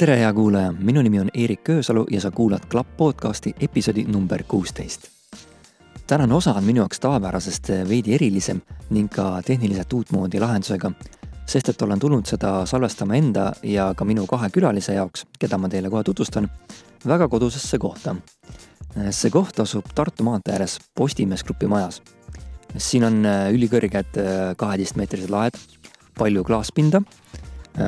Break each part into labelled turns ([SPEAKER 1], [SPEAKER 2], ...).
[SPEAKER 1] tere, hea kuulaja, minu nimi on Eerik Köösalu ja sa kuulad Klapp podcasti episoodi number kuusteist. tänane osa on minu jaoks tavapärasest veidi erilisem ning ka tehniliselt uutmoodi lahendusega, sest et olen tulnud seda salvestama enda ja ka minu kahe külalise jaoks, keda ma teile kohe tutvustan, väga kodusesse kohta. see koht asub Tartu maantee ääres Postimees Grupi majas. siin on ülikõrged kaheteistmeetrised laed, palju klaaspinda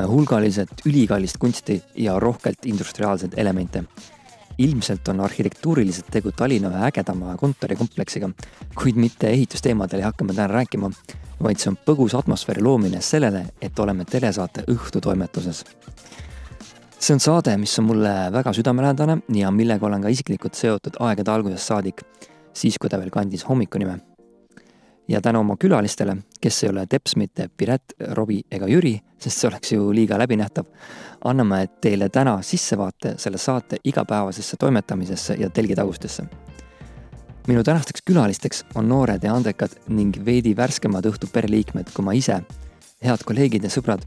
[SPEAKER 1] hulgaliselt ülikallist kunsti ja rohkelt industriaalseid elemente. ilmselt on arhitektuuriliselt tegu Tallinna ühe ägedama kontorikompleksiga, kuid mitte ehitusteemadel ei hakka me täna rääkima, vaid see on põgus atmosfääri loomine sellele, et oleme telesaate Õhtutoimetuses. see on saade, mis on mulle väga südamelähedane ja millega olen ka isiklikult seotud aegade algusest saadik, siis kui ta veel kandis hommikunime ja tänu oma külalistele, kes ei ole teps mitte Piret, Robbie ega Jüri, sest see oleks ju liiga läbinähtav, anname teile täna sissevaate selle saate igapäevasesse toimetamisesse ja telgitagustesse. minu tänasteks külalisteks on noored ja andekad ning veidi värskemad õhtu pereliikmed kui ma ise, head kolleegid ja sõbrad,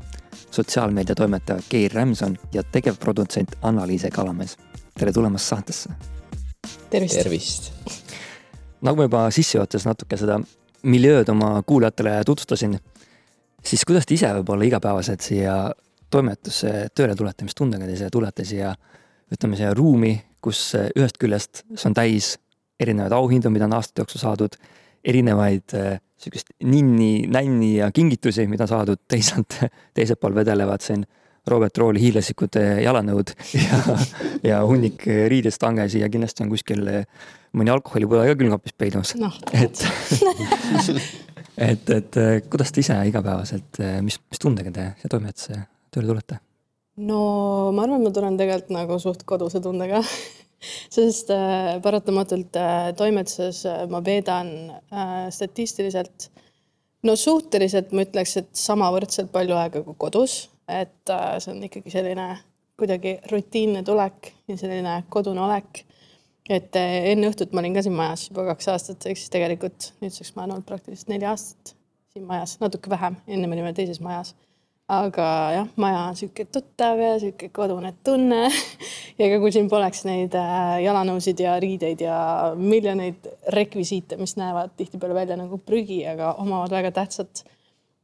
[SPEAKER 1] sotsiaalmeediatoimetaja Geir Rämson ja tegevprodutsent Anna-Liise Kalamees. tere tulemast saatesse!
[SPEAKER 2] tervist,
[SPEAKER 3] tervist.!
[SPEAKER 1] nagu ma juba sissejuhatuses natuke seda miljööd oma kuulajatele tutvustasin, siis kuidas te ise võib-olla igapäevaselt siia toimetusse tööle tulete, mis tundega te siia tulete siia, ütleme siia ruumi, kus ühest küljest see on täis erinevaid auhindu, mida on aastate jooksul saadud, erinevaid äh, sihukest ninni, nänni ja kingitusi, mida saadud, teisalt teisel pool vedelevad siin Robert Rooli hiiglaslikud jalanõud ja, ja hunnik riidestange ja kindlasti on kuskil mõni alkoholipõde ka külmkapis peidus
[SPEAKER 2] no,.
[SPEAKER 1] et et, et kuidas te ise igapäevaselt, mis, mis tundega te siia toimetusse tööle tulete?
[SPEAKER 2] no ma arvan, ma tulen tegelikult nagu suht koduse tundega sest äh, paratamatult äh, toimetuses äh, ma veedan äh, statistiliselt no suhteliselt ma ütleks, et samavõrdselt palju aega kui kodus, et äh, see on ikkagi selline kuidagi rutiinne tulek ja selline kodune olek et eh, enne õhtut ma olin ka siin majas juba kaks aastat, ehk siis tegelikult nüüdseks ma olen olnud praktiliselt neli aastat siin majas, natuke vähem, enne me olime teises majas. aga jah, maja on sihuke tuttav ja sihuke kodune tunne ja ega kui siin poleks neid äh, jalanõusid ja riideid ja miljoneid rekvisiite, mis näevad tihtipeale välja nagu prügi, aga omavad väga tähtsat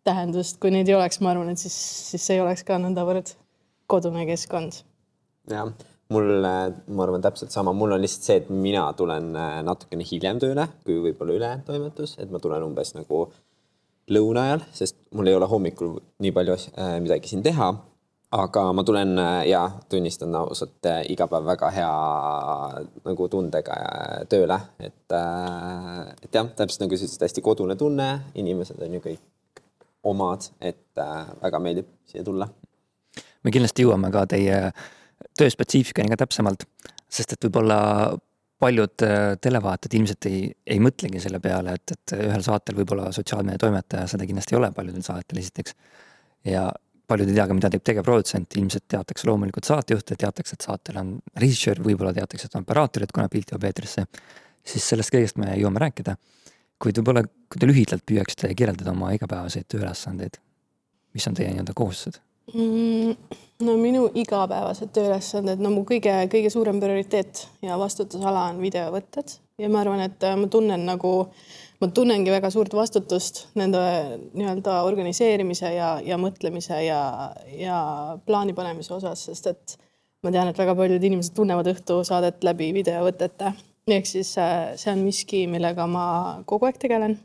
[SPEAKER 2] tähendust, kui neid ei oleks, ma arvan, et siis, siis ei oleks ka nõndavõrd kodune keskkond.
[SPEAKER 3] jah mul, ma arvan täpselt sama, mul on lihtsalt see, et mina tulen äh, natukene hiljem tööle kui võib-olla ülejäänud toimetus, et ma tulen umbes nagu lõuna ajal, sest mul ei ole hommikul nii palju äh, midagi siin teha. aga ma tulen äh, ja tunnistan ausalt äh, iga päev väga hea nagu tundega äh, tööle, et äh,, et jah, täpselt nagu sa ütlesid, hästi kodune tunne, inimesed on ju kõik omad, et äh, väga meeldib siia tulla.
[SPEAKER 1] me kindlasti jõuame ka teie tööspetsiifikani ka täpsemalt, sest et võib-olla paljud äh, televaatajad ilmselt ei, ei mõtlegi selle peale, et, et ühel saatel võib-olla sotsiaalmeedia toimetaja, seda kindlasti ei ole paljudel saadetel esiteks. ja paljud ei tea ka, mida teeb tegevprodutsent, ilmselt teatakse loomulikult saatejuhte, teatakse, et saatel on režissöör, võib-olla teatakse, et on operaatorid, kuna pilt jõuab eetrisse. siis sellest kõigest me jõuame rääkida. Kuid võib-olla, kui te lühidalt püüaksite kirjeldada oma igapäevaseid tööülesandeid, mis on teie nii-öelda kohustused
[SPEAKER 2] mm,? no minu igapäevased tööülesanded, no mu kõige, kõige suurem prioriteet ja vastutusala on videovõtted ja ma arvan, et äh, ma tunnen nagu, ma tunnengi väga suurt vastutust nende nii-öelda organiseerimise ja, ja mõtlemise ja, ja plaani panemise osas, sest et ma tean, et väga paljud inimesed tunnevad õhtusaadet läbi videovõtete. Ehk siis äh, see on miski, millega ma kogu aeg tegelen.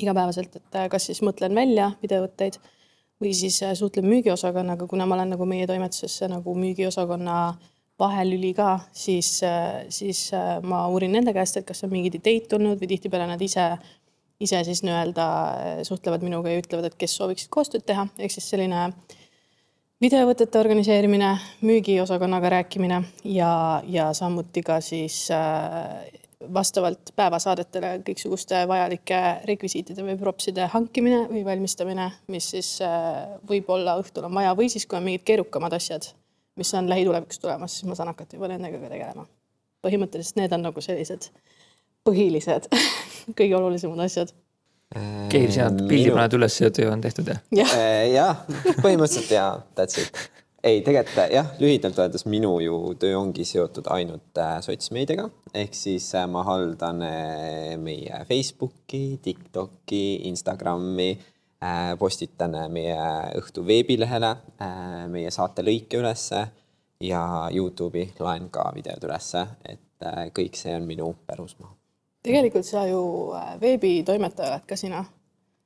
[SPEAKER 2] Igapäevaselt, et äh, kas siis mõtlen välja videovõtteid või siis äh, suhtlen müügiosakonnaga, kuna ma olen nagu meie toimetuses nagu müügiosakonna vahelüli ka, siis, äh, siis äh, ma uurin nende käest, et kas on mingeid ideid tulnud või tihtipeale nad ise, ise siis nii-öelda suhtlevad minuga ja ütlevad, et kes sooviksid koostööd teha, ehk siis selline videovõtete organiseerimine, müügiosakonnaga rääkimine ja, ja samuti ka siis vastavalt päevasaadetele kõiksuguste vajalike rekvisiitide või propside hankimine või valmistamine, mis siis äh, võib-olla õhtul on vaja või siis, kui on mingid keerukamad asjad, mis on lähitulevikus tulemas, siis ma saan hakata juba nendega ka tegelema. põhimõtteliselt need on nagu sellised põhilised kõige olulisemad asjad.
[SPEAKER 1] Keir, sina pildi paned üles ja töö on tehtud jah?
[SPEAKER 3] jah, põhimõtteliselt jaa, that's it ei, tegelikult jah, lühidalt öeldes minu ju töö ongi seotud ainult äh, sotsmeediaga, ehk siis äh, ma haldan äh, meie Facebooki, TikToki, Instagrami, postitan meie õhtu veebilehele meie saate lõike ülesse ja Youtube'i laen ka videod ülesse, et kõik see on minu pärusmaa.
[SPEAKER 2] Tegelikult sa ju veebitoimetaja oled ka sina.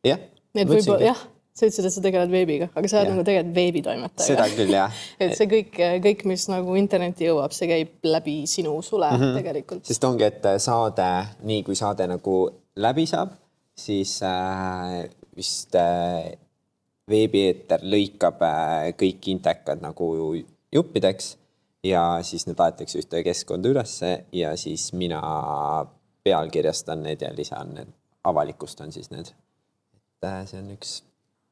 [SPEAKER 3] jah.
[SPEAKER 2] et võib-olla jah sa ütlesid, et sa tegeled veebiga, aga sa oled nagu tegelikult veebitoimetaja.
[SPEAKER 3] seda küll, jah
[SPEAKER 2] et see kõik, kõik, mis nagu internetti jõuab, see käib läbi sinu sule mm -hmm. tegelikult.
[SPEAKER 3] sest ongi, et saade, nii kui saade nagu läbi saab, siis äh, vist äh, veebieeter lõikab äh, kõik intekad nagu juppideks ja siis need aetakse ühte keskkonda ülesse ja siis mina pealkirjastan need ja lisan need, avalikustan siis need. et äh, see on üks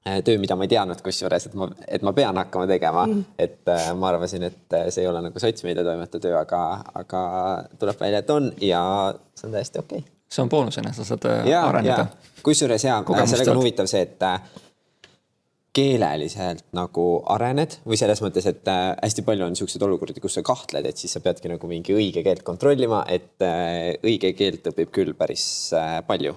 [SPEAKER 3] Äh, töö, mida ma ei teadnud kusjuures, et ma, et ma pean hakkama tegema mm., et äh, ma arvasin, et äh, see ei ole nagu sotsmeediatoimetaja töö, aga, aga tuleb välja, et on ja see on täiesti okei okay..
[SPEAKER 1] see on boonusena, sa saad ja, areneda.
[SPEAKER 3] kusjuures ja sellega on huvitav see, et keeleliselt nagu arened või selles mõttes, et hästi palju on niisuguseid olukordi, kus sa kahtled, et siis sa peadki nagu mingi õige keelt kontrollima, et õige keelt õpib küll päris palju,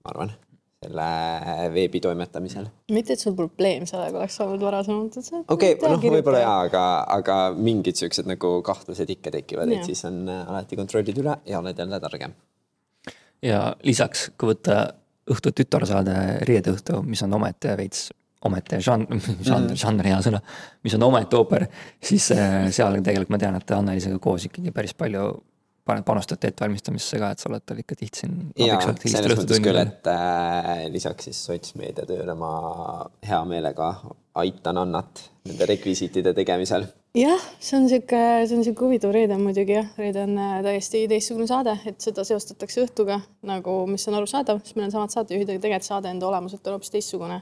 [SPEAKER 3] ma arvan selle veebi toimetamisel.
[SPEAKER 2] mitte, et sul probleem sellega oleks olnud varasemalt, et
[SPEAKER 3] sa. okei okay,, noh, võib-olla jaa, aga, aga mingid siuksed nagu kahtlused ikka tekivad, et siis on äh, alati kontrollid üle ja oled jälle targem.
[SPEAKER 1] ja lisaks, kui võtta õhtu tütarsaade Reedeõhtu, mis on omaette veits omaette žanr, žanr, žanr hea sõna, mis on omaette ooper, siis äh, seal tegelikult ma tean, et Annelisega koos ikkagi päris palju panustate ettevalmistamisse ka, et sa oled tal ikka tihti siin.
[SPEAKER 3] jaa, selles mõttes küll, et äh, lisaks siis sotsmeedia tööle ma hea meelega aitan Annat nende rekvisiitide tegemisel.
[SPEAKER 2] jah, see on sihuke, see on sihuke huvitav, Reede on muidugi jah, Reede on äh, täiesti teistsugune saade, et seda seostatakse õhtuga nagu, mis on arusaadav, sest meil on samad saatejuhid, aga tegelikult saade enda olemuselt on hoopis teistsugune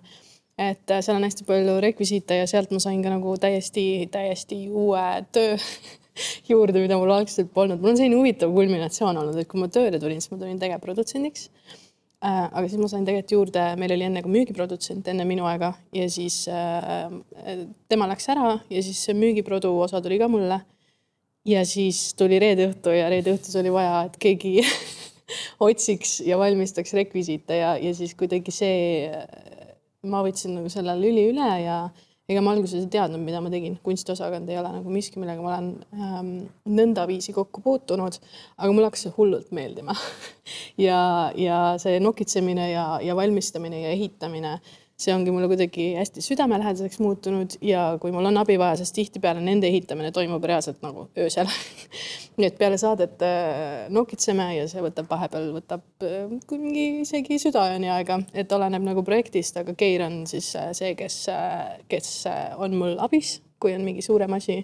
[SPEAKER 2] et äh, seal on hästi palju rekvisiite ja sealt ma sain ka nagu täiesti, täiesti uue töö juurde, mida mul algselt polnud. mul on selline huvitav kulminatsioon olnud, et kui ma tööle tulin, siis ma tulin tegevprodutsendiks äh,. aga siis ma sain tegelikult juurde, meil oli enne ka müügiprodutsent enne minu aega ja siis äh, tema läks ära ja siis see müügiprodu osa tuli ka mulle. ja siis tuli reede õhtu ja reede õhtus oli vaja, et keegi otsiks ja valmistaks rekvisiite ja, ja siis kuidagi see, ma võtsin nagu selle lüli üle ja ega ma alguses ei teadnud, mida ma tegin, kunstiosakond ei ole nagu miski, millega ma olen ähm, nõndaviisi kokku puutunud, aga mulle hakkas see hullult meeldima. Ja, ja see nokitsemine ja, ja valmistamine ja ehitamine see ongi mulle kuidagi hästi südamelähedaseks muutunud ja kui mul on abi vaja, sest tihtipeale nende ehitamine toimub reaalselt nagu öösel. Nii et peale saadet äh, nokitseme ja see võtab vahepeal, võtab äh, mingi isegi südaööni aega, et oleneb nagu projektist, aga Keir on siis äh, see, kes, kes on mul abis, kui on mingi suurem asi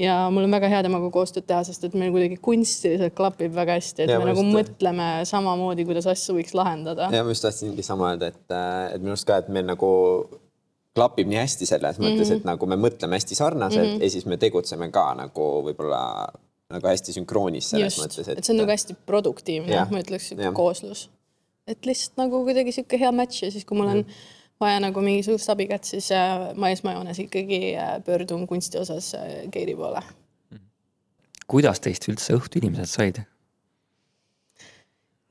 [SPEAKER 2] ja mul on väga hea temaga koostööd teha, sest et meil kuidagi kunstiliselt klapib väga hästi, et ja, me nagu just... mõtleme samamoodi, kuidas asju võiks lahendada.
[SPEAKER 3] ja ma just tahtsingi sama öelda, et, äh, et minu arust ka, et meil nagu klapib nii hästi selles mõttes mm, -hmm. et nagu me mõtleme hästi sarnaselt mm -hmm. ja siis me tegutseme ka nagu võib-olla nagu hästi sünkroonis selles Just, mõttes,
[SPEAKER 2] et. et see on nagu hästi produktiivne, ma ütleks, kooslus. et lihtsalt nagu kuidagi sihuke hea match ja siis, kui mul on mm -hmm vaja nagu mingisugust abikätt, siis äh, ma esmajoones ikkagi äh, pöördun kunsti osas äh, Keiri poole.
[SPEAKER 1] kuidas teist üldse õhtu inimesed said?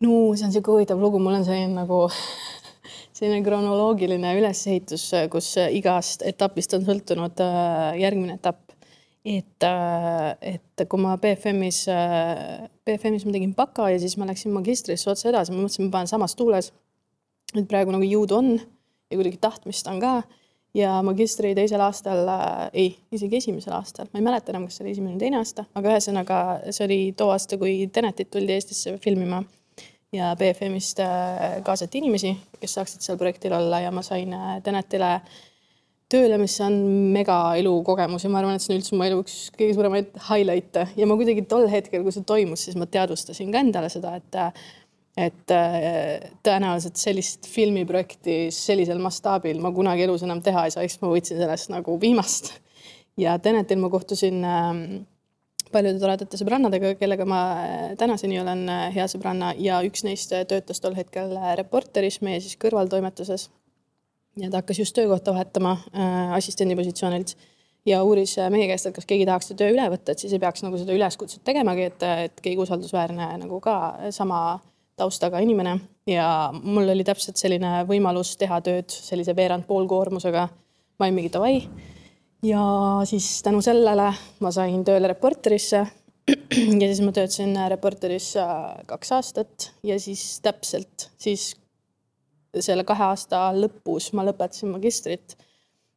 [SPEAKER 2] no see on sihuke huvitav lugu, mul on selline nagu selline kronoloogiline ülesehitus, kus igast etapist on sõltunud järgmine etapp. et, et kui ma BFM-is, BFM-is ma tegin baka ja siis ma läksin magistrisse otse edasi, ma mõtlesin, ma panen samas tuules. et praegu nagu jõudu on ja kuidagi tahtmist on ka. ja magistri teisel aastal äh,, ei, isegi esimesel aastal, ma ei mäleta enam, kas see oli esimene või teine aasta, aga ühesõnaga see oli too aasta, kui Tenetit tuldi Eestisse filmima ja BFM-ist äh, kaasati inimesi, kes saaksid seal projektil olla ja ma sain äh, Tenetile tööle, mis on mega elukogemus ja ma arvan, et see on üldse mu elu üks kõige suuremaid highlight'e ja ma kuidagi tol hetkel, kui see toimus, siis ma teadvustasin ka endale seda, et et äh, tõenäoliselt sellist filmiprojekti sellisel mastaabil ma kunagi elus enam teha ei saa, eks ma võtsin sellest nagu viimast. ja Tenetil ma kohtusin ähm, paljude toredate sõbrannadega, kellega ma äh, tänaseni olen äh, hea sõbranna ja üks neist töötas tol hetkel Reporteris, meie siis kõrvaltoimetuses. ja ta hakkas just töökohta vahetama assistendi positsioonilt ja uuris äh, meie käest, et kas keegi tahaks seda töö üle võtta, et siis ei peaks nagu seda üleskutset tegemagi, et, et keegi usaldusväärne nagu ka sama taustaga inimene ja mul oli täpselt selline võimalus teha tööd sellise veerand poolkoormusega. ma olin mingi davai. ja siis tänu sellele ma sain tööle Reporterisse. ja siis ma töötasin Reporteris kaks aastat ja siis täpselt siis selle kahe aasta lõpus ma lõpetasin magistrit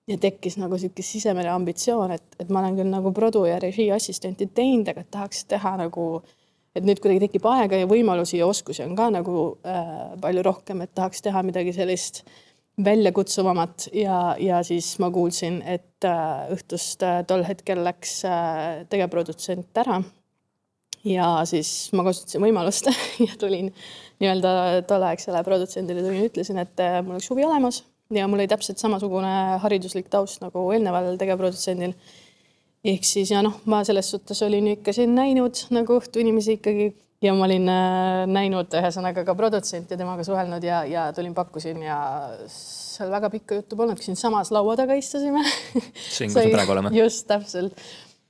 [SPEAKER 2] ja tekkis nagu sihuke sisemine ambitsioon, et, et ma olen küll nagu produ ja režii assistenti teinud, aga tahaks teha nagu äh, et nüüd kuidagi tekib aega ja võimalusi ja oskusi on ka nagu äh, palju rohkem, et tahaks teha midagi sellist väljakutsuvamat. Ja, ja siis ma kuulsin, et äh, õhtust äh, tol hetkel läks äh, tegevprodutsent ära. ja siis ma kasutasin võimalust ja tulin nii-öelda tolleaegsele produtsendile tulin, ütlesin, et äh, mul oleks huvi olemas. Ja mul oli täpselt samasugune hariduslik taust nagu eelneval tegevprodutsendil ehk siis ja noh, ma selles suhtes olin ikka siin näinud nagu õhtu inimesi ikkagi ja ma olin äh, näinud ühesõnaga ka produtsenti, temaga suhelnud ja, ja tulin, pakkusin ja seal väga pikka juttu polnudki, siinsamas laua taga istusime.
[SPEAKER 1] siin, kus me praegu oleme.
[SPEAKER 2] just täpselt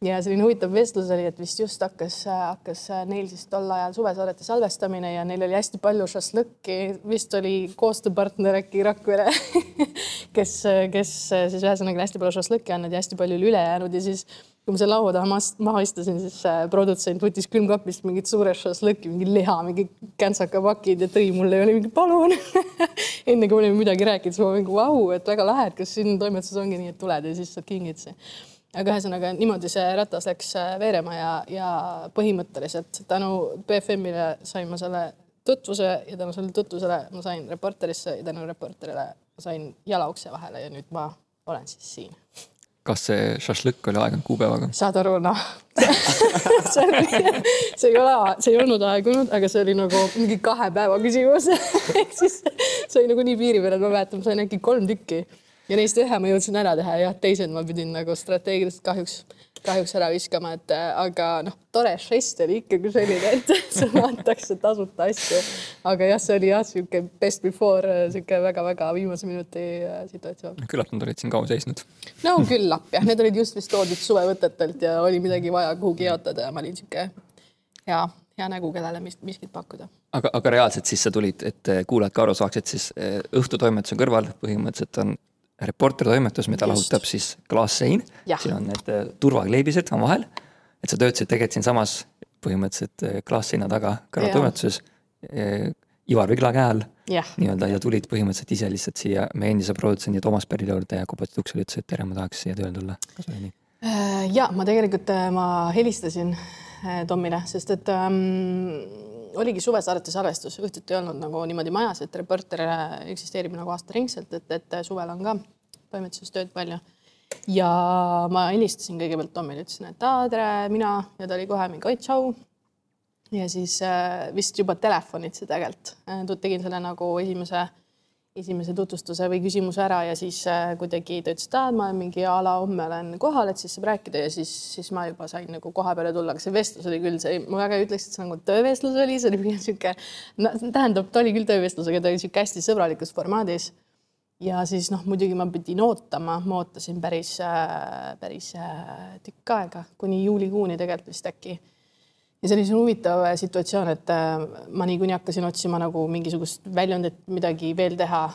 [SPEAKER 2] ja selline huvitav vestlus oli, et vist just hakkas, hakkas neil siis tol ajal suvesaadete salvestamine ja neil oli hästi palju šašlõkki, vist oli koostööpartner äkki Rakvere kes, kes siis ühesõnaga hästi palju šašlõkki andnud ja hästi palju oli üle jäänud. Ja siis kui ma selle laua taha maha istusin, siis produtsent võttis külmkapist mingit suure šašlõkki, mingi liha, mingi käntsakapakid ja tõi mulle ja oli mingi palun! Enne kui me olime midagi rääkinud, siis ma mingi vau, et väga lahe, et kas siin toimetuses ongi nii, et tuled ja siis saad kingitusi aga ühesõnaga niimoodi see ratas läks äh, veerema ja, ja põhimõtteliselt tänu BFM-ile sain ma selle tutvuse ja tänu sellele tutvusele ma sain Reporterisse ja tänu Reporterile sain jala ukse vahele ja nüüd ma olen siis siin.
[SPEAKER 1] kas see šašlõkk oli aegunud kuupäevaga?
[SPEAKER 2] saad aru, noh see oli, see ei ole, see ei olnud aegunud, aga see oli nagu mingi kahe päeva küsimus ehk siis see oli nagu nii piiri peal, et ma mäletan, ma sain äkki kolm tükki ja neist ühe ma jõudsin ära teha, jah, teised ma pidin nagu strateegiliselt kahjuks, kahjuks ära viskama, et äh, aga noh, tore žest oli ikkagi selline, et sulle antakse tasuta asju. aga jah, see oli jah, sihuke best before äh, sihuke väga-väga viimase minuti äh, situatsioon.
[SPEAKER 1] küllap nad olid siin kaua seisnud.
[SPEAKER 2] no küllap jah, need olid just vist toodud suvevõtetelt ja oli midagi vaja kuhugi jaotada ja ma olin sihuke hea, hea nägu, kellele miskit pakkuda
[SPEAKER 1] aga, aga reaalselt siis sa tulid, et kuulajad ka aru saaksid, siis õhtutoimetuse kõrval põhimõtteliselt on Reporter toimetus, mida Just. lahutab siis klaassein. siin on need äh, turvakleebised omavahel. et sa töötasid tegelikult siinsamas põhimõtteliselt äh, klaasseina taga kõrvaltoimetuses äh, Ivar Vigla käe all nii-öelda ja tulid põhimõtteliselt ise lihtsalt siia meie endise produtsendi Toomas Perli juurde ja koputasid uksele, ütlesid, et tere, ma tahaks siia tööle tulla. kas oli nii?
[SPEAKER 2] ja ma tegelikult, ma helistasin Tomile, sest et ähm, oligi suvesaadete salvestus, õhtuti ei olnud nagu niimoodi majas, et Reporter eksisteerib nagu aastaringselt, et, et suvel on ka toimetuses tööd palju. ja ma helistasin kõigepealt Tomile, ütlesin, et aa, tere, mina ja ta oli kohe mingi oi, tšau. ja siis äh, vist juba telefonitsi tegelikult äh, tegin selle nagu esimese äh, esimese tutvustuse või küsimuse ära ja siis äh, kuidagi ta ütles, et aa, ma mingi a la homme olen kohal, et siis saab rääkida ja siis, siis ma juba sain nagu koha peale tulla, aga see vestlus oli küll, see, ma väga ei ütleks, et see nagu töövestlus oli, see oli pigem sihuke, no tähendab, ta oli küll töövestlus, aga ta oli sihuke hästi sõbralikus formaadis. ja siis noh, muidugi ma pidin ootama, ma ootasin päris, äh, päris äh, tükk aega, kuni juulikuuni tegelikult vist äkki ja see oli selline huvitav äh, situatsioon, et äh, ma niikuinii hakkasin otsima nagu mingisugust väljundit, midagi veel teha.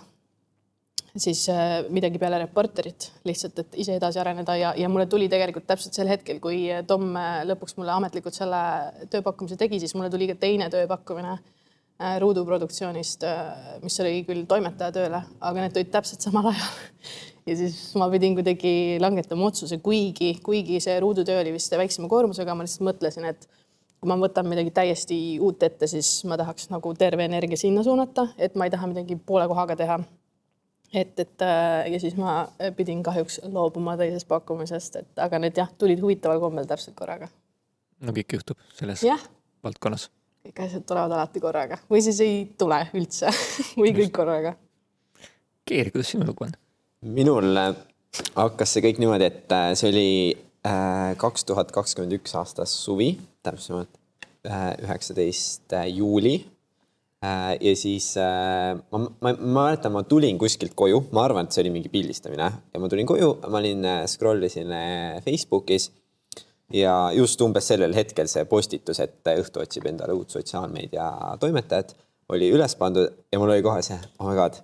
[SPEAKER 2] siis äh, midagi peale Reporterit lihtsalt, et ise edasi areneda ja, ja mulle tuli tegelikult täpselt sel hetkel, kui Tom lõpuks mulle ametlikult selle tööpakkumise tegi, siis mulle tuli ka teine tööpakkumine ruuduproduktsioonist, mis oli küll toimetaja tööle, aga need tulid täpselt samal ajal. ja siis ma pidin kuidagi langetama otsuse, kuigi, kuigi see ruudutöö oli vist väiksema koormusega, ma lihtsalt mõtlesin, et kui ma võtan midagi täiesti uut ette, siis ma tahaks nagu terve energia sinna suunata, et ma ei taha midagi poole kohaga teha. et, et äh, ja siis ma pidin kahjuks loobuma teisest pakkumisest, et aga need jah, tulid huvitaval kombel täpselt korraga.
[SPEAKER 1] no kõik juhtub selles ja. valdkonnas.
[SPEAKER 2] kõik asjad tulevad alati korraga või siis ei tule üldse või kõik korraga.
[SPEAKER 1] Keeri, kuidas sinu lugu on?
[SPEAKER 3] minul äh, hakkas see kõik niimoodi, et äh, see oli kaks tuhat kakskümmend üks aasta suvi täpsemalt üheksateist juuli. Äh, ja siis äh, ma, ma, ma mäletan, ma tulin kuskilt koju, ma arvan, et see oli mingi pildistamine ja ma tulin koju, ma olin, scroll isin Facebookis ja just umbes sellel hetkel see postitus, et õhtu otsib endale uut sotsiaalmeedia toimetajat, oli üles pandud ja mul oli kohe see, oh my god,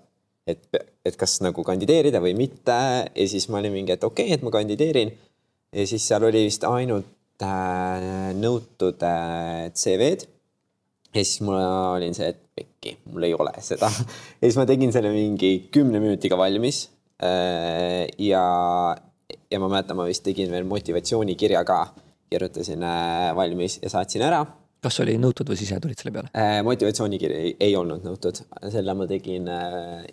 [SPEAKER 3] et, et kas nagu kandideerida või mitte ja siis ma olin mingi, et okei okay,, et ma kandideerin. ja siis seal oli vist ainult äh, nõutud äh, CV-d ja siis mul olin see, et pekki, mul ei ole seda. ja siis ma tegin selle mingi kümne minutiga valmis. Äh, ja, ja ma mäletan, ma vist tegin veel motivatsioonikirja ka, kirjutasin äh, valmis ja saatsin ära.
[SPEAKER 1] kas oli nõutud või sa ise tulid selle peale?
[SPEAKER 3] Motivatsioonikiri ei, ei olnud nõutud, selle ma tegin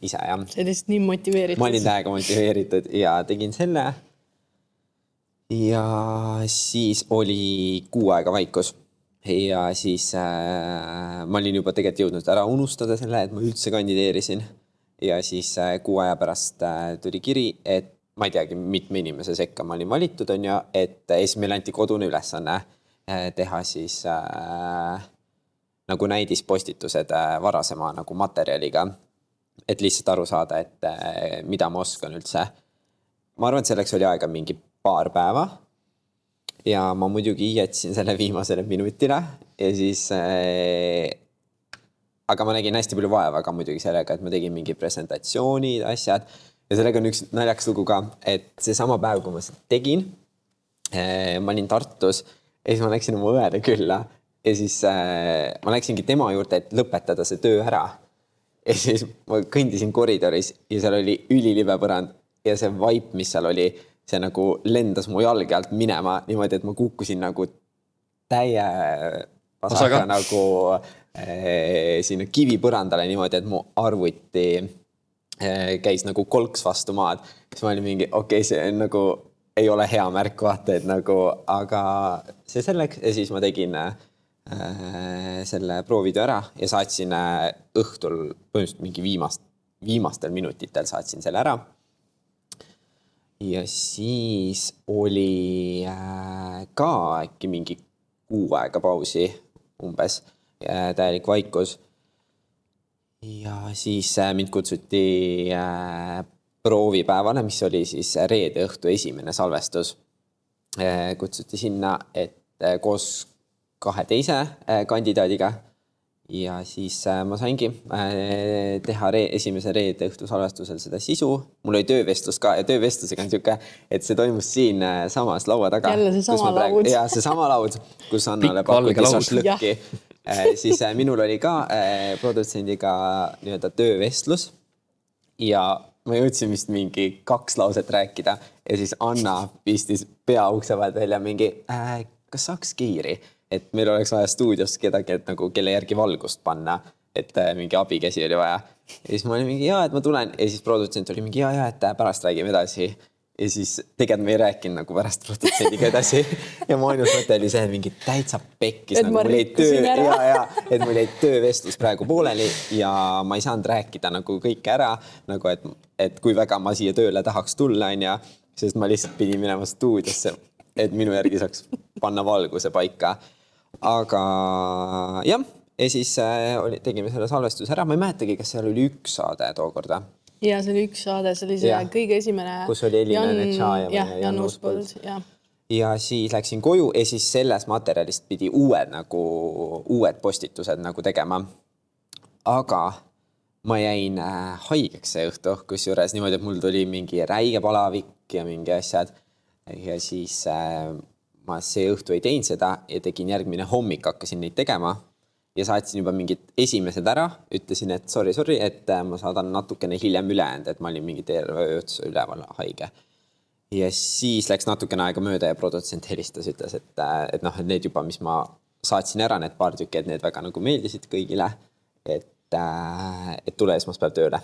[SPEAKER 3] ise jah.
[SPEAKER 2] sa olid lihtsalt nii motiveeritud.
[SPEAKER 3] ma olin täiega motiveeritud ja tegin selle. Ja siis oli kuu aega vaikus ja siis äh, ma olin juba tegelikult jõudnud ära unustada selle, et ma üldse kandideerisin. ja siis äh, kuu aja pärast äh, tuli kiri, et ma ei teagi, mitme inimese sekka ma olin valitud, on ju, et äh, siis meile anti kodune ülesanne äh, teha siis äh, nagu näidispostitused äh, varasema nagu materjaliga. et lihtsalt aru saada, et äh, mida ma oskan üldse. ma arvan, et selleks oli aega mingi paar päeva ja ma muidugi jätsin selle viimasele minutile ja siis äh,. aga ma nägin hästi palju vaeva ka muidugi sellega, et ma tegin mingi presentatsioonid, asjad ja sellega on üks naljakas lugu ka, et seesama päev, kui ma seda tegin äh,. ma olin Tartus ja siis ma läksin oma õele külla ja siis äh, ma läksingi tema juurde, et lõpetada see töö ära. ja siis ma kõndisin koridoris ja seal oli ülilibe põrand ja see vaip, mis seal oli see nagu lendas mu jalge alt minema niimoodi, et ma kukkusin nagu täie pasaga nagu äh, sinna kivipõrandale niimoodi, et mu arvuti äh, käis nagu kolks vastu maad. siis ma olin mingi, okei okay,, see on nagu, ei ole hea märk, vaata, et nagu, aga see selleks. Ja siis ma tegin äh, selle proovitöö ära ja saatsin äh, õhtul põhimõtteliselt mingi viimast, viimastel minutitel saatsin selle ära ja siis oli äh, ka äkki mingi kuu aega pausi umbes, täielik vaikus. ja siis äh, mind kutsuti äh, proovipäevale, mis oli siis reede õhtu esimene salvestus. kutsuti sinna, et koos kahe teise kandidaadiga ja siis äh, ma saingi äh, teha re esimese reede õhtu salvestusel seda sisu. mul oli töövestlus ka ja töövestlusega on niisugune, et see toimus siinsamas äh, laua taga.
[SPEAKER 2] jälle seesama laud.
[SPEAKER 3] ja seesama laud, kus Annale pakuti šašlõkki. siis minul oli ka produtsendiga nii-öelda töövestlus. ja ma jõudsin vist mingi kaks lauset rääkida ja siis Anna pistis pea ukse vahelt välja mingi äh,, kas saaks kiiri et meil oleks vaja stuudios kedagi, et nagu, kelle järgi valgust panna, et äh, mingi abikäsi oli vaja. ja siis ma olin mingi ja, et ma tulen ja siis produtsent oli mingi ja, ja, et äh, pärast räägime edasi. ja siis tegelikult me ei rääkinud nagu pärast produtsendiga edasi ja mu ainus mõte oli see, mingi täitsa pekkis.
[SPEAKER 2] nagu, ma rikkusin ära.
[SPEAKER 3] ja, ja, et mul jäi töövestlus praegu pooleli ja ma ei saanud rääkida nagu kõike ära nagu, et, et kui väga ma siia tööle tahaks tulla, onju. sest ma lihtsalt pidin minema stuudiosse, et minu järgi saaks panna valguse paika aga jah, ja siis äh, oli, tegime selle salvestuse ära, ma ei mäletagi, kas seal oli üks saade tookord või?
[SPEAKER 2] ja see oli üks saade, see oli see ja. kõige esimene.
[SPEAKER 3] kus oli Elina Netša ja,
[SPEAKER 2] ja Jan, Jan Uuspõld, jah
[SPEAKER 3] ja siis läksin koju ja siis sellest materjalist pidi uued nagu, uued postitused nagu tegema. aga ma jäin äh, haigeks see õhtu, kusjuures niimoodi, et mul tuli mingi räige palavik ja mingi asjad. ja siis äh, ma see õhtu ei teinud seda ja tegin järgmine hommik, hakkasin neid tegema ja saatsin juba mingid esimesed ära, ütlesin, et sorry, sorry, et äh, ma saadan natukene hiljem ülejäänud, et ma olin mingi terve öö üleval haige. ja siis läks natukene aega mööda ja produtsent helistas, ütles, et, äh, et noh, et need juba, mis ma saatsin ära, need paar tükki, et need väga nagu meeldisid kõigile. et, äh, et tule esmaspäev tööle.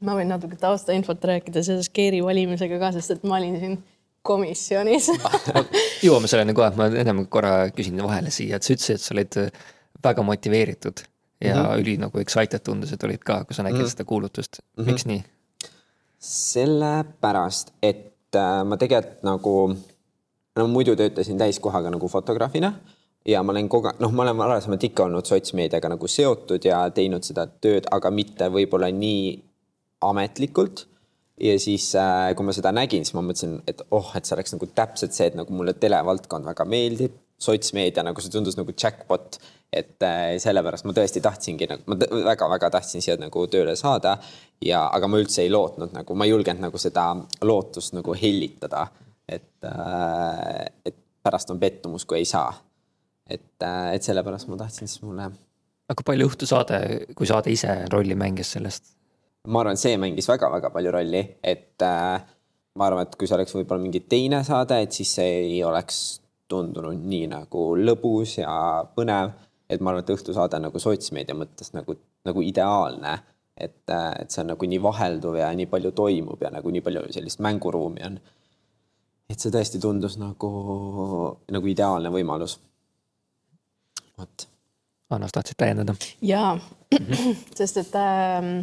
[SPEAKER 2] ma võin natuke taustainfot rääkida seoses Keeri valimisega ka, sest et ma olin siin komisjonis
[SPEAKER 1] jõuame selleni kohe, ma ennem korra küsin vahele siia, et sa ütlesid, et sa olid äh, väga motiveeritud ja mm -hmm. üli nagu excited tundus, et olid ka, kui sa nägid mm -hmm. seda kuulutust mm. -hmm. miks nii?
[SPEAKER 3] sellepärast, et äh, ma tegelikult nagu, no muidu töötasin täiskohaga nagu fotograafina, ja ma olen kogu aeg, noh, ma olen varasemalt ikka olnud sotsmeediaga nagu seotud ja teinud seda tööd, aga mitte võib-olla nii ametlikult. Ja siis, äh, kui ma seda nägin, siis ma mõtlesin, et oh, et see oleks nagu täpselt see, et nagu mulle televaldkond väga meeldib, sotsmeedia nagu see tundus nagu jackpot, et äh, sellepärast ma tõesti tahtsingi nagu, ma väga-väga tahtsin siia nagu tööle saada ja, aga ma üldse ei lootnud nagu, ma ei julgenud nagu seda lootust nagu hellitada, et, äh, et pärast on pettumus, kui ei saa et, et sellepärast ma tahtsin siis mulle.
[SPEAKER 1] aga kui palju õhtusaade, kui saade ise rolli mängis sellest?
[SPEAKER 3] Ma arvan, et see mängis väga-väga palju rolli, et äh, ma arvan, et kui see oleks võib-olla mingi teine saade, et siis see ei oleks tundunud nii nagu lõbus ja põnev. et ma arvan, et õhtusaade nagu sotsmeedia mõttes nagu, nagu ideaalne. et, äh, et see on nagu nii vahelduv ja nii palju toimub ja nagu nii palju sellist mänguruumi on. et see tõesti tundus nagu, nagu ideaalne võimalus
[SPEAKER 1] vot. Annas, tahtsid täiendada?
[SPEAKER 2] jaa, sest et äh,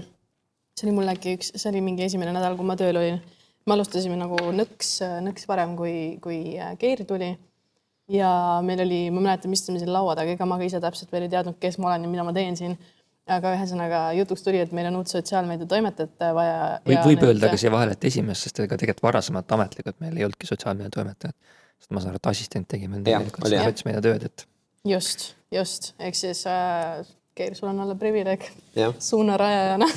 [SPEAKER 2] see oli mul äkki üks, see oli mingi esimene nädal, kui ma tööl olin. me alustasime nagu nõks, nõks varem, kui, kui äh, Keir tuli. ja meil oli, ma mäletan, me istusime siin laua taga, ega ma ka ise täpselt veel ei teadnud, kes ma olen ja mida ma teen siin aga ühesõnaga jutuks tuli, et meil on uut sotsiaalmeedia toimetajat vaja.
[SPEAKER 1] võib, võib need... öelda ka siia vahele, et esimest, sest ega tegelikult varasemalt ametlikult meil ei olnudki sotsiaalmeedia toimetajat. sest ma saan aru, et assistent tegi meil tegelikult sotsmeedia tööd, et.
[SPEAKER 2] just just, ehk siis äh, Keir, sul on alla privileeg suunarajajana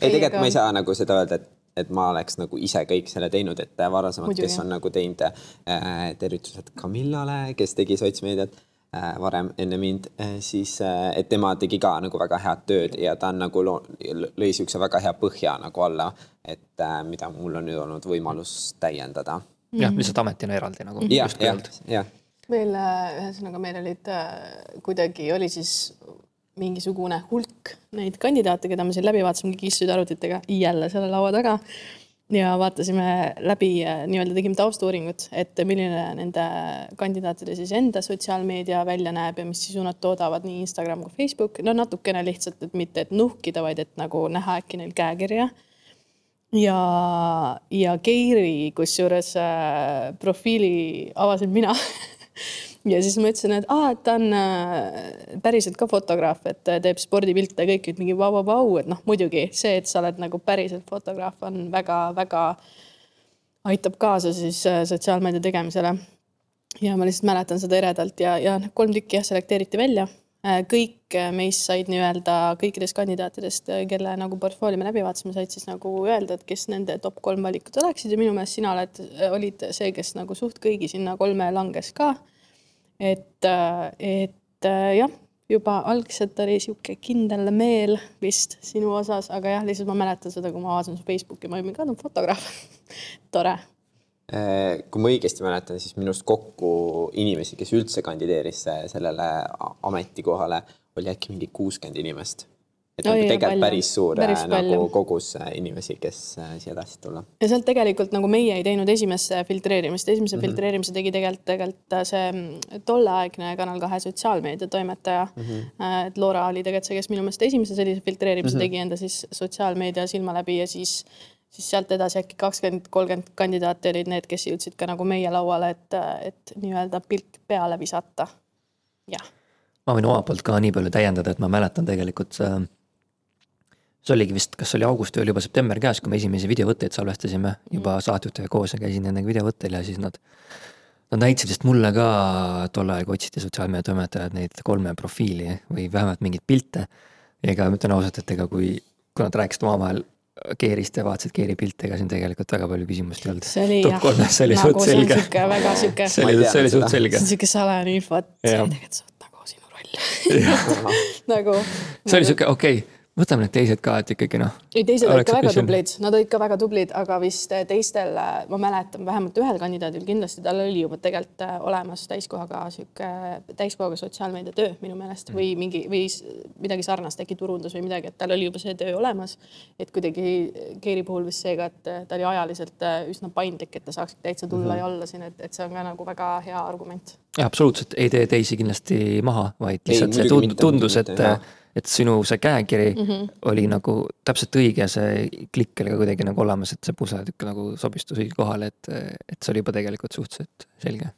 [SPEAKER 3] ei, tegelikult ma ei saa nagu seda öelda, et, et ma oleks nagu ise kõik selle teinud, et varasemalt, kes on nagu teinud äh, tervitused Camillale, kes tegi sotsmeediat äh, varem enne mind äh,, siis äh, et tema tegi ka nagu väga head tööd ja ta on nagu lõi siukse väga hea põhja nagu alla, et äh, mida mul on nüüd olnud võimalus täiendada.
[SPEAKER 1] jah, lihtsalt ametina eraldi nagu.
[SPEAKER 3] jah, jah, jah.
[SPEAKER 2] Meil äh, ühesõnaga, meil olid äh, kuidagi oli siis mingisugune hulk neid kandidaate, keda me siin läbi vaatasime, kõik istusid arvutitega jälle selle laua taga. ja vaatasime läbi, äh, nii-öelda tegime tausta-uuringut, et milline nende kandidaatide siis enda sotsiaalmeedia välja näeb ja mis sisu nad toodavad nii Instagram kui Facebook. no natukene lihtsalt, et mitte, et nuhkida, vaid et nagu näha äkki neil käekirja ja, ja Keiri kusjuures äh, profiili avasin mina ja siis ma ütlesin, et aa, et ta on äh, päriselt ka fotograaf, et teeb spordipilte ja kõik, et mingi vau-vau-vau, et noh, muidugi see, et sa oled nagu päriselt fotograaf, on väga-väga, aitab kaasa siis äh, sotsiaalmeedia tegemisele. ja ma lihtsalt mäletan seda eredalt ja, ja noh, kolm tükki jah, selekteeriti välja. Äh, kõik meist said nii-öelda kõikidest kandidaatidest, kelle nagu portfoolio me läbi vaatasime, said siis nagu öelda, et kes nende top kolm valikut oleksid. Ja minu meelest sina oled, olid see, kes nagu suht kõigi sinna kolme langes ka et, et jah, juba algselt oli sihuke kindel meel vist sinu osas, aga jah, lihtsalt ma mäletan seda, kui ma vaatasin su Facebooki, ma olin ka no fotograaf tore.
[SPEAKER 3] Äh, kui ma õigesti mäletan, siis minust kokku inimesi, kes üldse kandideeris sellele ametikohale, oli äkki mingi kuuskümmend inimest et no, nagu tegelikult päris suur päris äh, nagu kogus äh, inimesi, kes äh, siia tahtsid tulla.
[SPEAKER 2] ja sealt tegelikult nagu meie ei teinud esimest filtreerimist, esimese mm -hmm. filtreerimise tegi tegelikult, tegelikult see mm, tolleaegne Kanal kahe sotsiaalmeedia toimetaja mm. -hmm. et Laura oli tegelikult see, kes minu meelest esimese sellise filtreerimise mm -hmm. tegi enda siis sotsiaalmeedia silma läbi ja siis siis sealt edasi äkki kakskümmend, kolmkümmend kandidaati olid need, kes jõudsid ka nagu meie lauale, et, et nii-öelda pilt peale visata. jah.
[SPEAKER 1] ma võin omalt poolt ka nii palju täiendada, et ma mäletan tegelikult äh, see oligi vist, kas oli augusti, oli juba september käes, kui me esimesi videovõtteid salvestasime juba mm. saatejuhatajaga koos ja käisin nendega videovõttel ja siis nad. Nad näitasid vist mulle ka tol ajal, kui otsiti sotsiaalmeedia toimetajad neid kolme profiili või vähemalt mingeid pilte. ja ega ma ütlen ausalt, et ega kui, kui nad rääkisid omavahel Keerist ja vaatasid Keeri pilte, ega siin tegelikult väga palju küsimust ei olnud.
[SPEAKER 2] see oli jah, nagu see on sihuke väga sihuke.
[SPEAKER 1] see oli, see oli suht selge.
[SPEAKER 2] see on sihuke salajane info, et see oli tegelikult nagu sinu roll nagu.
[SPEAKER 1] see oli sihuke, okei okay võtame need teised ka, et ikkagi noh.
[SPEAKER 2] ei, teised olid ka väga tublid, nad olid ka väga tublid, aga vist teistel, ma mäletan vähemalt ühel kandidaadil kindlasti, tal oli juba tegelikult äh, olemas täiskohaga sihuke, täiskohaga sotsiaalmeedia töö minu meelest või mhm. mingi või midagi sarnast, äkki turundus või midagi, et tal oli juba see töö olemas. et kuidagi Keiri puhul vist seega, et ta oli ajaliselt üsna paindlik, et ta saaks täitsa tulla mm -hmm. ja olla siin, et, et see on ka nagu väga hea argument.
[SPEAKER 1] absoluutselt, ei tee teisi kindlasti maha, vaid lihtsalt ei, see tundus, et et sinu see käekiri mm -hmm. oli nagu täpselt õige, see klikk oli ka kuidagi nagu olemas, et see pusetükk nagu sobistus õige kohale, et, et see oli juba tegelikult suhteliselt selge.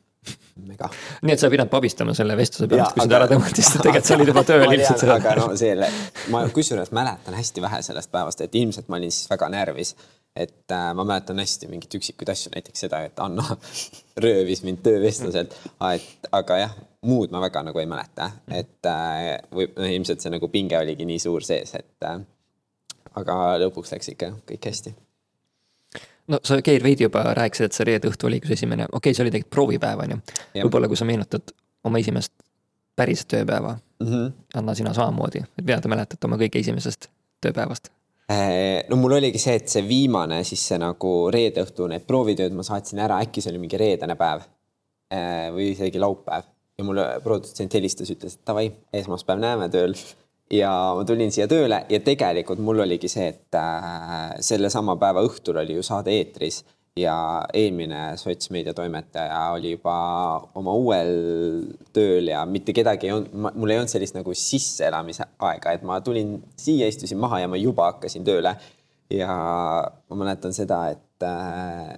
[SPEAKER 3] mega.
[SPEAKER 1] nii et sa ei pidanud pabistama selle vestluse pärast, kui sind ära tõmmati, sest tegelikult sa olid juba tööl ilmselt
[SPEAKER 3] seda. aga no selle, ma kusjuures mäletan hästi vähe sellest päevast, et ilmselt ma olin siis väga närvis. et äh, ma mäletan hästi mingeid üksikuid asju, näiteks seda, et Anna röövis mind töövestluselt. et aga jah, muud ma väga nagu ei mäleta, et äh, või noh, ilmselt see nagu pinge oligi nii suur sees, et äh, aga lõpuks läks ikka kõik hästi.
[SPEAKER 1] No sa, Keir, veidi juba rääkisid, et see reede õhtu oligi su esimene, okei okay,, see oli tegelikult proovipäev, on ju. võib-olla kui sa meenutad oma esimest päris tööpäeva mm, -hmm. Anna, sina samamoodi, et mida te mäletate oma kõige esimesest tööpäevast?
[SPEAKER 3] Äh, no mul oligi see, et see viimane siis see nagu reede õhtu need proovitööd ma saatsin ära, äkki see oli mingi reedene päev või isegi laupäev ja mulle produtsent helistas, ütles, et davai, esmaspäev näeme tööl ja ma tulin siia tööle ja tegelikult mul oligi see, et äh, sellesama päeva õhtul oli ju saade eetris ja eelmine sotsmeedia toimetaja oli juba oma uuel tööl ja mitte kedagi ei olnud, mul ei olnud sellist nagu sisseelamise aega, et ma tulin siia, istusin maha ja ma juba hakkasin tööle. ja ma mäletan seda, et äh,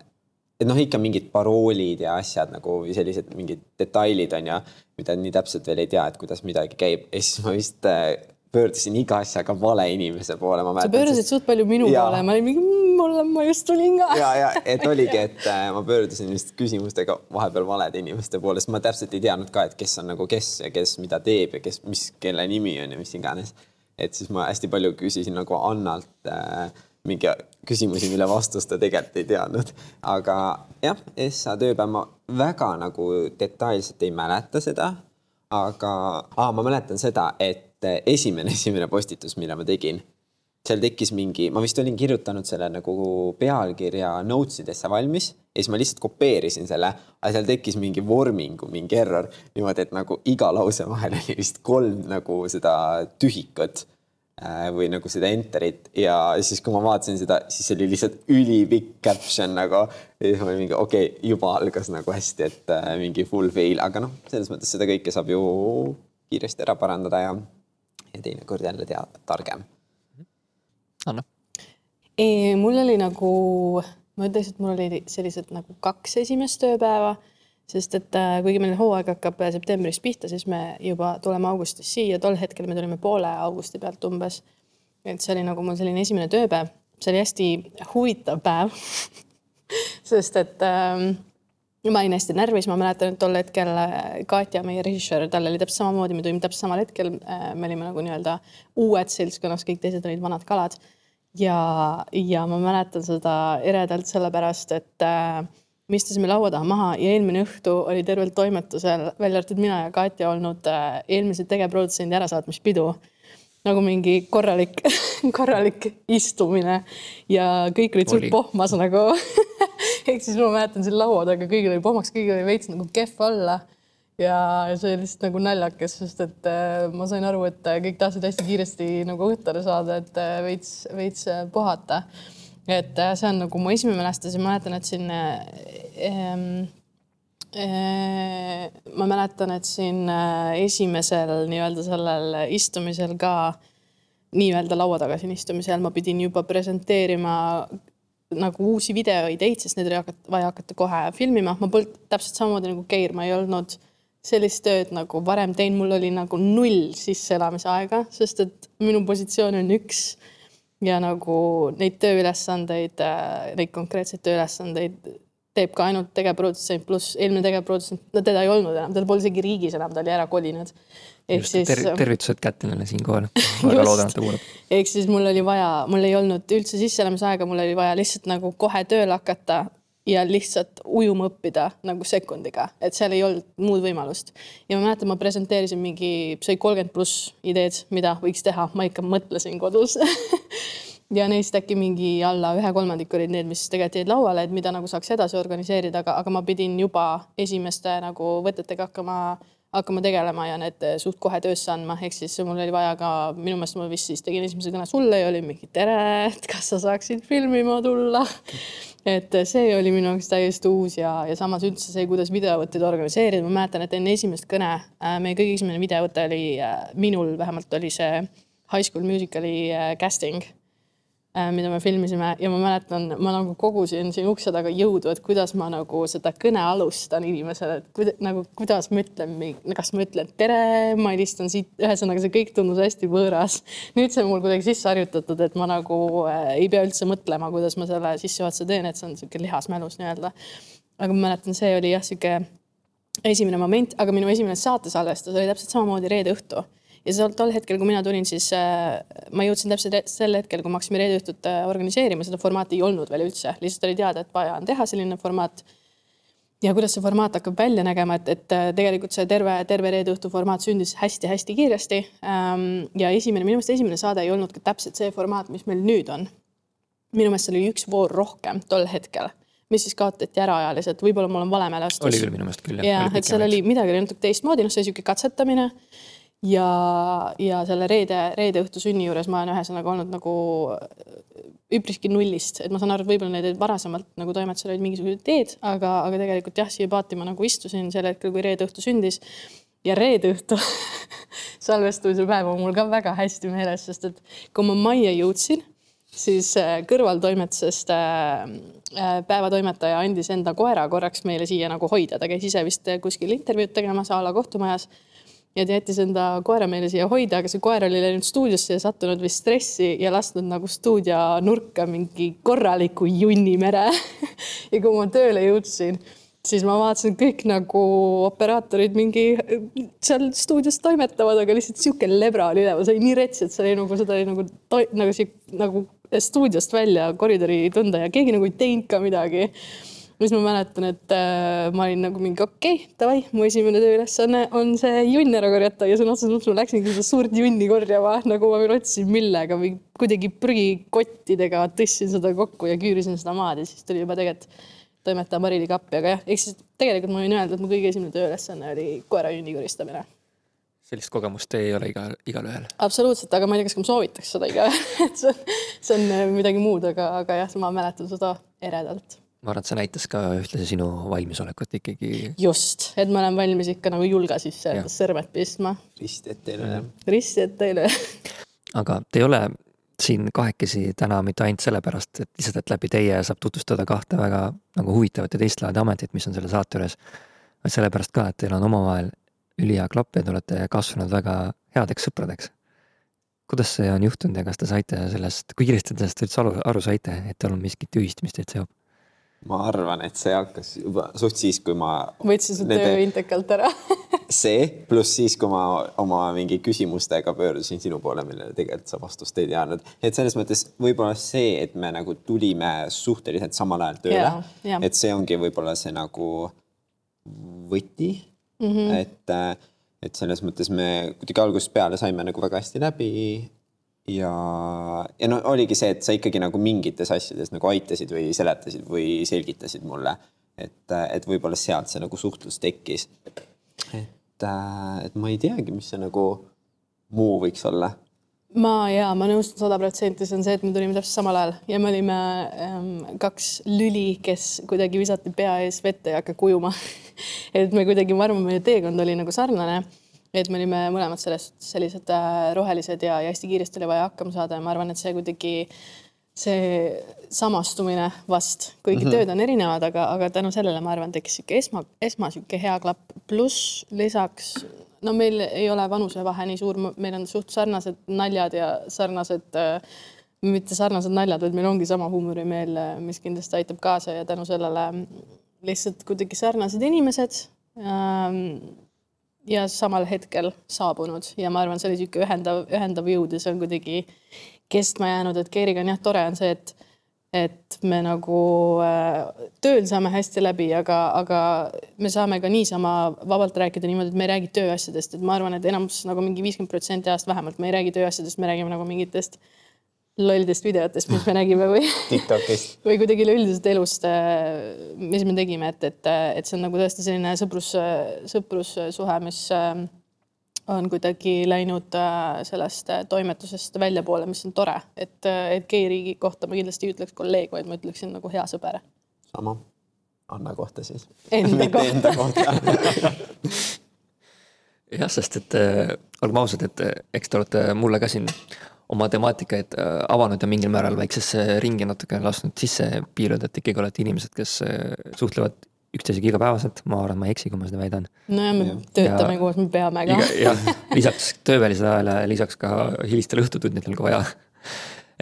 [SPEAKER 3] et noh, ikka mingid paroolid ja asjad nagu sellised mingid detailid on ju, mida nii täpselt veel ei tea, et kuidas midagi käib ja siis ma vist äh, pöördusin iga asjaga vale inimese poole.
[SPEAKER 2] sa pöördusid suht palju minu ja. poole, ma olin mingi, mm, mulle, ma just tulin ka.
[SPEAKER 3] ja, ja et oligi, et äh, ma pöördusin just küsimustega vahepeal valede inimeste poole, sest ma täpselt ei teadnud ka, et kes on nagu kes ja kes mida teeb ja kes, mis, kelle nimi on ja mis iganes. et siis ma hästi palju küsisin nagu Annalt äh, mingi küsimusi, mille vastust ta tegelikult ei teadnud. aga jah, Essa tööpäev, ma väga nagu detailselt ei mäleta seda. aga aa, ma mäletan seda, et esimene, esimene postitus, mille ma tegin, seal tekkis mingi, ma vist olin kirjutanud selle nagu pealkirja notes idesse valmis ja siis ma lihtsalt kopeerisin selle, aga seal tekkis mingi vormingu, mingi error niimoodi, et nagu iga lause vahel oli vist kolm nagu seda tühikut või nagu seda enter'it ja siis, kui ma vaatasin seda, siis oli lihtsalt ülipikk caption nagu. ja siis ma olin mingi okei okay,, juba algas nagu hästi, et äh, mingi full fail, aga noh, selles mõttes seda kõike saab ju kiiresti ära parandada ja ja teinekord jälle tea-, targem.
[SPEAKER 1] Anna?
[SPEAKER 2] mul oli nagu, ma ütleks, et mul oli sellised nagu kaks esimest tööpäeva, sest et äh, kuigi meil hooaeg hakkab septembris pihta, siis me juba tuleme augustis siia, tol hetkel me tulime poole augusti pealt umbes. et see oli nagu mul selline esimene tööpäev, see oli hästi huvitav päev sest et ähm, ma olin hästi närvis, ma mäletan, et tol hetkel äh, Katja, meie režissöör, tal oli täpselt samamoodi, me tulime täpselt samal hetkel. Äh, me olime nagu nii-öelda uued seltskonnas, kõik teised olid vanad kalad. ja, ja ma mäletan seda eredalt sellepärast, et äh, me istusime laua taha maha ja eelmine õhtu oli tervel toimetusel, välja arvatud mina ja Katja olnud äh, eelmise tegevprodutsendi ärasaatmispidu nagu mingi korralik korralik istumine ja kõik olid suht pohmas nagu ehk siis ma mäletan seal laua taga, kõigil oli pohmaks, kõigil oli veits nagu kehv olla. ja see oli lihtsalt nagu naljakas, sest et äh, ma sain aru, et äh, kõik tahtsid hästi kiiresti nagu õhtule saada, et veits, veits puhata. Et äh, see on nagu mu esimene mälestus ja mäletan, et siin ähm, ma mäletan, et siin esimesel nii-öelda sellel istumisel ka nii-öelda laua taga siin istumisel ma pidin juba presenteerima nagu uusi videoideid, sest neid oli hakata, vaja hakata kohe filmima. ma polnud täpselt samamoodi nagu Keir, ma ei olnud sellist tööd nagu varem teinud, mul oli nagu null sisseelamise aega, sest et minu positsioon on üks ja nagu neid tööülesandeid, neid konkreetseid tööülesandeid teeb ka ainult tegevprodutsent pluss eelmine tegevprodutsent, no teda ei olnud enam, teda pole isegi riigis enam, ta oli ära kolinud
[SPEAKER 1] ehk siis ter. tervitused Kätlinale siinkohal, väga loodan, et ta kuulab.
[SPEAKER 2] ehk siis mul oli vaja, mul ei olnud üldse sisseelamisaega, mul oli vaja lihtsalt nagu kohe tööle hakata ja lihtsalt ujuma õppida nagu sekundiga, et seal ei olnud muud võimalust. ja ma mäletan, ma presenteerisin mingi, see oli kolmkümmend pluss ideed, mida võiks teha, ma ikka mõtlesin kodus ja neist äkki mingi alla ühe kolmandiku olid need, mis tegelikult jäid lauale, et mida nagu saaks edasi organiseerida, aga, aga ma pidin juba esimeste nagu võtetega hakkama hakkama tegelema ja need eh, suht kohe töösse andma, ehk siis mul oli vaja ka, minu meelest ma vist siis tegin esimese kõne sulle ja oli mingi tere, et kas sa saaksid filmima tulla. et see oli minu jaoks täiesti uus ja, ja samas üldse see, kuidas videovõtteid organiseerida, ma mäletan, et enne esimest kõne äh, meie kõige esimene videovõte oli minul vähemalt oli see High School Musicali casting mida me filmisime ja ma mäletan, ma nagu kogusin siin ukse taga jõudu, et kuidas ma nagu seda kõne alustan inimesele, et kuida, nagu kuidas ma ütlen, kas ma ütlen tere, ma helistan siit, ühesõnaga see kõik tundus hästi võõras. nüüd see on mul kuidagi sisse harjutatud, et ma nagu äh, ei pea üldse mõtlema, kuidas ma selle sissejuhatuse teen, et see on niisugune lihasmälus nii-öelda. aga ma mäletan, see oli jah, niisugune esimene moment, aga minu esimene saatesalvestus oli täpselt samamoodi reede õhtu ja seal tol hetkel, kui mina tulin, siis äh, ma jõudsin täpselt sel hetkel, kui me hakkasime reede õhtut äh, organiseerima, seda formaati ei olnud veel üldse, lihtsalt oli teada, et vaja on teha selline formaat. ja kuidas see formaat hakkab välja nägema, et, et äh, tegelikult see terve, terve reede õhtu formaat sündis hästi-hästi kiiresti. Ähm, ja esimene, minu meelest esimene saade ei olnud ka täpselt see formaat, mis meil nüüd on. minu meelest seal oli üks voor rohkem tol hetkel mis siis kaotati ära ajaliselt, võib-olla mul on vale mälestus.
[SPEAKER 1] oli küll minu meelest küll.
[SPEAKER 2] ja, et seal oli midagi oli natuke teistmoodi, noh, see niisugune katsetamine ja, ja selle reede, reede õhtu sünni juures ma olen ühesõnaga olnud nagu üpriski nullist, et ma saan aru, et võib-olla need varasemalt nagu toimetusel olid mingisugused ideed, aga, aga tegelikult jah, siia paati ma nagu istusin sel hetkel, kui reede õhtu sündis. ja reede õhtu salvestamise päev on mul ka väga hästi meeles, sest et kui ma majja jõudsin, siis äh, kõrvaltoimetusest äh, äh, päevatoimetaja andis enda koera korraks meile siia nagu hoida, ta käis ise vist kuskil intervjuud tegemas a la kohtumajas ja ta jättis enda koera meile siia hoida, aga see koer oli läinud stuudiosse ja sattunud vist stressi ja lasknud nagu stuudio nurka mingi korraliku junnimere ja kui ma tööle jõudsin, siis ma vaatasin kõik nagu operaatorid mingi seal stuudios toimetavad, aga lihtsalt sihuke lebra oli üleval, see oli nii rets, et see oli nagu seda oli nagu nagu sihuke nagu stuudiost välja koridori tunda ja keegi nagu ei teinud ka midagi siis ma mäletan, et äh, ma olin nagu mingi okei okay,, davai, mu esimene tööülesanne on see junn ära korjata. Ja sõna otseses mõttes ma läksingi seda suurt junni korjama, nagu ma veel otsisin millega või kuidagi prügikottidega tõstsin seda kokku ja küürisin seda maad ja siis tuli juba tegelikult toimetaja Marili kappi, aga jah, ehk siis tegelikult ma võin öelda, et mu kõige esimene tööülesanne oli koera junni koristamine.
[SPEAKER 1] Sellist kogemust ei ole igal, igalühel.
[SPEAKER 2] absoluutselt, aga ma ei tea, kas ma soovitaks seda igaühele, et see on, see on midagi muud, aga, aga jah, ma mäletan seda eredalt
[SPEAKER 1] ma arvan, et see näitas ka ühtlasi sinu valmisolekut ikkagi.
[SPEAKER 2] just, et ma olen valmis ikka nagu julga sisse sõrmed pistma.
[SPEAKER 3] risti ette üle.
[SPEAKER 2] risti ette üle.
[SPEAKER 1] aga te ei ole siin kahekesi täna mitte ainult sellepärast, et lihtsalt, et läbi teie saab tutvustada kahte väga nagu huvitavat ja teist laadi ametit, mis on selle saate juures. vaid sellepärast ka, et teil on omavahel ülihea klapp ja te olete kasvanud väga headeks sõpradeks. kuidas see on juhtunud ja kas te saite sellest, kui kiiresti te sellest üldse aru, aru saite, et on miskit ühist, mis teid seob?
[SPEAKER 3] Ma arvan, et see hakkas juba suht siis, kui ma.
[SPEAKER 2] võtsin su töö intekalt ära
[SPEAKER 3] see pluss siis, kui ma oma mingi küsimustega pöördusin sinu poole, millele tegelikult sa vastust ei teadnud. et selles mõttes võib-olla see, et me nagu tulime suhteliselt samal ajal tööle, et see ongi võib-olla see nagu võti mm. -hmm. et, et selles mõttes me kuidagi algusest peale saime nagu väga hästi läbi ja, ja no oligi see, et sa ikkagi nagu mingites asjades nagu aitasid või seletasid või selgitasid mulle, et, et võib-olla sealt see nagu suhtlus tekkis. et, et ma ei teagi, mis see nagu muu võiks olla.
[SPEAKER 2] Ma ja ma nõustun sada protsenti, see on see, et me tulime täpselt samal ajal. Ja me olime ähm, kaks lüli, kes kuidagi visati pea ees vette ja hakka kujuma. Et me kuidagi, ma arvan, meie teekond oli nagu sarnane et me olime mõlemad sellest sellised äh, rohelised ja, ja hästi kiiresti oli vaja hakkama saada ja ma arvan, et see kuidagi see samastumine vast, kuigi mm -hmm. tööd on erinevad, aga, aga tänu sellele ma arvan, tekkis sihuke esma, esma sihuke hea klapp, pluss lisaks no meil ei ole vanusevahe nii suur, meil on suht sarnased naljad ja sarnased äh, mitte sarnased naljad, vaid meil ongi sama huumorimeel, mis kindlasti aitab kaasa ja tänu sellele lihtsalt kuidagi sarnased inimesed ähm, ja samal hetkel saabunud. Ja ma arvan, see oli niisugune ühendav, ühendav jõud ja see on kuidagi kestma jäänud, et Keeriga on jah, tore on see, et et me nagu äh, tööl saame hästi läbi, aga, aga me saame ka niisama vabalt rääkida niimoodi, et me ei räägi tööasjadest, et ma arvan, et enamus nagu mingi viiskümmend protsenti ajast vähemalt me ei räägi tööasjadest, me räägime nagu mingitest äh, lollidest videotest, mis me nägime või
[SPEAKER 3] TikTokist
[SPEAKER 2] või kuidagi üleüldisest elust, äh, mis me tegime, et, et, et see on nagu tõesti selline sõprus, sõprussuhe, mis äh, on kuidagi läinud äh, sellest toimetusest väljapoole, mis on tore, et, et G-riigi kohta ma kindlasti ei ütleks kolleeg, vaid ma ütleksin nagu hea sõber.
[SPEAKER 3] sama, Anna kohta siis.
[SPEAKER 2] Enda kohta.
[SPEAKER 1] jah, sest et äh, olgem ausad, et eks te olete mulle ka siin oma temaatikaid äh, avanud ja mingil määral väiksesse ringi natuke lasknud sisse piiluda, et ikkagi olete inimesed, kes äh, suhtlevad üksteisega igapäevaselt, ma arvan, ma ei eksi, kui ma seda väidan.
[SPEAKER 2] nojah, me ja. töötame ja, koos, me peame ka.
[SPEAKER 1] jah, lisaks töövälisele ajale, lisaks ka hilistel õhtutundidel, kui vaja.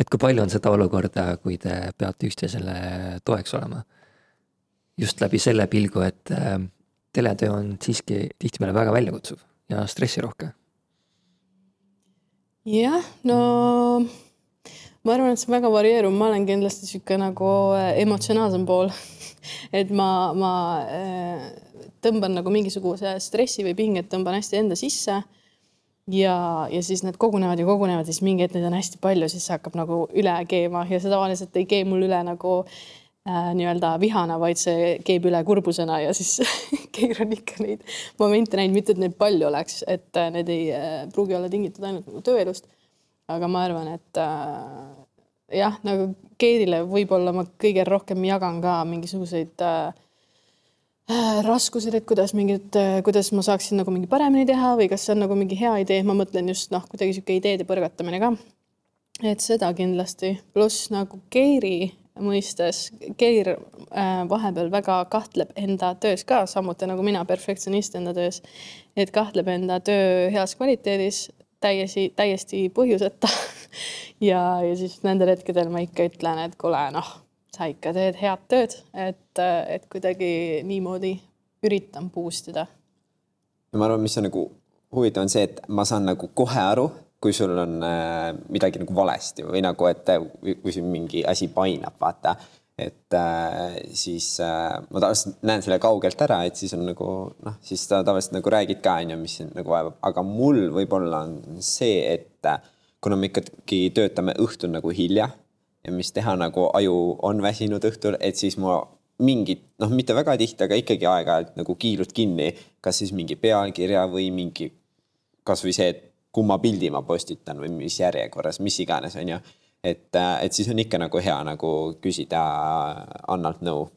[SPEAKER 1] et kui palju on seda olukorda, kui te peate üksteisele toeks olema? just läbi selle pilgu, et äh, teletöö on siiski tihtipeale väga väljakutsuv ja stressirohke.
[SPEAKER 2] Jah, no ma arvan, et see on väga varieeruv, ma olen kindlasti sihuke nagu äh, emotsionaalsem pool. Et ma, ma äh, tõmban nagu mingisuguse stressi või pinget tõmban hästi enda sisse. ja, ja siis need kogunevad ja kogunevad, siis mingi hetk neid on hästi palju, siis hakkab nagu üle keema. Ja see tavaliselt ei kee mul üle nagu nii-öelda vihana, vaid see keeb üle kurbusena ja siis keeran ikka neid momente näinud, mitte et neid palju oleks, et äh, need ei äh, pruugi olla tingitud ainult nagu tööelust. Aga ma arvan, et äh, jah, nagu Keedile võib-olla ma kõige rohkem jagan ka mingisuguseid äh, äh raskused, et kuidas mingid, äh, kuidas ma saaksin nagu mingi paremini teha või kas see on nagu mingi hea idee, ma mõtlen just noh, kuidagi sihuke ideede põrgatamine ka. et seda kindlasti, pluss nagu Keiri mõistes, Keir äh, vahepeal väga kahtleb enda töös ka, samuti nagu mina, perfektsionist enda töös. et kahtleb enda töö heas kvaliteedis, täiesti, täiesti põhjuseta ja, ja siis nendel hetkedel ma ikka ütlen, et kuule, noh, sa ikka teed head tööd, et, et kuidagi niimoodi üritan boost ida.
[SPEAKER 3] ma arvan, mis on nagu huvitav, on see, et ma saan nagu kohe aru, kui sul on äh, midagi nagu valesti või nagu, et kui siin mingi asi painab, vaata et äh, siis äh, ma tavaliselt näen selle kaugelt ära, et siis on nagu noh, siis sa tavaliselt nagu räägid ka onju, mis sind nagu vaevab, aga mul võib-olla on see, et kuna me ikkagi töötame õhtul nagu hilja ja mis teha, nagu aju on väsinud õhtul, et siis ma mingit, noh, mitte väga tihti, aga ikkagi aeg-ajalt nagu kiilud kinni, kas siis mingi pealkirja või mingi kasvõi see, et kumma pildi ma postitan või mis järjekorras, mis iganes, onju. Et, äh, et siis on ikka nagu hea nagu küsida Annalt nõu.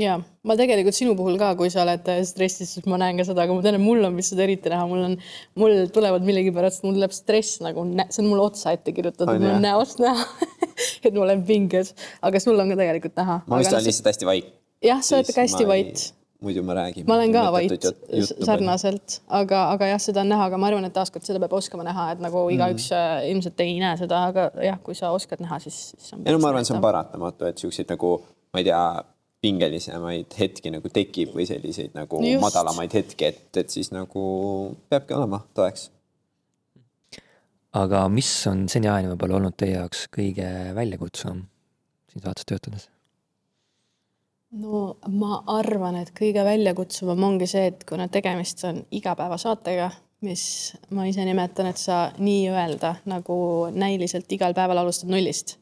[SPEAKER 2] Ja ma tegelikult sinu puhul ka, kui sa oled stressis, siis ma näen ka seda, aga ma tean, et mul on vist seda eriti näha, mul on, mul tulevad millegipärast, mul tuleb stress nagu, see on mul otsa ette kirjutatud, mul on näost näha et ma olen pinges, aga sul on ka tegelikult näha.
[SPEAKER 3] ma vist olen lihtsalt hästi vait.
[SPEAKER 2] jah, sa oled ka hästi vait
[SPEAKER 3] muidu ma räägin.
[SPEAKER 2] ma olen ka vait sarnaselt, aga, aga jah, seda on näha, aga ma arvan, et taaskord seda peab oskama näha, et nagu igaüks mm. ilmselt ei näe seda, aga jah, kui sa oskad näha, siis, siis.
[SPEAKER 3] ei no ma arvan, see on paratamatu, et siukseid nagu ma ei tea, pingelisemaid hetki nagu tekib või selliseid nagu Just. madalamaid hetki, et, et siis nagu peabki olema toeks.
[SPEAKER 1] aga mis on seniajani võib-olla olnud teie jaoks kõige väljakutsuvam siin saates töötades?
[SPEAKER 2] No ma arvan, et kõige väljakutsuvam ongi see, et kuna tegemist on igapäevasaatega, mis ma ise nimetan, et sa nii-öelda nagu näiliselt igal päeval alustad nullist.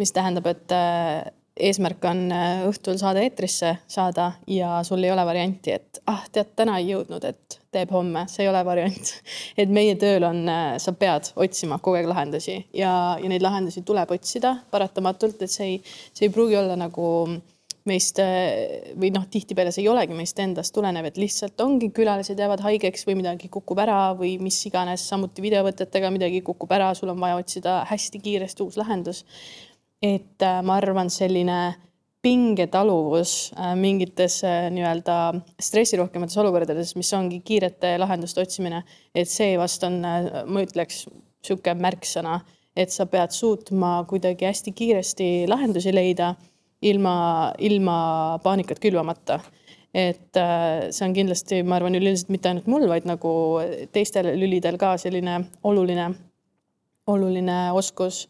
[SPEAKER 2] mis tähendab, et äh, eesmärk on äh, õhtul saade eetrisse saada ja sul ei ole varianti, et ah, tead, täna ei jõudnud, et teeb homme, see ei ole variant. et meie tööl on, äh, sa pead otsima kogu aeg lahendusi ja, ja neid lahendusi tuleb otsida paratamatult, et see ei, see ei pruugi olla nagu äh, meist äh, või noh, tihtipeale see ei olegi meist endast tulenev, et lihtsalt ongi külalised jäävad haigeks või midagi kukub ära või mis iganes, samuti videovõtetega midagi kukub ära, sul on vaja otsida hästi kiiresti uus lahendus. et äh, ma arvan, selline pingetaluvus äh, mingites nii-öelda stressirohkemates olukordades, mis ongi kiirete lahenduste otsimine, et see vast on, ma ütleks, niisugune märksõna, et sa pead suutma kuidagi hästi kiiresti lahendusi leida ilma, ilma paanikat külvamata. et äh, see on kindlasti, ma arvan, üleüldiselt mitte ainult mul, vaid nagu teistel lülidel ka selline oluline, oluline oskus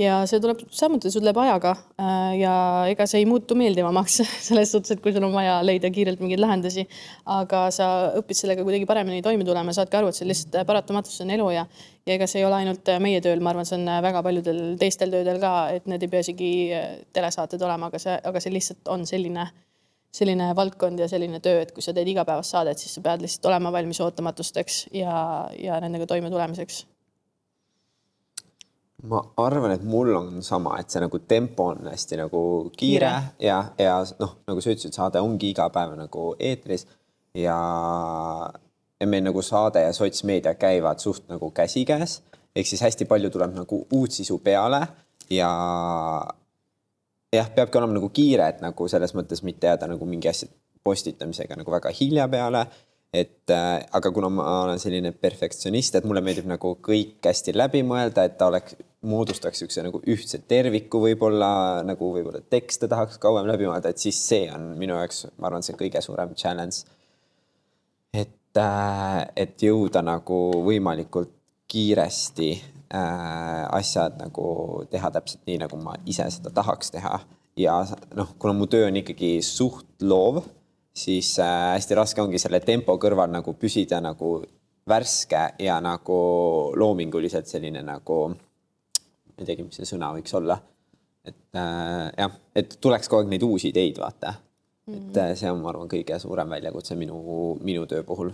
[SPEAKER 2] ja see tuleb samuti, see tuleb ajaga äh, ja ega see ei muutu meeldivamaks selles suhtes, et kui sul on vaja leida kiirelt mingeid lahendusi, aga sa õpid sellega kuidagi paremini toime tulema, saadki aru, et see lihtsalt paratamatus, see on elu ja ja ega see ei ole ainult meie tööl, ma arvan, see on väga paljudel teistel töödel ka, et need ei pea isegi telesaated olema, aga see, aga see lihtsalt on selline, selline valdkond ja selline töö, et kui sa teed igapäevast saadet, siis sa pead lihtsalt olema valmis ootamatusteks ja, ja nendega toime tulemiseks
[SPEAKER 3] ma arvan, et mul on sama, et see nagu tempo on hästi nagu kiire, ja, ja noh, nagu sa ütlesid, saade ongi iga päev nagu eetris ja, ja meil nagu saade ja sotsmeedia käivad suht nagu käsikäes. ehk siis hästi palju tuleb nagu uut sisu peale ja jah, peabki olema nagu kiire, et nagu selles mõttes mitte jääda nagu mingi asja postitamisega nagu väga hilja peale. Et äh, aga kuna ma olen selline perfektsionist, et mulle meeldib nagu kõik hästi läbi mõelda, et ta oleks, moodustaks niisuguse nagu ühtse terviku võib-olla nagu võib-olla tekste tahaks kauem läbi mõelda, et siis see on minu jaoks, ma arvan, see kõige suurem challenge. et äh,, et jõuda nagu võimalikult kiiresti äh, asjad nagu teha täpselt nii, nagu ma ise seda tahaks teha. ja noh, kuna mu töö on ikkagi suht loov, siis äh, hästi raske ongi selle tempo kõrval nagu püsida nagu värske ja nagu loominguliselt selline nagu, ma ei teagi, mis see sõna võiks olla. et äh, jah, et tuleks kogu aeg neid uusi ideid, vaata et äh, see on, ma arvan, kõige suurem väljakutse minu, minu töö puhul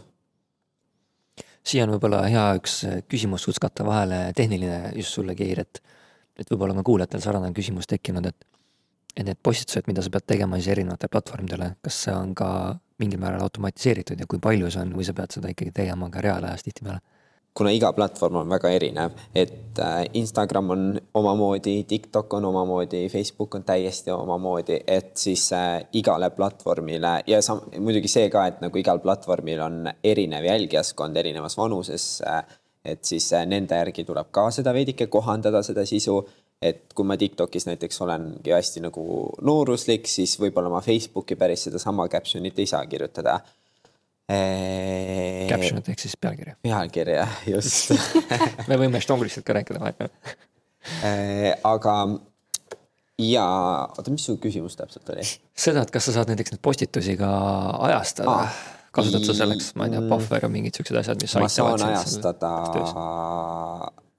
[SPEAKER 1] siia on võib-olla hea üks küsimus suskata vahele, tehniline just sulle, Keir, et et võib-olla on kuulajatel sarnane küsimus tekkinud, et et need postitused, mida sa pead tegema siis erinevatele platvormidele, kas see on ka mingil määral automatiseeritud ja kui palju see on või sa pead seda ikkagi tegema ka reaalajas tihtipeale?
[SPEAKER 3] kuna iga platvorm on väga erinev, et äh, Instagram on omamoodi, TikTok on omamoodi, Facebook on täiesti omamoodi, et siis äh, igale platvormile ja sam-, muidugi see ka, et nagu igal platvormil on erinev jälgijaskond erinevas vanuses. Äh, et siis nende järgi tuleb ka seda veidike kohandada, seda sisu. Et kui ma Tiktokis näiteks olengi hästi nagu nooruslik, siis võib-olla ma Facebooki päris sedasama caption'it ei saa kirjutada
[SPEAKER 1] Caption'it ehk siis pealkirja.
[SPEAKER 3] pealkirja, just
[SPEAKER 1] me võime estonglist ka rääkida vahepeal
[SPEAKER 3] aga ja oota, mis su küsimus täpselt oli?
[SPEAKER 1] seda, et kas sa saad näiteks neid postitusi ka ajastada ah,? kasutad sa selleks, ma ei tea, Buffer ja mingid siuksed asjad, mis
[SPEAKER 3] ma saan ajastada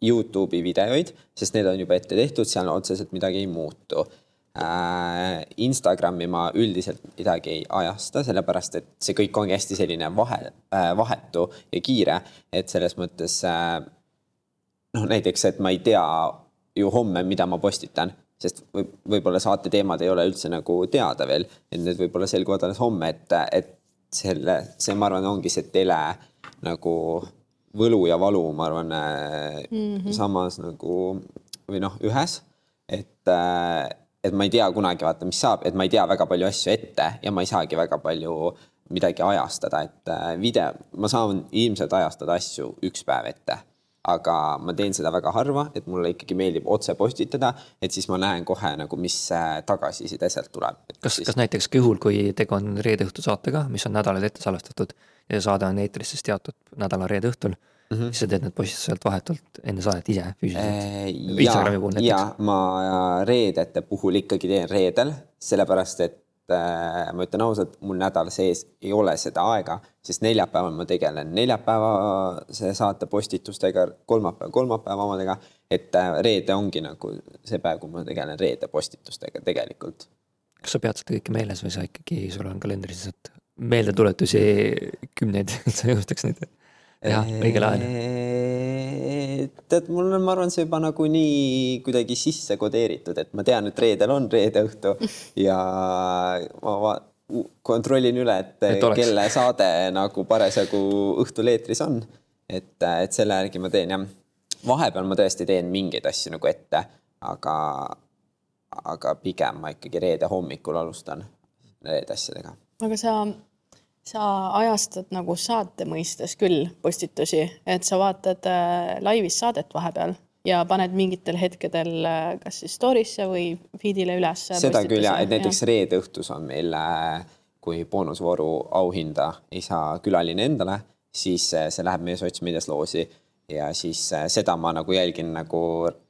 [SPEAKER 3] Youtube'i videoid, sest need on juba ette tehtud, seal otseselt midagi ei muutu. Äh, Instagrami ma üldiselt midagi ei ajasta, sellepärast et see kõik ongi hästi selline vahe, äh, vahetu ja kiire, et selles mõttes äh, noh, näiteks, et ma ei tea ju homme, mida ma postitan, sest võib, võib-olla saate teemad ei ole üldse nagu teada veel, et need võib-olla selguvad alles homme, et, et selle, see, ma arvan, ongi see tele nagu võlu ja valu, ma arvan mm, -hmm. samas nagu või noh, ühes, et et ma ei tea kunagi vaata, mis saab, et ma ei tea väga palju asju ette ja ma ei saagi väga palju midagi ajastada, et äh, video, ma saan ilmselt ajastada asju üks päev ette. aga ma teen seda väga harva, et mulle ikkagi meeldib otse postitada, et siis ma näen kohe nagu, mis äh, tagasiside sealt tuleb.
[SPEAKER 1] kas
[SPEAKER 3] siis...,
[SPEAKER 1] kas näiteks ka juhul, kui tegu on reede õhtu saatega, mis on nädalaid ette salvestatud ja saade on eetris siis teatud nädala reede õhtul mm, -hmm. siis sa teed need postitused vahetult enne saadet ise füüsiliselt
[SPEAKER 3] äh,? Instagrami puhul näiteks? jaa, ma reedete puhul ikkagi teen reedel, sellepärast et äh, ma ütlen ausalt, mul nädala sees ei ole seda aega, sest neljapäeval ma tegelen neljapäevase saate postitustega, kolmapäev kolmapäeva omadega. et äh, reede ongi nagu see päev, kui ma tegelen reede postitustega tegelikult.
[SPEAKER 1] kas sa pead seda kõike meeles või sa ikkagi, sul on kalendris lihtsalt meeldetuletusi kümneid, et sa jõustaks neid? jah, õigel ajal.
[SPEAKER 3] tead, mul on, ma arvan, see juba nagu nii kuidagi sisse kodeeritud, et ma tean, et reedel on reede õhtu ja ma kontrollin üle, et, et kelle saade nagu parasjagu õhtul eetris on. et, et selle järgi ma teen jah. vahepeal ma tõesti teen mingeid asju nagu ette, aga, aga pigem ma ikkagi reede hommikul alustan reede asjadega.
[SPEAKER 2] aga sa sa ajastad nagu saate mõistes küll postitusi, et sa vaatad äh, laivis saadet vahepeal ja paned mingitel hetkedel äh, kas siis story'sse või feed'ile üles.
[SPEAKER 3] seda küll ja, et näiteks ja. reede õhtus on meil, äh, kui boonusvooru auhinda ei saa külaline endale, siis see läheb meie sotsmeedias loosi ja siis seda ma nagu jälgin nagu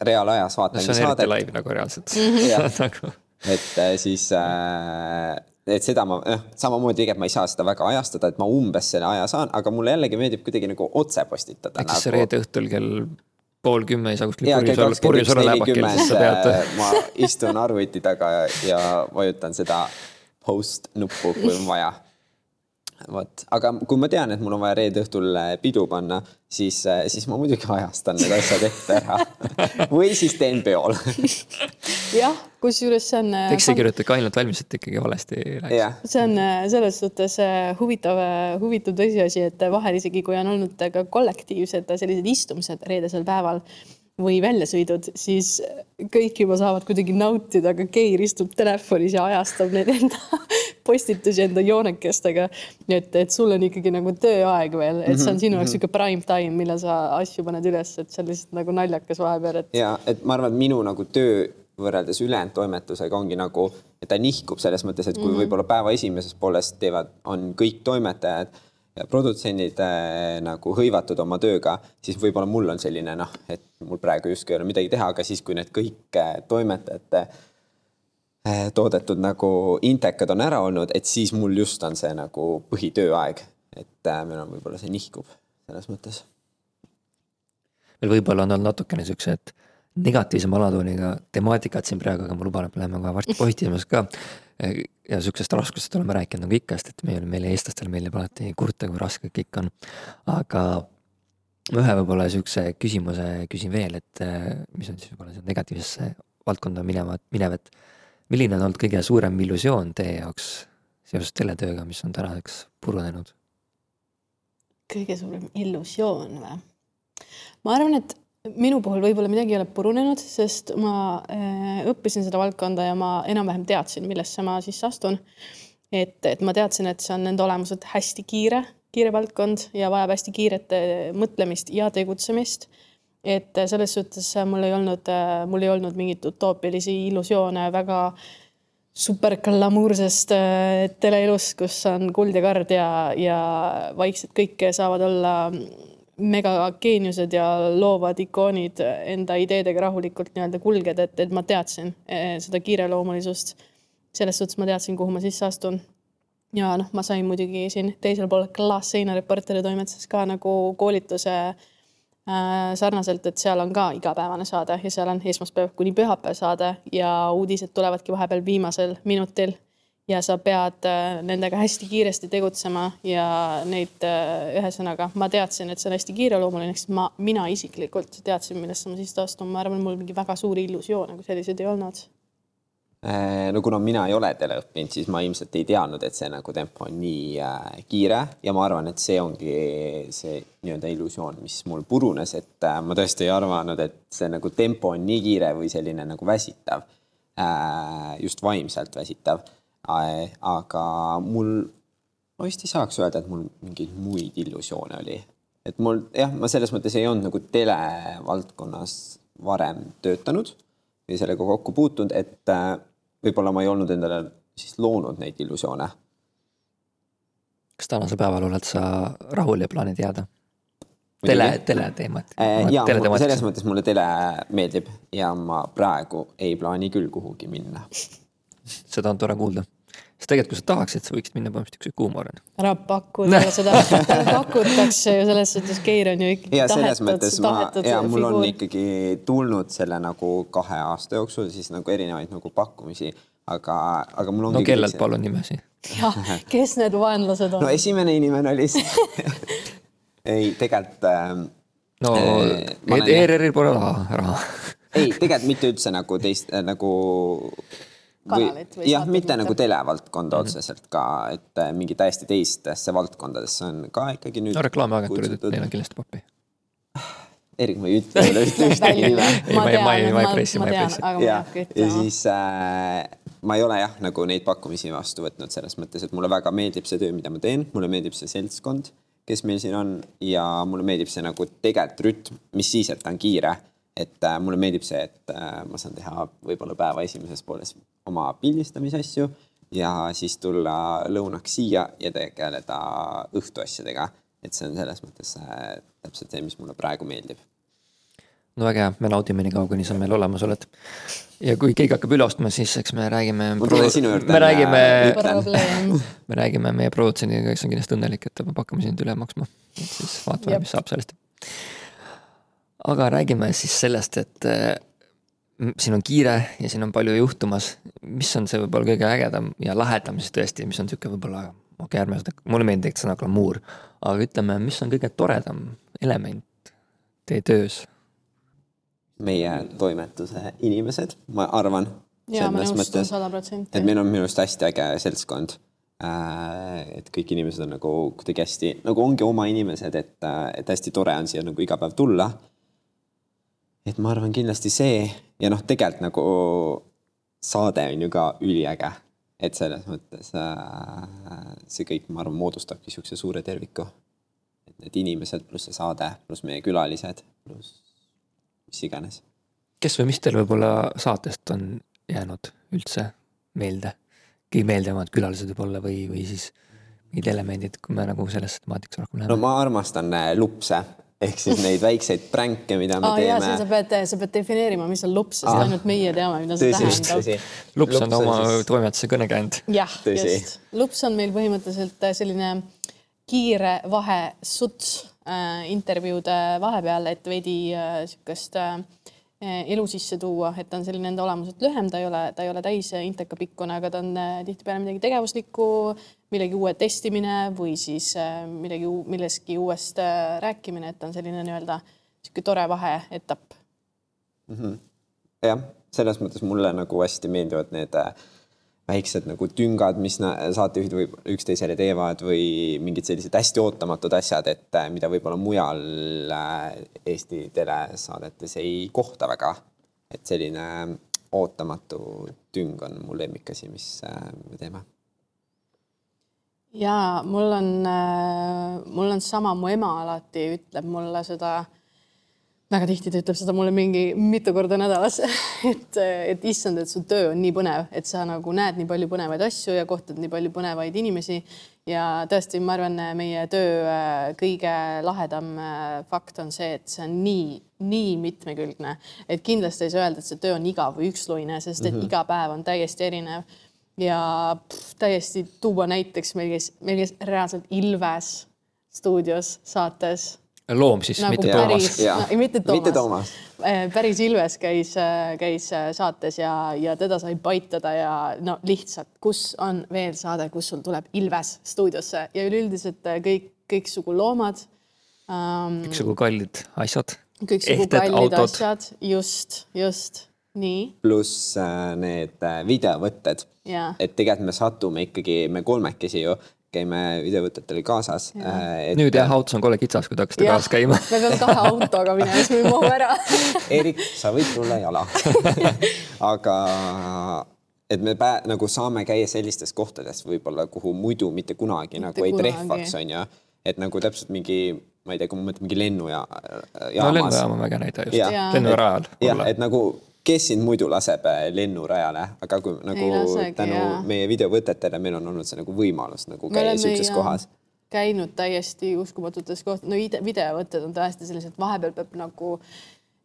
[SPEAKER 3] reaalajas vaatan
[SPEAKER 1] no,. see on eriti live nagu reaalselt
[SPEAKER 3] nagu. et siis äh, et seda ma, noh, samamoodi tegelikult ma ei saa seda väga ajastada, et ma umbes selle aja saan, aga mulle jällegi meeldib kuidagi nagu otse postitada.
[SPEAKER 1] äkki nagu... see reede õhtul kell pool kümme ei saa kuskil purjus olla, purjus olla kell, siis sa pead.
[SPEAKER 3] Äh, ma istun arvuti taga ja vajutan seda post nuppu, kui on vaja. Vot, aga kui ma tean, et mul on vaja reede õhtul äh, pidu panna, siis, siis ma muidugi ajastan need asjad ette ära või siis teen peol
[SPEAKER 2] jah, kusjuures see on.
[SPEAKER 1] eks see kirjutage ainult valmis, et ikkagi valesti
[SPEAKER 3] läks.
[SPEAKER 2] see on selles suhtes huvitav, huvitav tõsiasi, et vahel isegi kui on olnud ka kollektiivsed sellised istumised reedesel päeval või väljasõidud, siis kõik juba saavad kuidagi nautida, aga Keir istub telefonis ja ajastab neid enda postitusi enda joonekestega. et, et sul on ikkagi nagu tööaeg veel, et see on sinu jaoks niisugune prime time, millal sa asju paned üles, et see on lihtsalt nagu naljakas vahepeal, et.
[SPEAKER 3] ja et ma arvan, et minu nagu töö võrreldes ülejäänud toimetusega ongi nagu, et ta nihkub selles mõttes, et kui mm -hmm. võib-olla päeva esimeses pooles teevad, on kõik toimetajad produtsendid äh, nagu hõivatud oma tööga, siis võib-olla mul on selline noh, et mul praegu justkui ei ole midagi teha, aga siis, kui need kõik äh, toimetajate äh, toodetud nagu intekad on ära olnud, et siis mul just on see nagu põhitööaeg. et meil on võib-olla see nihkub selles mõttes.
[SPEAKER 1] meil võib-olla on olnud natukene siuksed negatiivsema alatooniga temaatikat siin praegu, aga ma luban, et me läheme kohe varsti positiivsemaks ka ja sihukesest raskusest oleme rääkinud nagu ikka, sest et meil, meile, eestlastele meeldib alati kurta, kui raske kõik on. aga ühe võib-olla sihukese küsimuse küsin veel, et mis on siis võib-olla negatiivsesse valdkonda minevat, minev, et milline on olnud kõige suurem illusioon teie jaoks seoses teletööga, mis on tänaseks purunenud?
[SPEAKER 2] kõige suurem illusioon või? ma arvan, et minu puhul võib-olla midagi ei ole purunenud, sest ma äh, õppisin seda valdkonda ja ma enam-vähem teadsin, millesse ma sisse astun. et, et ma teadsin, et see on nende olemuselt hästi kiire, kiire valdkond ja vajab hästi kiiret äh, mõtlemist ja tegutsemist. et äh, selles suhtes mul ei olnud, mul ei olnud mingeid utoopilisi illusioone väga super glamuursest teleelust, kus on kuld ja kard ja, ja vaikselt kõik saavad olla megageeniused ja loovad ikoonid enda ideedega rahulikult nii-öelda kulgeda, et, et ma teadsin eh, seda kiireloomulisust. selles suhtes ma teadsin, kuhu ma sisse astun. ja noh, ma sain muidugi siin teisel pool klaasseina Reporteri toimetuses ka nagu koolituse äh, sarnaselt, et seal on ka igapäevane saade ja seal on esmaspäev kuni pühapäev saade ja uudised tulevadki vahepeal viimasel minutil ja sa pead äh, nendega hästi kiiresti tegutsema ja neid, äh, ühesõnaga, ma teadsin, et see on hästi kiireloomuline, sest ma, mina isiklikult teadsin, millesse ma sisse astun, ma arvan, mul mingi väga suuri illusioone kui selliseid ei olnud.
[SPEAKER 3] Äh, no kuna mina ei ole tele õppinud, siis ma ilmselt ei teadnud, et see nagu tempo on nii kiire ja ma arvan, et see ongi see nii-öelda illusioon, mis mul purunes, et ma tõesti ei arvanud, et see nagu tempo on nii kiire või selline nagu väsitav, just vaimselt väsitav aga mul, ma vist ei saaks öelda, et mul mingeid muid illusioone oli. et mul jah, ma selles mõttes ei olnud nagu televaldkonnas varem töötanud või sellega kokku puutunud, et äh, võib-olla ma ei olnud endale siis loonud neid illusioone.
[SPEAKER 1] kas tänasel päeval oled sa rahul ja plaanid jääda? tele, teleteemat
[SPEAKER 3] äh,. ja selles mõttes mulle tele meeldib ja ma praegu ei plaani küll kuhugi minna
[SPEAKER 1] seda on tore kuulda sest tegelikult, kui sa tahaksid, sa võiksid minna põhimõtteliselt ükskõik kuhu, ma arvan.
[SPEAKER 2] ära paku talle seda, pakutakse ju selles suhtes, Keir on ju ikkagi
[SPEAKER 3] ja selles mõttes ma, ja mul figuur. on ikkagi tulnud selle nagu kahe aasta jooksul siis nagu erinevaid nagu pakkumisi, aga, aga mul
[SPEAKER 1] ongi. no kellelt see... palun nimesi?
[SPEAKER 2] jah, kes need vaenlased on?
[SPEAKER 3] no esimene inimene oli ei, tegelikult ähm,.
[SPEAKER 1] no äh, ERR-il pole raha, raha
[SPEAKER 3] ei, tegelikult mitte üldse nagu teist äh, nagu
[SPEAKER 2] kanalit või?
[SPEAKER 3] jah, mitte nagu televaldkonda mm -hmm. otseselt ka, et äh, mingi täiesti teistesse valdkondadesse on ka ikkagi nüüd.
[SPEAKER 1] no reklaamiagentuurid, et neil on kindlasti pappi.
[SPEAKER 3] Erik, ma ei ütle sulle ühte ühtegi nime.
[SPEAKER 1] ma ei, ma ei, ma ei pressi, ma ei pressi.
[SPEAKER 3] ja, ja siis äh, ma ei ole jah, nagu neid pakkumisi vastu võtnud selles mõttes, et mulle väga meeldib see töö, mida ma teen, mulle meeldib see seltskond, kes meil siin on ja mulle meeldib see nagu tegelikult rütm, mis siis, et ta on kiire et äh, mulle meeldib see, et äh, ma saan teha võib-olla päeva esimeses pooles oma pildistamise asju ja siis tulla lõunaks siia ja tegeleda õhtuasjadega. et see on selles mõttes äh, täpselt see, mis mulle praegu meeldib.
[SPEAKER 1] no väga hea, me naudime nii kaua, kuni sa meil olemas oled. ja kui keegi hakkab üle ostma, siis eks me räägime. me räägime, me räägime meie produtsendiga, kes on kindlasti õnnelik, et ta peab hakkama sind üle maksma. et siis vaatame, mis saab sellest aga räägime siis sellest, et äh, siin on kiire ja siin on palju juhtumas. mis on see võib-olla kõige ägedam ja lahedam siis tõesti, mis on sihuke võib-olla okei okay,, ärme seda, mulle meeldib tegelikult sõna glamuur, aga ütleme, mis on kõige toredam element teie töös?
[SPEAKER 3] meie toimetuse inimesed, ma arvan.
[SPEAKER 2] ja ma nõustun sada protsenti.
[SPEAKER 3] et meil on minu arust hästi äge seltskond Äh, et kõik inimesed on nagu kuidagi hästi, nagu ongi oma inimesed, et, et hästi tore on siia nagu iga päev tulla. Et ma arvan kindlasti see ja noh, tegelikult nagu saade on ju ka üliäge, et selles mõttes äh, see kõik, ma arvan, moodustabki niisuguse suure terviku. et need inimesed pluss see saade, pluss meie külalised, pluss mis iganes.
[SPEAKER 1] kes või mis teil võib-olla saatest on jäänud üldse meelde? kõige meeldivamad külalised võib-olla või, või siis mingid elemendid, kui me nagu sellesse temaatikasse rohkem läheme?
[SPEAKER 3] no ma armastan äh, lupse ehk siis neid väikseid pränke, mida me
[SPEAKER 2] oh,
[SPEAKER 3] teeme.
[SPEAKER 2] sa pead, sa pead defineerima, mis on lups, sest ah. ainult meie teame, mida see tähendab.
[SPEAKER 1] lups on oma siis... toimetuse kõnekäänd.
[SPEAKER 2] jah, just. lups on meil põhimõtteliselt äh, selline kiire vahesuts äh, intervjuude vahepeal, et veidi niisugust äh, Eh, elu sisse tuua, et ta on selline enda olemuselt lühem, ta ei ole, ta ei ole täis inteka pikkune, aga ta on eh, tihtipeale midagi tegevuslikku, millegi uue testimine või siis eh, millegi, millestki uuest rääkimine, et on selline nii-öelda niisugune tore vaheetapp
[SPEAKER 3] mm. -hmm. jah, selles mõttes mulle nagu hästi meeldivad need äh, väiksed nagu tüngad, mis saatejuhid või üksteisele teevad või mingid sellised hästi ootamatud asjad, et äh, mida võib-olla mujal äh, Eesti telesaadetes ei kohta väga. et selline ootamatu tüng on mu lemmikasi, mis äh, me teeme.
[SPEAKER 2] Ja mul on, mul on sama, mu ema alati ütleb mulle seda väga tihti ta ütleb seda mulle mingi mitu korda nädalas, et, et issand, et su töö on nii põnev, et sa nagu näed nii palju põnevaid asju ja kohtad nii palju põnevaid inimesi. ja tõesti, ma arvan, meie töö äh, kõige lahedam äh, fakt on see, et see on nii, nii mitmekülgne, et kindlasti ei saa öelda, et see töö on igav või üksluine, sest et mm -hmm. iga päev on täiesti erinev ja pff, täiesti tuua näiteks meil käis, meil käis reaalselt Ilves stuudios saates
[SPEAKER 1] loom siis nagu, mitte
[SPEAKER 2] Toomas. No, mitte Toomas, mitte Toomas.. Äh, päris Ilves käis, äh, käis äh, saates ja, ja teda sai paitada ja no lihtsalt, kus on veel saade, kus sul tuleb Ilves stuudiosse ja üleüldiselt kõik, kõiksugu loomad
[SPEAKER 1] ähm,. kõiksugu kallid asjad.
[SPEAKER 2] kõiksugu kallid autod. asjad, just, just.
[SPEAKER 3] Pluss äh, need äh, videovõtted. et tegelikult me satume ikkagi, me kolmekesi ju käime videovõtetele kaasas.
[SPEAKER 1] Äh, nüüd jah, autos on kole kitsas, kui te hakkasite kaasas käima.
[SPEAKER 2] me peame kahe autoga minema, siis me ei mahu ära
[SPEAKER 3] Eerik, sa võid tulla jala aga et me pää, nagu saame käia sellistes kohtades võib-olla, kuhu muidu mitte kunagi mitte nagu ei trehvaks, on ju. et nagu täpselt mingi, ma ei tea, kui ma mõtlen mingi lennujaama.
[SPEAKER 1] no lennujaam on väga näide just, lennurajal.
[SPEAKER 3] jah, et nagu kes sind muidu laseb äh, lennurajale, aga kui nagu lasegi, tänu jah. meie videovõtetele meil on olnud see nagu võimalus nagu käia siukses kohas.
[SPEAKER 2] käinud täiesti uskumatutes kohtades, no videovõtted on tõesti sellised, vahepeal peab nagu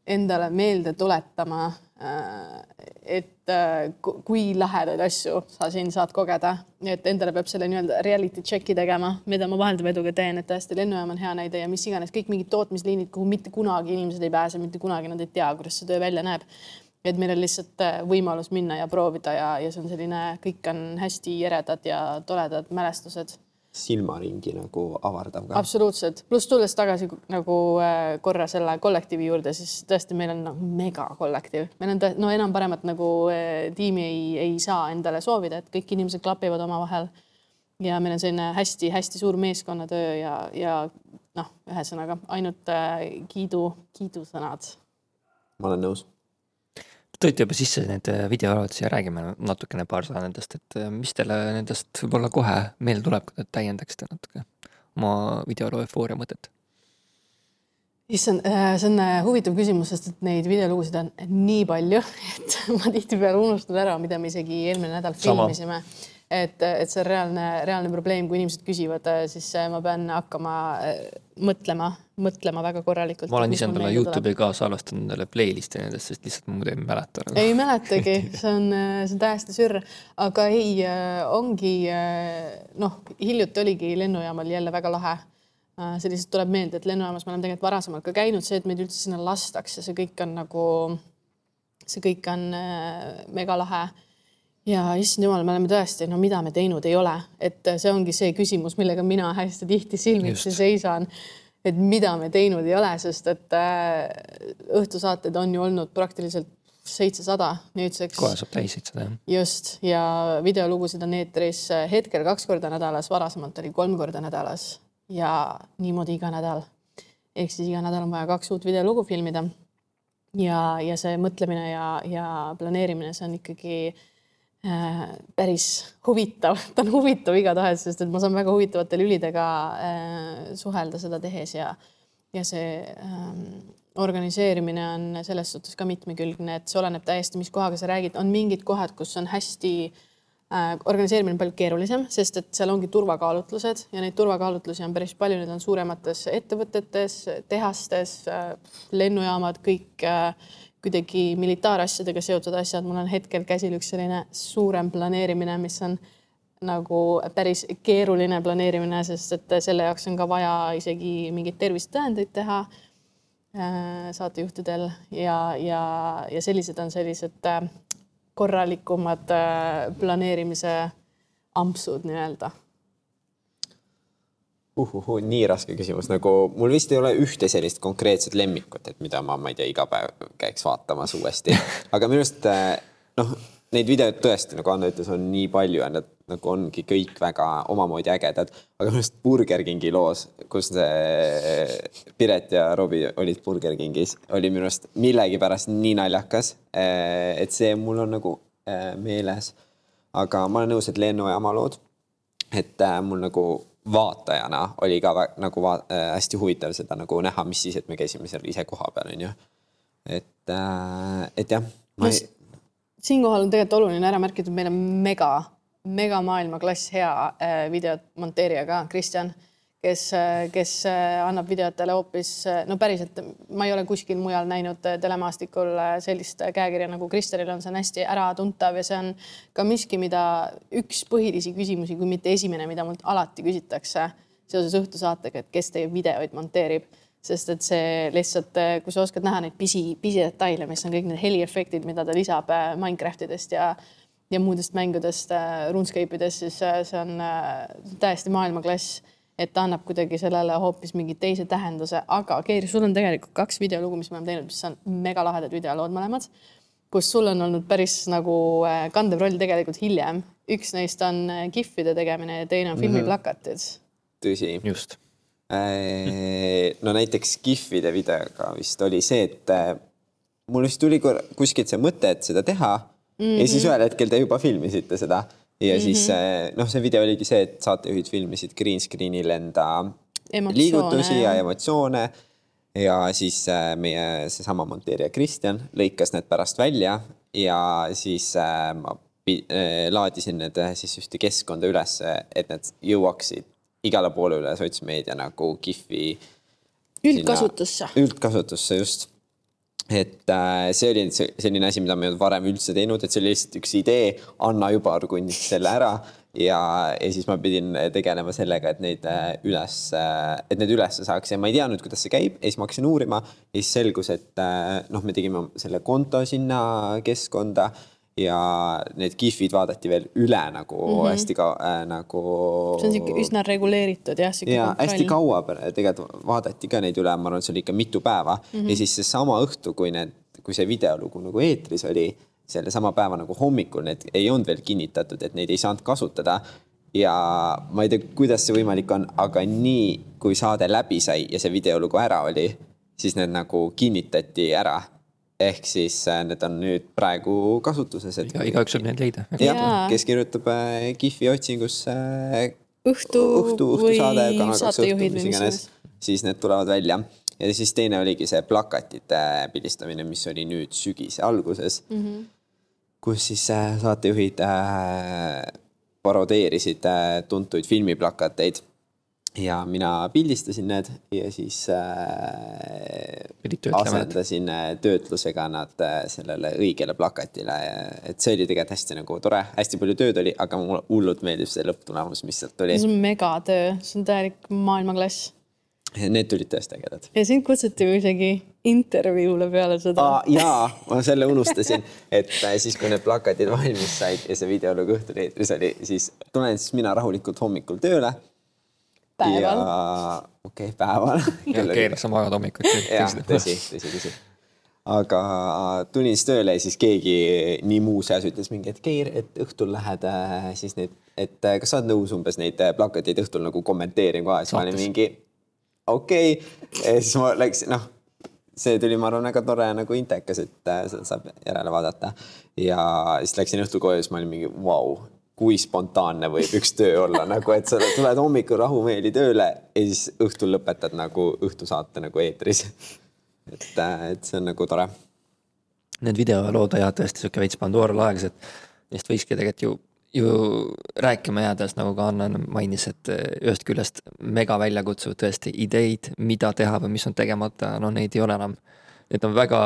[SPEAKER 2] endale meelde tuletama, äh, et äh, kui lahedaid asju sa siin saad kogeda, et endale peab selle nii-öelda reality check'i tegema, mida ma vaheldava eduga teen, et tõesti lennujaam on hea näide ja mis iganes, kõik mingid tootmisliinid, kuhu mitte kunagi inimesed ei pääse, mitte kunagi nad ei tea, kuidas see töö välja näeb et meil on lihtsalt äh, võimalus minna ja proovida ja, ja see on selline, kõik on hästi eredad ja toredad mälestused.
[SPEAKER 3] silmaringi nagu avardav ka.
[SPEAKER 2] absoluutselt, pluss tulles tagasi nagu äh, korra selle kollektiivi juurde, siis tõesti, meil on nagu megakollektiiv, meil on no enam paremat nagu äh, tiimi ei, ei saa endale soovida, et kõik inimesed klapivad omavahel. ja meil on selline hästi-hästi suur meeskonnatöö ja, ja noh, ühesõnaga ainult kiidu, kiidusõnad.
[SPEAKER 3] ma olen nõus
[SPEAKER 1] tõite juba sisse need äh, videoarvutusi ja räägime natukene paar sõna nendest, et äh, mis teile nendest võib-olla kohe meelde tuleb, kui te täiendaksite natuke oma videoloo eufooria mõtet?
[SPEAKER 2] issand, äh, see on huvitav küsimus, sest et neid videolugusid on nii palju, et ma tihtipeale unustan ära, mida me isegi eelmine nädal filmisime Sama et, et see on reaalne, reaalne probleem, kui inimesed küsivad, siis ma pean hakkama äh, mõtlema, mõtlema väga korralikult.
[SPEAKER 1] ma olen ise endale Youtube'i ka salvestanud endale playlist'i nendest, sest lihtsalt muidu ei mäleta
[SPEAKER 2] nagu.. ei mäletagi, see on, see on täiesti sürr, aga ei, äh, ongi äh, noh, hiljuti oligi lennujaamal jälle väga lahe. See lihtsalt tuleb meelde, et lennujaamas me oleme tegelikult varasemalt ka käinud, see, et meid üldse sinna lastakse, see kõik on nagu, see kõik on mega lahe ja issand jumal, me oleme tõesti, no mida me teinud ei ole, et see ongi see küsimus, millega mina hästi tihti silmitsi
[SPEAKER 1] Just.
[SPEAKER 2] seisan. et mida me teinud ei ole, sest et äh, õhtusaateid on ju olnud praktiliselt seitsesada nüüdseks.
[SPEAKER 1] kohe saab täis siit seda jah.
[SPEAKER 2] just ja videolugusid on eetris hetkel kaks korda nädalas, varasemalt oli kolm korda nädalas ja niimoodi iga nädal. ehk siis iga nädal on vaja kaks uut videolugu filmida. ja, ja see mõtlemine ja, ja planeerimine, see on ikkagi äh, päris huvitav, ta on huvitav igatahes, sest et ma saan väga huvitavate lülidega äh, suhelda seda tehes ja, ja see ähm, organiseerimine on selles suhtes ka mitmekülgne, et see oleneb täiesti, mis kohaga sa räägid, on mingid kohad, kus on hästi äh, organiseerimine palju keerulisem, sest et seal ongi turvakaalutlused ja neid turvakaalutlusi on päris palju, need on suuremates ettevõtetes, tehastes äh,, lennujaamad, kõik äh, kuidagi militaarasjadega seotud asjad. mul on hetkel käsil üks selline suurem planeerimine, mis on nagu päris keeruline planeerimine, sest et selle jaoks on ka vaja isegi mingeid tervisetõendeid teha Äh, saatejuhtidel ja, ja, ja sellised on sellised äh, korralikumad äh, planeerimise ampsud nii-öelda
[SPEAKER 3] uhuhu, nii raske küsimus, nagu mul vist ei ole ühte sellist konkreetset lemmikut, et mida ma, ma ei tea, iga päev käiks vaatamas uuesti. aga minu arust noh, neid videoid tõesti, nagu Anne ütles, on nii palju ja nad nagu ongi kõik väga omamoodi ägedad. aga minu arust Burger Kingi loos, kus see Piret ja Robbie olid Burger Kingis, oli minu arust millegipärast nii naljakas. et see mul on nagu meeles. aga ma olen nõus, et lennujaama lood, et mul nagu vaatajana oli ka nagu va- äh, hästi huvitav seda nagu näha, mis siis, et me käisime seal ise kohapeal, onju. et, et jah, ma ei
[SPEAKER 2] siinkohal on tegelikult oluline ära märkida, et meil on mega, mega maailmaklass hea äh, videomonteerija ka, Kristjan, kes, kes äh, annab videotele hoopis, no päriselt, ma ei ole kuskil mujal näinud äh, telemaastikul sellist käekirja nagu Kristjanil on, see on hästi äratuntav ja see on ka miski, mida üks põhilisi küsimusi, kui mitte esimene, mida mult alati küsitakse seoses õhtusaatega, et kes teie videoid monteerib sest et see lihtsalt, kui sa oskad näha neid pisi, pisidetaile, mis on kõik need heliefektid, mida ta lisab Minecraftidest ja ja muudest mängudest RuneScape ides, siis see on täiesti maailmaklass. Et ta annab kuidagi sellele hoopis mingi teise tähenduse, aga Keir, sul on tegelikult kaks videolugu, mis me oleme teinud, mis on megalahedad videolood mõlemad, kus sul on olnud päris nagu kandev roll tegelikult hiljem. üks neist on GIF-ide tegemine ja teine on filmiplakatid mm.
[SPEAKER 3] -hmm. tõsi.
[SPEAKER 1] just
[SPEAKER 3] no näiteks GIF-ide videoga vist oli see, et äh, mul vist tuli kuskilt see mõte, et seda teha mm -hmm. ja siis ühel hetkel te juba filmisite seda ja mm -hmm. siis äh, noh, see video oligi see, et saatejuhid filmisid green screen'il enda emotsioone. liigutusi ja emotsioone ja siis äh, meie seesama monteerija Kristjan lõikas need pärast välja ja siis ma laadisin need siis ühte keskkonda üles, et need jõuaksid igale poole üle sotsmeedia nagu Kifi.
[SPEAKER 2] üldkasutusse.
[SPEAKER 3] üldkasutusse just. Et äh, see oli selline asi, mida me ei olnud varem üldse teinud, et see oli lihtsalt üks idee, Anna Jubar kundis selle ära. Ja, ja siis ma pidin tegelema sellega, et neid äh, üles, et need ülesse saaks. Ja ma ei teadnud, kuidas see käib. Ja siis ma hakkasin uurima ja siis selgus, et äh, noh, me tegime selle konto sinna keskkonda ja need kihvid vaadati veel üle nagu mm -hmm. hästi ka äh, nagu.
[SPEAKER 2] see on sihuke üsna reguleeritud jah.
[SPEAKER 3] ja hästi kaua tegelikult vaadati ka neid üle, ma arvan, et see oli ikka mitu päeva mm -hmm. ja siis seesama õhtu, kui need, kui see videolugu nagu eetris oli, sellesama päeva nagu hommikul need ei olnud veel kinnitatud, et neid ei saanud kasutada ja ma ei tea, kuidas see võimalik on, aga nii kui saade läbi sai ja see videolugu ära oli, siis need nagu kinnitati ära ehk siis äh, need on nüüd praegu kasutuses, et.
[SPEAKER 1] igaüks saab neid leida.
[SPEAKER 3] jah, kes kirjutab äh, Kifi otsingusse
[SPEAKER 2] õhtu,
[SPEAKER 3] õhtu, õhtusaade, Kanal kaks õhtu, mis iganes, siis need tulevad välja. ja siis teine oligi see plakatite pildistamine, mis oli nüüd sügise alguses mm. -hmm. kus siis äh, saatejuhid parodeerisid tuntuid filmiplakateid ja mina pildistasin need ja siis äh, asendasin äh, töötlusega nad äh, sellele õigele plakatile. et see oli tegelikult hästi nagu tore, hästi palju tööd oli, aga mulle hullult meeldib see lõpptulemus, mis sealt tuli.
[SPEAKER 2] see on megatöö, see on täielik maailmaklass.
[SPEAKER 3] Need tulid tõesti ägedad.
[SPEAKER 2] ja sind kutsuti ju isegi intervjuule peale seda.
[SPEAKER 3] jaa, ma selle unustasin, et äh, siis, kui need plakatid valmis said ja see videolugu õhtul eetris oli, siis tulen siis mina rahulikult hommikul tööle.
[SPEAKER 2] Päeval.
[SPEAKER 3] okei okay,, päeval.
[SPEAKER 1] keeraks sa magad hommikuti.
[SPEAKER 3] jah, tõsi, tõsi, tõsi aga tulin siis tööle ja siis keegi nii muuseas ütles mingi, et Keir, et õhtul lähed äh, siis neid, et äh, kas sa oled nõus umbes neid äh, plakateid õhtul nagu kommenteerima ka, siis ma olin mingi okei okay. ja siis ma läksin, noh, see tuli, ma arvan, väga tore nagu intekas, et seda saab järele vaadata. ja siis läksin õhtul koju ja siis ma olin mingi vau wow, kui spontaanne võib üks töö olla nagu, et sa tuled hommikul rahumeeli tööle ja siis õhtul lõpetad nagu õhtusaate nagu eetris et, äh, et see on nagu tore.
[SPEAKER 1] Need videolood ajavad tõesti sihuke veits Pandora laegas, et neist võikski tegelikult ju, ju rääkima jäädes, nagu ka Anna mainis, et äh, ühest küljest mega väljakutsuvad tõesti ideid, mida teha või mis on tegemata, no neid ei ole enam. Need on väga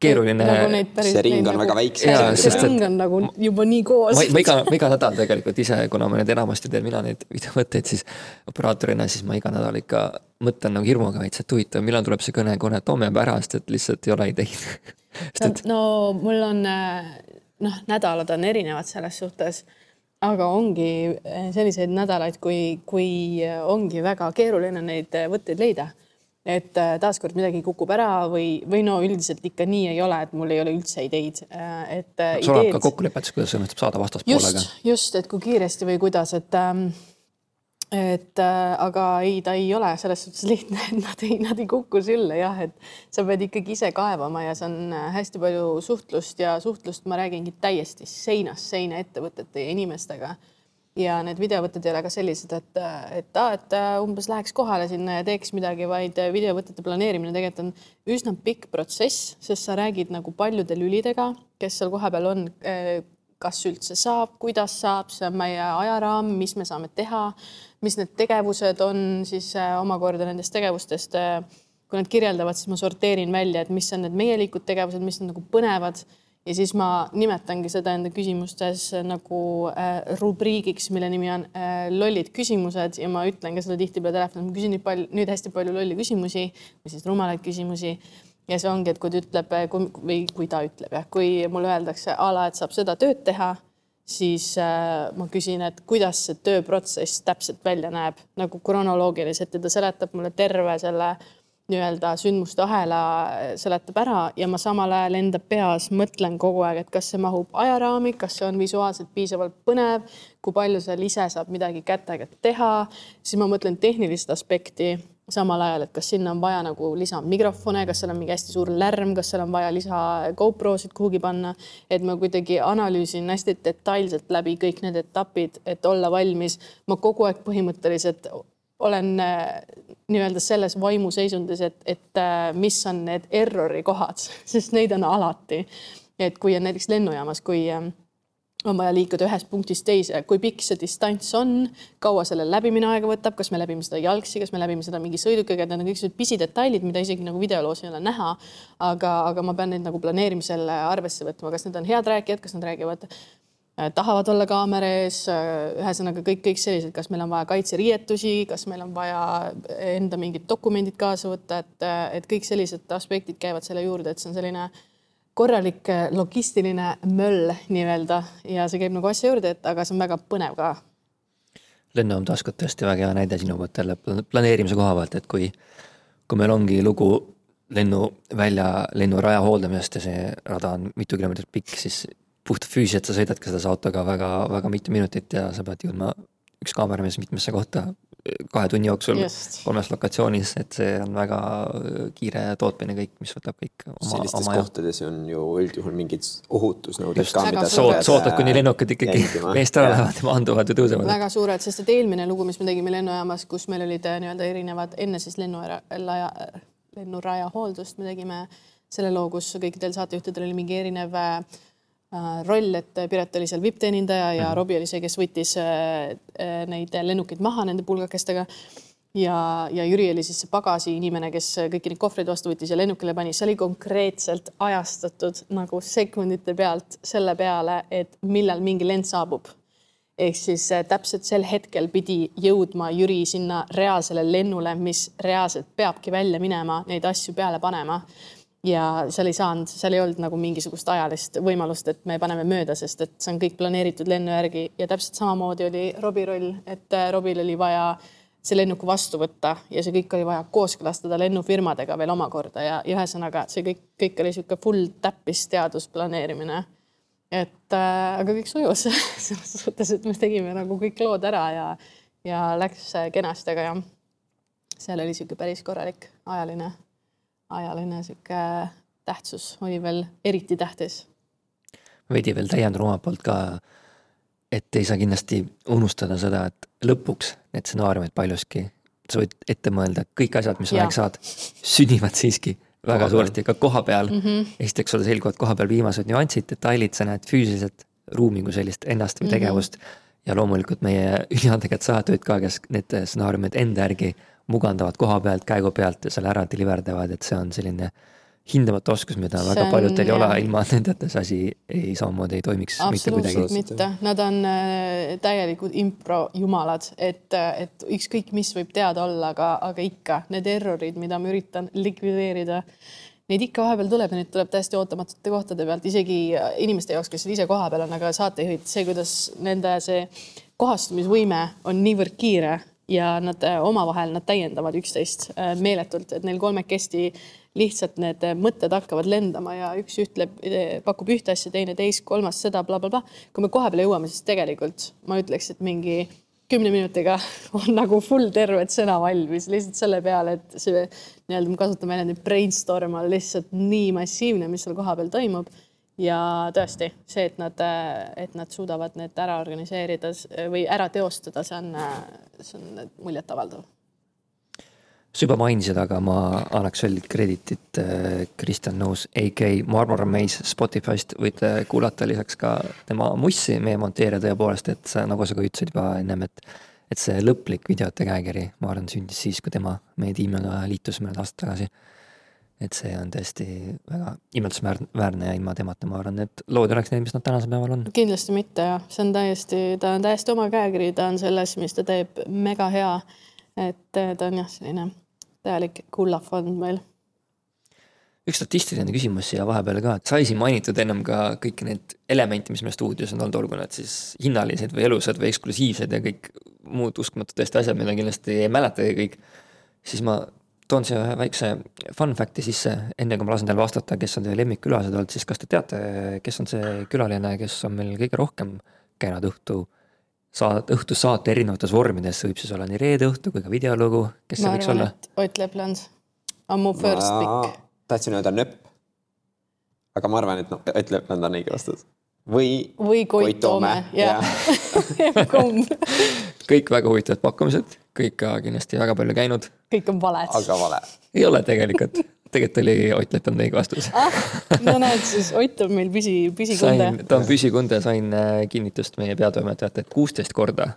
[SPEAKER 1] keeruline
[SPEAKER 3] nagu. see ring on nagu, väga väikse.
[SPEAKER 2] see ring on nagu juba nii koos.
[SPEAKER 1] ma iga, ma iga nädal tegelikult ise, kuna ma nüüd enamasti teen mina neid videovõtteid, siis operaatorina, siis ma iga nädal ikka mõtlen nagu hirmuga veits, et huvitav, millal tuleb see kõne, kohe toome pärast, et lihtsalt ei ole ideid
[SPEAKER 2] et... no mul on noh, nädalad on erinevad selles suhtes aga ongi selliseid nädalaid, kui, kui ongi väga keeruline neid võtteid leida et äh, taaskord midagi kukub ära või, või no üldiselt ikka nii ei ole, et mul ei ole üldse ideid,
[SPEAKER 1] äh, et. Sul on ka kokkulepet, kuidas õnnestub saada vastaspoolega.
[SPEAKER 2] just, just, et kui kiiresti või kuidas, et ähm, et äh, aga ei, ta ei ole selles suhtes lihtne, et nad ei, nad ei kuku sülle jah, et sa pead ikkagi ise kaevama ja see on hästi palju suhtlust ja suhtlust ma räägingi täiesti seinast seina ettevõtete ja inimestega ja need videovõtted ei ole ka sellised, et, et aa, et äh, umbes läheks kohale sinna ja teeks midagi, vaid äh, videovõtete planeerimine tegelikult on üsna pikk protsess, sest sa räägid nagu paljude lülidega, kes seal kohapeal on, äh, kas üldse saab, kuidas saab, see on meie ajaraam, mis me saame teha, mis need tegevused on siis omakorda nendest tegevustest. kui nad kirjeldavad, siis ma sorteerin välja, et mis on need meielikud tegevused, mis on nagu põnevad ja siis ma nimetangi seda enda küsimustes nagu äh, rubriigiks, mille nimi on äh, lollid küsimused. Ja ma ütlen ka seda tihtipeale telefonis, ma küsin nüüd palju, nüüd hästi palju lolli küsimusi või siis rumalaid küsimusi. ja see ongi, et kui ta ütleb äh, kui, või kui ta ütleb jah, kui mulle öeldakse a la, et saab seda tööd teha, siis äh, ma küsin, et kuidas see tööprotsess täpselt välja näeb. Nagu kronoloogiliselt ja ta seletab mulle terve selle äh, nii-öelda sündmuste ahela äh, seletab ära ja ma samal ajal enda peas mõtlen kogu aeg, et kas see mahub ajaraami, kas see on visuaalselt piisavalt põnev, kui palju seal ise saab midagi kätega teha, siis ma mõtlen tehnilist aspekti samal ajal, et kas sinna on vaja nagu lisamikrofone, kas seal on mingi hästi suur lärm, kas seal on vaja lisa GoProsid kuhugi panna, et ma kuidagi analüüsin hästi detailselt läbi kõik need etapid, et olla valmis. ma kogu aeg põhimõtteliselt olen äh, nii-öelda selles vaimuseisundis, et, et äh, mis on need error'i kohad, sest neid on alati. et kui on näiteks lennujaamas, kui äh, on vaja liikuda ühest punktist teise, kui pikk see distants on, kaua selle läbimine aega võtab, kas me läbime seda jalgsi, kas me läbime seda mingi sõidukiga, need on kõik sellised pisidetailid, mida isegi nagu videoloos ei ole näha. aga, aga ma pean neid nagu planeerimisel arvesse võtma, kas need on head rääkijad, kas nad räägivad tahavad olla kaamera ees, äh, ühesõnaga kõik, kõik sellised, kas meil on vaja kaitseriietusi, kas meil on vaja enda mingid dokumendid kaasa võtta, et, äh, et kõik sellised aspektid käivad selle juurde, et see on selline korralik logistiline möll nii-öelda ja see käib nagu asja juurde, et aga see on väga põnev ka.
[SPEAKER 1] lennujaam taas kord tõesti väga hea näide sinu poolt jälle planeerimise koha pealt, et kui, kui meil ongi lugu lennuvälja, lennuraja hooldamisest ja see rada on mitu kilomeetrit pikk, siis puhtfüüsiliselt sa sõidadki selles autoga väga-väga mitu minutit ja sa pead jõudma üks kaameramees mitmesse kohta kahe tunni jooksul Just. kolmes lokatsioonis, et see on väga kiire tootmine kõik, mis võtab kõik
[SPEAKER 3] oma. sellistes oma kohtades on ju üldjuhul mingid ohutusnõuded ka,
[SPEAKER 1] mida sa pead. sootad, kuni lennukid ikkagi meest ära lähevad ja maanduvad ja tõusevad.
[SPEAKER 2] väga suured, sest et eelmine lugu, mis me tegime lennujaamas, kus meil olid nii-öelda erinevad enne siis lennuraja, lennuraja hooldust, me tegime selle loo, kus kõikidel saatejuhtidel oli mingi erinev Äh, roll, et Piret oli seal vipp-teenindaja ja mm -hmm. Robbie oli see, kes võttis äh, äh, neid lennukeid maha nende pulgakestega. ja, ja Jüri oli siis see pagasi inimene, kes kõiki neid kohvreid vastu võttis ja lennukile pani, see oli konkreetselt ajastatud nagu sekundite pealt selle peale, et millal mingi lend saabub ehk siis äh, täpselt sel hetkel pidi jõudma Jüri sinna reaalsele lennule, mis reaalselt peabki välja minema, neid asju peale panema ja seal ei saanud, seal ei olnud nagu mingisugust ajalist võimalust, et me paneme mööda, sest et see on kõik planeeritud lennu järgi ja täpselt samamoodi oli Robbie roll, et äh, Robil oli vaja see lennuk vastu võtta ja see kõik oli vaja kooskõlastada lennufirmadega veel omakorda ja, ja ühesõnaga see kõik, kõik oli niisugune full täppisteadus planeerimine. et äh, aga kõik sujus selles suhtes, et me tegime nagu kõik lood ära ja, ja läks kenasti, aga jah, seal oli niisugune päris korralik ajaline ajaline sihuke tähtsus oli veel eriti tähtis.
[SPEAKER 1] veidi veel täiendan omalt poolt ka, et ei saa kindlasti unustada seda, et lõpuks need stsenaariumid paljuski, sa võid ette mõelda, kõik asjad, mis sa aeg saad, sünnivad siiski väga koha suuresti ka koha peal mm. -hmm. esiteks sulle selguvad koha peal viimased nüansid, detailid, sa näed füüsiliselt ruumi kui sellist ennast või mhm. tegevust mm. -hmm. ja loomulikult meie üliandekad saatejuhid ka, kes need stsenaariumid enda järgi mugandavad koha pealt, käigu pealt ja selle ära deliver davad, et see on selline hindamatu oskus, mida see väga paljudel ei ole, ilma nendeta see asi ei, samamoodi ei toimiks mitte kuidagi.
[SPEAKER 2] mitte, nad on äh, täielikud improjumalad, et, äh, et ükskõik, mis võib teada olla, aga, aga ikka need errorid, mida ma üritan likvideerida, neid ikka vahepeal tuleb ja neid tuleb täiesti ootamatute kohtade pealt, isegi äh, inimeste jaoks, kes ise kohapeal on, aga saatejuhid, see, kuidas nende see kohastumisvõime on niivõrd kiire ja nad äh, omavahel, nad täiendavad üksteist äh, meeletult, et neil kolmekesti lihtsalt need äh, mõtted hakkavad lendama ja üks ütleb, pakub ühte asja, teine teist, kolmas seda blablabla bla, bla. kui me koha peale jõuame, siis tegelikult ma ütleks, et mingi kümne minutiga on nagu full terve sõna valmis lihtsalt selle peale, et see nii-öelda ma kasutan väljendit brainstorm on lihtsalt nii massiivne, mis seal kohapeal toimub ja tõesti see, et nad, et nad suudavad need ära organiseerida või ära teostada, see on, see on muljetavaldav.
[SPEAKER 1] sa juba mainisid, aga ma annaks veel krediitit äh, Kristjan Nõus, AK Marmor Maze Spotify'st võite kuulata lisaks ka tema mussi, meie monteerija tõepoolest, et nagu sa ka ütlesid juba ennem, et et see lõplik videote käekiri, ma arvan, sündis siis, kui tema meie tiimiga liitus mõned aastad tagasi et see on tõesti väga imetlusväärne ja ilma temata ma arvan, et lood ei oleks need, mis nad tänasel päeval on.
[SPEAKER 2] kindlasti mitte jah, see on täiesti, ta on täiesti oma käekiri, ta on selles, mis ta teeb, mega hea. et eh, ta on jah, selline täielik kullafond meil.
[SPEAKER 1] üks statistiline küsimus siia vahepeale ka, et sai siin mainitud ennem ka kõiki neid elemente, mis meil stuudios on olnud, olgu need siis hinnalised või elusad või eksklusiivsed ja kõik muud uskumatud tõesti asjad, mida kindlasti ei mäletagi kõik. siis ma toon siia ühe väikse fun fact'i sisse, enne kui ma lasen teil vastata, kes on teie lemmikkülalised olnud, siis kas te teate, kes on see külaline, kes on meil kõige rohkem käinud õhtu saat-, õhtusaate erinevates vormides, võib siis olla nii reede õhtu kui ka videolugu, kes see võiks olla?
[SPEAKER 2] Ott Lepland on mu first pick.
[SPEAKER 3] tahtsin öelda nööp. aga ma arvan, et noh, Ott Lepland on õige vastus. või.
[SPEAKER 2] või Koit Toome, jah. kumb
[SPEAKER 1] kõik väga huvitavad pakkumised, kõik ka kindlasti väga palju käinud.
[SPEAKER 2] kõik on valed.
[SPEAKER 3] aga vale.
[SPEAKER 1] ei ole tegelikult, tegelikult oli Ott Lepland õige vastus
[SPEAKER 2] ah,. no näed siis, Ott on meil püsi, püsikunde.
[SPEAKER 1] ta on püsikunde, sain äh, kinnitust meie peatoimetajalt, et kuusteist korda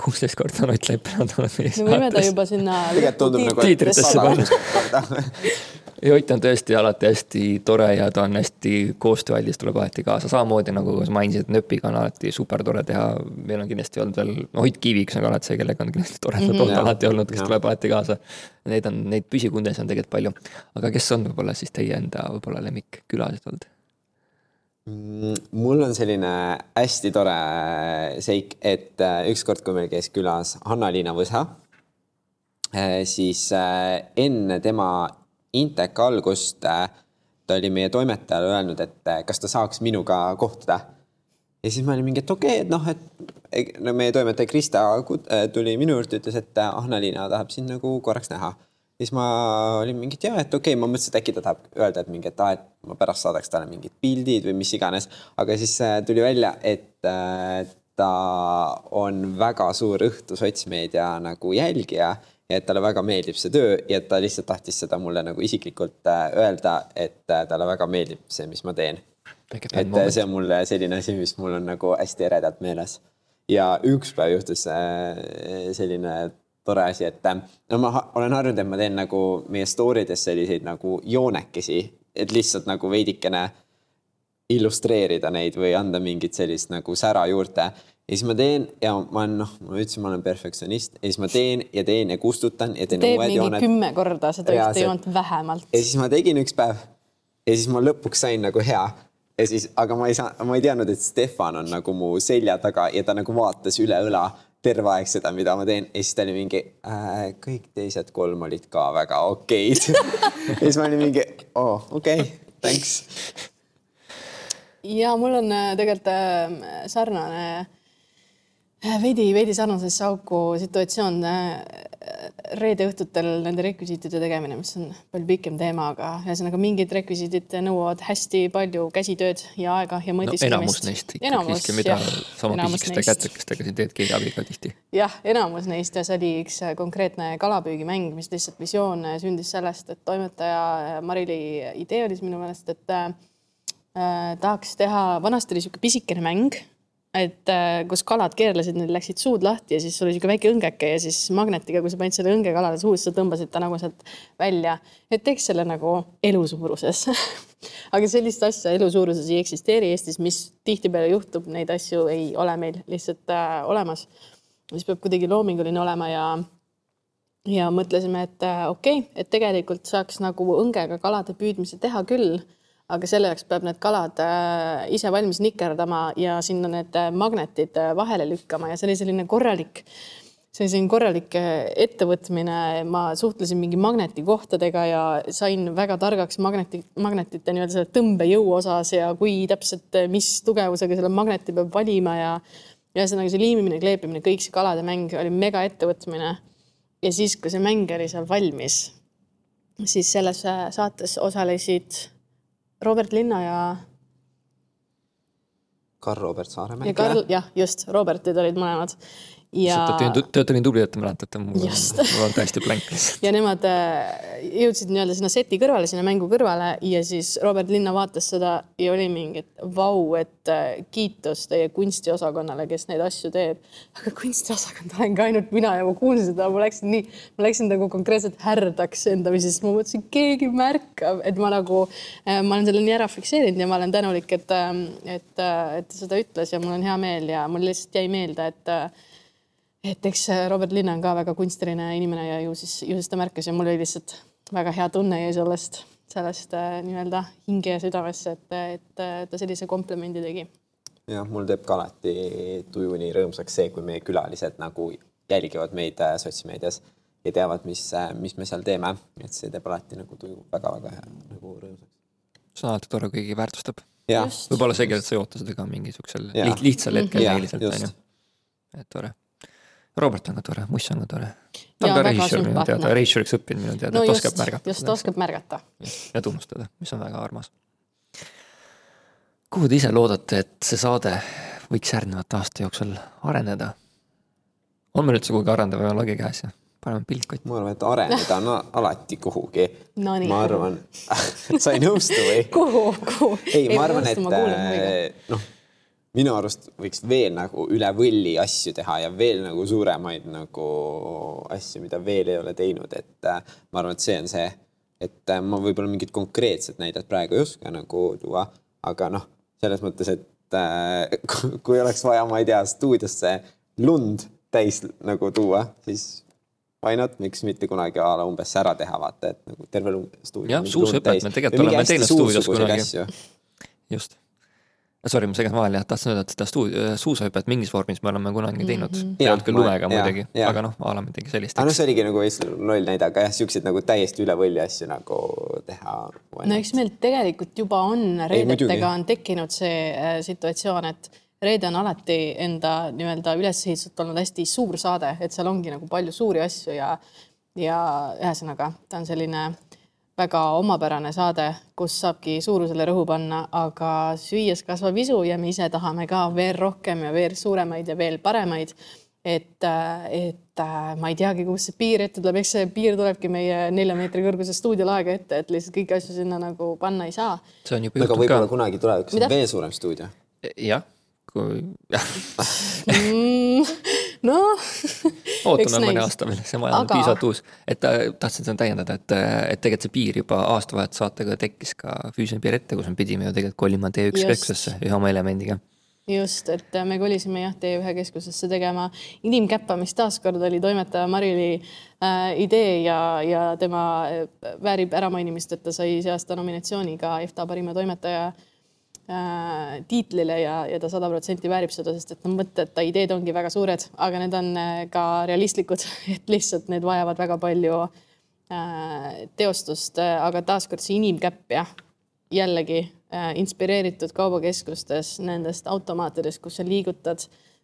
[SPEAKER 1] kuusteist korda on Ott Lepland olnud meie
[SPEAKER 2] saates. no võime ta juba sinna.
[SPEAKER 3] tegelikult tundub nagu.
[SPEAKER 1] tiitritesse panna ja Ott on tõesti alati hästi tore ja ta on hästi koostööaldis, tuleb alati kaasa, samamoodi nagu sa mainisid, Nööpiga on alati super tore teha. meil on kindlasti olnud veel, no Ott Kiviks on alati see, kellega on kindlasti toredad mm -hmm. alati olnud, kes ja. tuleb alati kaasa. Neid on, neid püsikundesid on tegelikult palju. aga kes on võib-olla siis teie enda võib-olla lemmikkülalised olnud?
[SPEAKER 3] Mm, mul on selline hästi tore seik, et äh, ükskord, kui meil käis külas Hanna-Liina Võsa, äh, siis äh, enne tema Intec algust äh, ta oli meie toimetajale öelnud, et äh, kas ta saaks minuga kohtuda. ja siis ma olin mingi, et okei okay,, et noh, et no meie toimetaja Krista äh, tuli minu juurde, ütles, et Ahna-Liina tahab sind nagu korraks näha. siis ma olin mingi, et jaa, et okei okay,, ma mõtlesin, et äkki ta tahab öelda, et mingi, et aa, et ma pärast saadaks talle mingid pildid või mis iganes. aga siis tuli välja, et ta on väga suur Õhtu sotsmeedia nagu jälgija ja et talle väga meeldib see töö ja ta lihtsalt tahtis seda mulle nagu isiklikult äh, öelda, et äh, talle väga meeldib see, mis ma teen. et äh, see on mulle selline asi, mis mul on nagu hästi eredalt meeles. ja üks päev juhtus selline tore asi, et no ma olen harjunud, et ma teen nagu meie story des selliseid nagu joonekesi, et lihtsalt nagu veidikene illustreerida neid või anda mingit sellist nagu sära juurde. Ja siis ma teen ja ma olen noh, ma ütlesin, ma olen perfektsionist ja siis ma teen ja teen ja kustutan ja teen
[SPEAKER 2] teeb
[SPEAKER 3] uued jooned.
[SPEAKER 2] kümme korda seda ühte joont vähemalt.
[SPEAKER 3] ja siis ma tegin üks päev ja siis ma lõpuks sain nagu hea ja siis, aga ma ei saa, ma ei teadnud, et Stefan on nagu mu selja taga ja ta nagu vaatas üle õla terve aeg seda, mida ma teen ja siis ta oli mingi äh,, kõik teised kolm olid ka väga okeid ja siis ma olin mingi, oo oh, okei okay,, thanks.
[SPEAKER 2] ja mul on äh, tegelikult äh, sarnane, veidi, veidi sarnasesse auku situatsioon äh, reede õhtutel nende rekvisiitide tegemine, mis on palju pikem teema, aga ühesõnaga mingid rekvisiidid nõuavad hästi palju käsitööd ja aega ja
[SPEAKER 1] no
[SPEAKER 2] mõtisklemist.
[SPEAKER 1] enamus neist ikkagi siiski, mida sama pisikeste kätekestega siin teed keegi abiga tihti.
[SPEAKER 2] jah, enamus neist ja see oli üks konkreetne kalapüügimäng, mis lihtsalt visioon sündis sellest, et toimetaja Marili idee oli siis minu meelest, et äh, tahaks teha, vanasti oli niisugune pisikene mäng, et äh, kus kalad keerlesid, neil läksid suud lahti ja siis oli niisugune väike õngeke ja siis magnetiga, kui sa panid selle õnge kalale suusse, sa tõmbasid ta nagu sealt välja, et teeks selle nagu elu suuruses. aga sellist asja elu suuruses ei eksisteeri Eestis, mis tihtipeale juhtub, neid asju ei ole meil lihtsalt äh, olemas siis peab kuidagi loominguline olema ja ja mõtlesime, et äh, okei okay,, et tegelikult saaks nagu õngega kalade püüdmise teha küll, aga selle jaoks peab need kalad äh, ise valmis nikerdama ja sinna need äh, magnetid äh, vahele lükkama ja see oli selline korralik, see oli selline korralik ettevõtmine, ma suhtlesin mingi magnetikohtadega ja sain väga targaks magneti, magnetite nii-öelda selle tõmbejõu osas ja kui täpselt, mis tugevusega selle magneti peab valima ja ühesõnaga see liimimine, kleepimine, kõik see kalade mäng oli mega ettevõtmine. Ja siis, kui see mäng oli seal valmis, siis selles saates osalesid Robert Linna ja,
[SPEAKER 3] Karl-Robert Saaremäe.
[SPEAKER 2] jah, just, Robertid olid mõlemad. Ja
[SPEAKER 1] Te olete- te olete nii tublid, et te mäletate, mul on, mul on täiesti blank
[SPEAKER 2] ja nemad äh, jõudsid nii-öelda sinna seti kõrvale, sinna mängu kõrvale ja siis Robert Linna vaatas seda ja oli mingi, et vau, et äh, kiitus teie kunstiosakonnale, kes neid asju teeb. aga kunstiosakond olen ka ainult mina ja ma kuulsin seda, ma läksin nii, ma läksin nagu konkreetselt härdaks endamisi, sest ma mõtlesin, keegi märkab, et ma nagu, ma olen selle nii ära fikseerinud ja ma olen tänulik, et, et, et ta seda ütles ja mul on hea meel ja mul lihtsalt jäi meelde, et et eks Robert Linna on ka väga kunstiline inimene ja ju siis, ju siis ta märkas ja mul oli lihtsalt väga hea tunne jäi sellest, sellest äh, nii-öelda hinge ja südamesse, et, et äh, ta sellise komplimendi tegi.
[SPEAKER 3] jah, mul teeb ka alati tuju nii rõõmsaks see, kui meie külalised nagu jälgivad meid äh, sotsimeedias ja teavad, mis, mis me seal teeme, et see teeb alati nagu tuju väga-väga hea nagu rõõmsaks.
[SPEAKER 1] see on alati tore, kui keegi väärtustab. võib-olla seegi, et sa ei oota seda ka mingi siuksel
[SPEAKER 3] Jaa.
[SPEAKER 1] liht, lihtsal hetkel
[SPEAKER 3] Jah,
[SPEAKER 1] näiliselt
[SPEAKER 3] just.
[SPEAKER 1] onju. et tore. Robert on ka tore, Muss on ka tore. ta on ka režissöör minu teada, režissööriks õppinud minu teada,
[SPEAKER 2] no just
[SPEAKER 1] oskab, märgata
[SPEAKER 2] just. oskab märgata.
[SPEAKER 1] ja tunnustada, mis on väga armas. kuhu te ise loodate, et see saade võiks järgnevate aasta jooksul areneda? on meil üldse kuhugi arendav või on lagi käes ja paneme pilt kotti?
[SPEAKER 3] ma arvan, et areneda on a- alati kuhugi
[SPEAKER 2] Nonii.
[SPEAKER 3] ma arvan, sa ei nõustu või?
[SPEAKER 2] kuhu, kuhu?
[SPEAKER 3] ei, ma arvan, et äh, noh, minu arust võiks veel nagu üle võlli asju teha ja veel nagu suuremaid nagu asju, mida veel ei ole teinud, et äh, ma arvan, et see on see, et äh, ma võib-olla mingit konkreetset näidet praegu ei oska nagu tuua, aga noh, selles mõttes, et äh, kui- oleks vaja, ma ei tea, stuudiosse lund täis nagu tuua, siis why not, miks mitte kunagi a la umbes ära teha, vaata, et nagu terve stuudio.
[SPEAKER 1] Jah, suusahüpet me tegelikult oleme teinud stuudios kunagi. just. Sorry, ma segasin vahele, jah, tahtsin öelda, et seda stuudio, suusahüpet mingis vormis me oleme kunagi teinud mm. -hmm. ei
[SPEAKER 3] Jah,
[SPEAKER 1] olnud küll lumega muidugi, aga noh, a la midagi sellist.
[SPEAKER 3] aga noh, see oligi nagu Eesti loll näide, aga jah, siukseid nagu täiesti üle võlli asju nagu teha.
[SPEAKER 2] no eks meil tegelikult juba on, reedetega on tekkinud see äh, situatsioon, et reede on alati enda nii-öelda üles ehitatud olnud hästi suur saade, et seal ongi nagu palju suuri asju ja ja ühesõnaga ta on selline väga omapärane saade, kus saabki suurusele rõhu panna, aga süües kasvab isu ja me ise tahame ka veel rohkem ja veel suuremaid ja veel paremaid et, et äh, ma ei teagi, kust see piir ette tuleb, eks see piir tulebki meie nelja meetri kõrguse stuudiolaega ette, et lihtsalt kõiki asju sinna nagu panna ei saa.
[SPEAKER 1] see on juba juhtunud
[SPEAKER 3] võib-olla
[SPEAKER 1] ka.
[SPEAKER 3] kunagi tulevikus on veel suurem stuudio.
[SPEAKER 1] jah, kui, jah,
[SPEAKER 2] noh,
[SPEAKER 1] ootame mõne aasta veel, see maja on
[SPEAKER 2] Aga-
[SPEAKER 1] piisavalt uus. et äh, tahtsin seda täiendada, et, et tegelikult see piir juba aastavahetussaatega tekkis ka füüsiline piir ette, kus me pidime ju tegelikult kolima T1
[SPEAKER 2] Just.
[SPEAKER 1] keskusesse ühe oma elemendiga.
[SPEAKER 2] just, et me kolisime jah, T1 keskusesse tegema inimkäppamist, taaskord oli toimetaja Marili äh, idee ja, ja tema äh, väärib äramainimist, et ta sai see aasta nominatsiooni ka EFTA parima toimetaja äh, tiitlile ja, ja ta sada protsenti väärib seda, sest et no mõtted, ta ideed ongi väga suured, aga need on äh, ka realistlikud, et lihtsalt need vajavad väga palju äh, teostust, aga taaskord see inimkäpp jah, jällegi Äh, inspireeritud kaubakeskustes nendest automaatidest, kus sa liigutad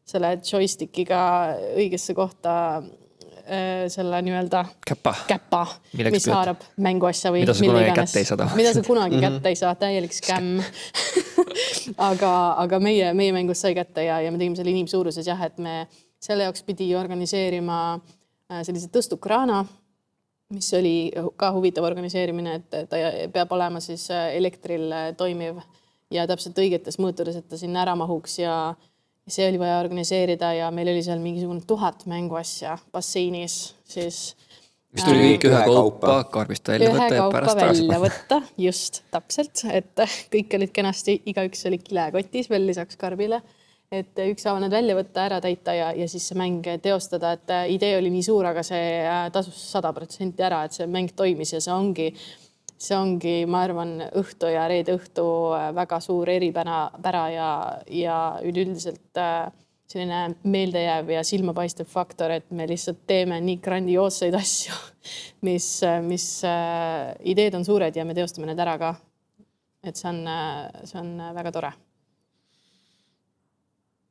[SPEAKER 2] selle joystickiga õigesse kohta äh, selle nii-öelda
[SPEAKER 1] käpa,
[SPEAKER 2] käpa, mis haarab mänguasja või
[SPEAKER 1] mida sa kunagi kätte ei saa.
[SPEAKER 2] mida sa kunagi mm -hmm. kätte ei saa, täielik skämm aga, aga meie, meie mängus sai kätte ja, ja me tegime selle inimsuuruses jah, et me selle jaoks pidi organiseerima äh, sellise tõstukraana mis oli ka huvitav organiseerimine, et ta peab olema siis äh, elektril äh, toimiv ja täpselt õigetes mõõturides, et ta sinna ära mahuks ja see oli vaja organiseerida ja meil oli seal mingisugune tuhat mänguasja basseinis, siis
[SPEAKER 1] mis tuli kõik ühe kaupa karbist välja võtta ja pärast
[SPEAKER 2] panna. võtta, just, täpselt, et kõik olid kenasti, igaüks oli kilekotis veel lisaks karbile et ükshaaval need välja võtta, ära täita ja, ja siis see mäng teostada, et äh, idee oli nii suur, aga see äh, tasus sada protsenti ära, et see mäng toimis ja see ongi, see ongi, ma arvan, õhtu ja reede õhtu äh, väga suur eripära, pära ja, ja üleüldiselt selline meeldejääv ja silmapaistev faktor, et me lihtsalt teeme nii grandioosseid asju, mis, mis ideed on suured ja me teostame need ära ka. et see on, see on väga tore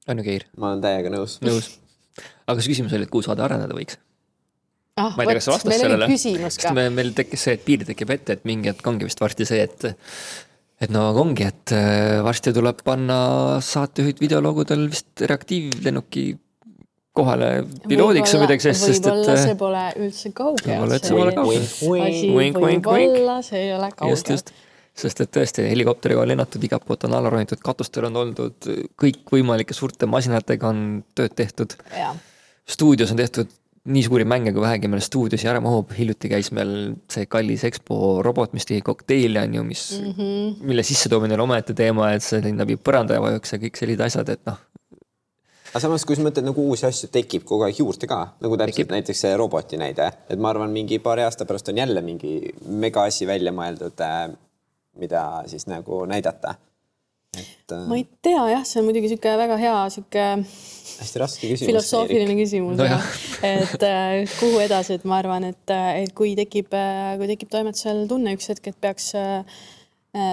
[SPEAKER 1] on ju, Keir?
[SPEAKER 3] ma olen täiega nõus.
[SPEAKER 1] nõus. aga kas küsimus oli, et kuhu saade areneda võiks?
[SPEAKER 2] ah,
[SPEAKER 1] ma ei tea, kas sa vastasid sellele. sest me, meil tekkis see, et piir tekib ette, et mingi hetk ongi vist varsti see, et et no ongi, et äh, varsti tuleb panna saatejuhid videologudel vist reaktiivlennuki kohale piloodiks või midagi sellist,
[SPEAKER 2] sest et. võib-olla see pole üldse kaugel.
[SPEAKER 1] võib-olla, see pole kaugel.
[SPEAKER 2] võib-olla see ei ole kaugel. just, just
[SPEAKER 1] sest et tõesti, helikopteriga on lennatud, igalt poolt on alla ronitud, katustel on oldud, kõikvõimalike suurte masinatega on tööd tehtud. stuudios on tehtud nii suuri mänge, kui vähegi meil stuudiosi ära mahub, hiljuti käis meil see kallis EXPO robot, mis tegi kokteili, on ju, mis mm, -hmm. mille sissetoomine on omaette teema, et see läbi põranda ja vajuks ja kõik sellised asjad, et noh.
[SPEAKER 3] aga samas, kui sa mõtled nagu uusi asju tekib kogu aeg juurde ka, nagu täpselt tekib. näiteks see roboti näide, et ma arvan, mingi paari aasta pärast on jälle mingi mega asi välja mõeldud äh, mida siis nagu näidata.
[SPEAKER 2] et. Äh, ma ei tea jah, see on muidugi niisugune väga hea niisugune.
[SPEAKER 3] Hästi raske küsimus.
[SPEAKER 2] filosoofiline küsimus no, jah. et äh, kuhu edasi, et ma arvan, et, äh, et kui tekib, kui tekib toimetusel tunne üks hetk, et peaks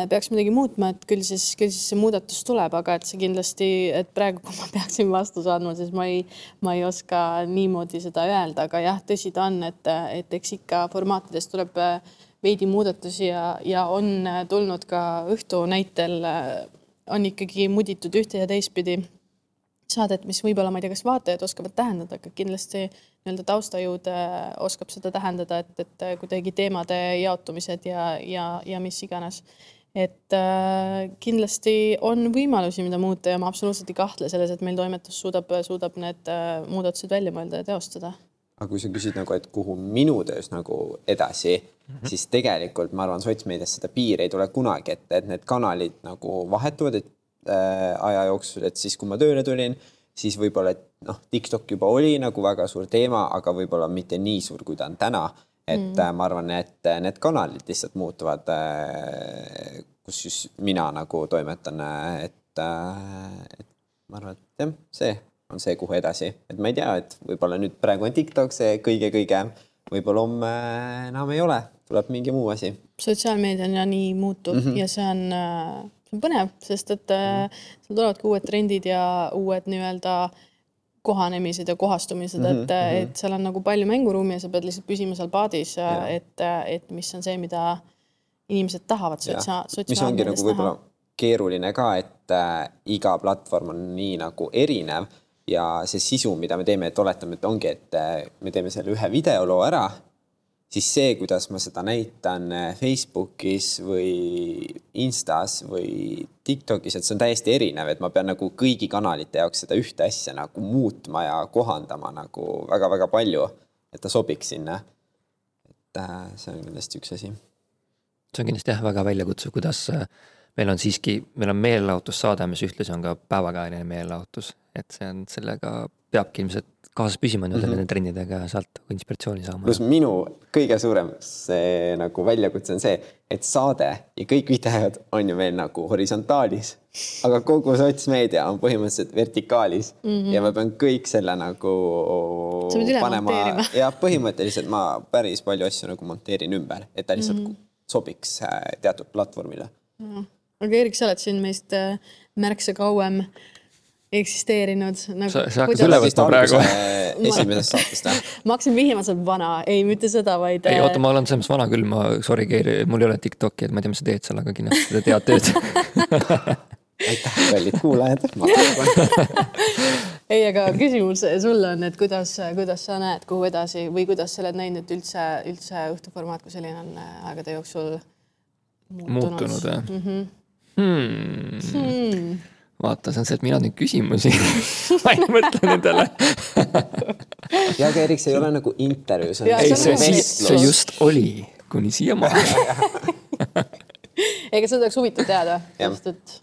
[SPEAKER 2] peaks midagi muutma, et küll siis, küll siis see muudatus tuleb, aga et see kindlasti, et praegu, kui ma peaksin vastuse andma, siis ma ei, ma ei oska niimoodi seda öelda, aga jah, tõsi ta on, et, et eks ikka formaatides tuleb veidi muudatusi ja, ja on tulnud ka õhtu näitel, on ikkagi muditud ühte ja teistpidi saadet, mis võib-olla, ma ei tea, kas vaatajad oskavad tähendada, aga kindlasti nii-öelda taustajõud äh, oskab seda tähendada, et, et kuidagi teemade jaotumised ja, ja, ja mis iganes. et äh, kindlasti on võimalusi, mida muuta ja ma absoluutselt ei kahtle selles, et meil toimetus suudab, suudab need äh, muudatused välja mõelda ja teostada
[SPEAKER 3] aga kui sa küsid nagu, et kuhu minu töös nagu edasi mm, -hmm. siis tegelikult ma arvan, sotsmeedias seda piiri ei tule kunagi ette, et need kanalid nagu vahetuvad, et äh, aja jooksul, et siis, kui ma tööle tulin, siis võib-olla, et noh, TikTok juba oli nagu väga suur teema, aga võib-olla mitte nii suur, kui ta on täna. et mm -hmm. ma arvan, et need kanalid lihtsalt muutuvad äh,, kus siis mina nagu toimetan, et äh,, et ma arvan, et jah, see on see, kuhu edasi, et ma ei tea, et võib-olla nüüd praegu on TikTok see kõige-kõige, võib-olla homme enam ei ole, tuleb mingi muu asi.
[SPEAKER 2] sotsiaalmeedia on ja nii muutuv mm -hmm. ja see on põnev, sest et mm -hmm. seal tulevad ka uued trendid ja uued nii-öelda kohanemised ja kohastumised mm, -hmm, et mm, -hmm. et seal on nagu palju mänguruumi ja sa pead lihtsalt püsima seal paadis, et, et mis on see, mida inimesed tahavad sotsia-, sotsiaalmeedias
[SPEAKER 3] mis ongi nagu võib-olla keeruline ka, et äh, iga platvorm on nii nagu erinev ja see sisu, mida me teeme, et oletame, et ongi, et äh, me teeme selle ühe videoloo ära, siis see, kuidas ma seda näitan äh, Facebookis või Instas või Tiktokis, et see on täiesti erinev, et ma pean nagu kõigi kanalite jaoks seda ühte asja nagu muutma ja kohandama nagu väga-väga palju, et ta sobiks sinna. et äh, see on kindlasti üks asi.
[SPEAKER 1] see on kindlasti jah, väga väljakutsuv, kuidas meil on siiski, meil on meelelahutussaade, mis ühtlasi on ka päevakajaline meelelahutus, et see on, sellega peabki ilmselt kaasas püsima nii-öelda mm -hmm. nende trendidega ja sealt inspiratsiooni saama.
[SPEAKER 3] pluss minu kõige suurem see nagu väljakutse on see, et saade ja kõik videod on ju meil nagu horisontaalis, aga kogu sotsmeedia on põhimõtteliselt vertikaalis mm -hmm. ja ma pean kõik selle nagu panema ja põhimõtteliselt ma päris palju asju nagu monteerin ümber, et ta lihtsalt mm -hmm. sobiks äh, teatud platvormile mm.
[SPEAKER 2] -hmm aga Erik, sa oled siin meist äh, märksa kauem eksisteerinud nagu,.
[SPEAKER 1] sa, sa hakkad üle võtma praegu
[SPEAKER 3] esimesest saatest jah?
[SPEAKER 2] ma hakkasin vihjama, sa oled vana, ei mitte seda, vaid.
[SPEAKER 1] ei oota, ma olen selles mõttes vana küll, ma sorry, Keiri, mul ei ole Tiktoki, et ma ei tea, mis sa teed seal, aga kindlasti sa teed head tööd
[SPEAKER 3] aitäh, kallid kuulajad
[SPEAKER 2] ei, aga küsimus sulle on, et kuidas, kuidas sa näed, kuhu edasi või kuidas sa oled näinud, et üldse, üldse õhtuformaat kui selline on aegade jooksul
[SPEAKER 1] muutunud, muutunud jah mm? -hmm. Hmm. Hmm vaata, see on see, et mina teen küsimusi ma ei mõtle nendele
[SPEAKER 3] ja, aga Erik, see ei ole nagu intervjuu, see on.
[SPEAKER 1] ei, see, see, see just oli kuni siiamaani
[SPEAKER 2] ega seda oleks huvitav teada, sest et.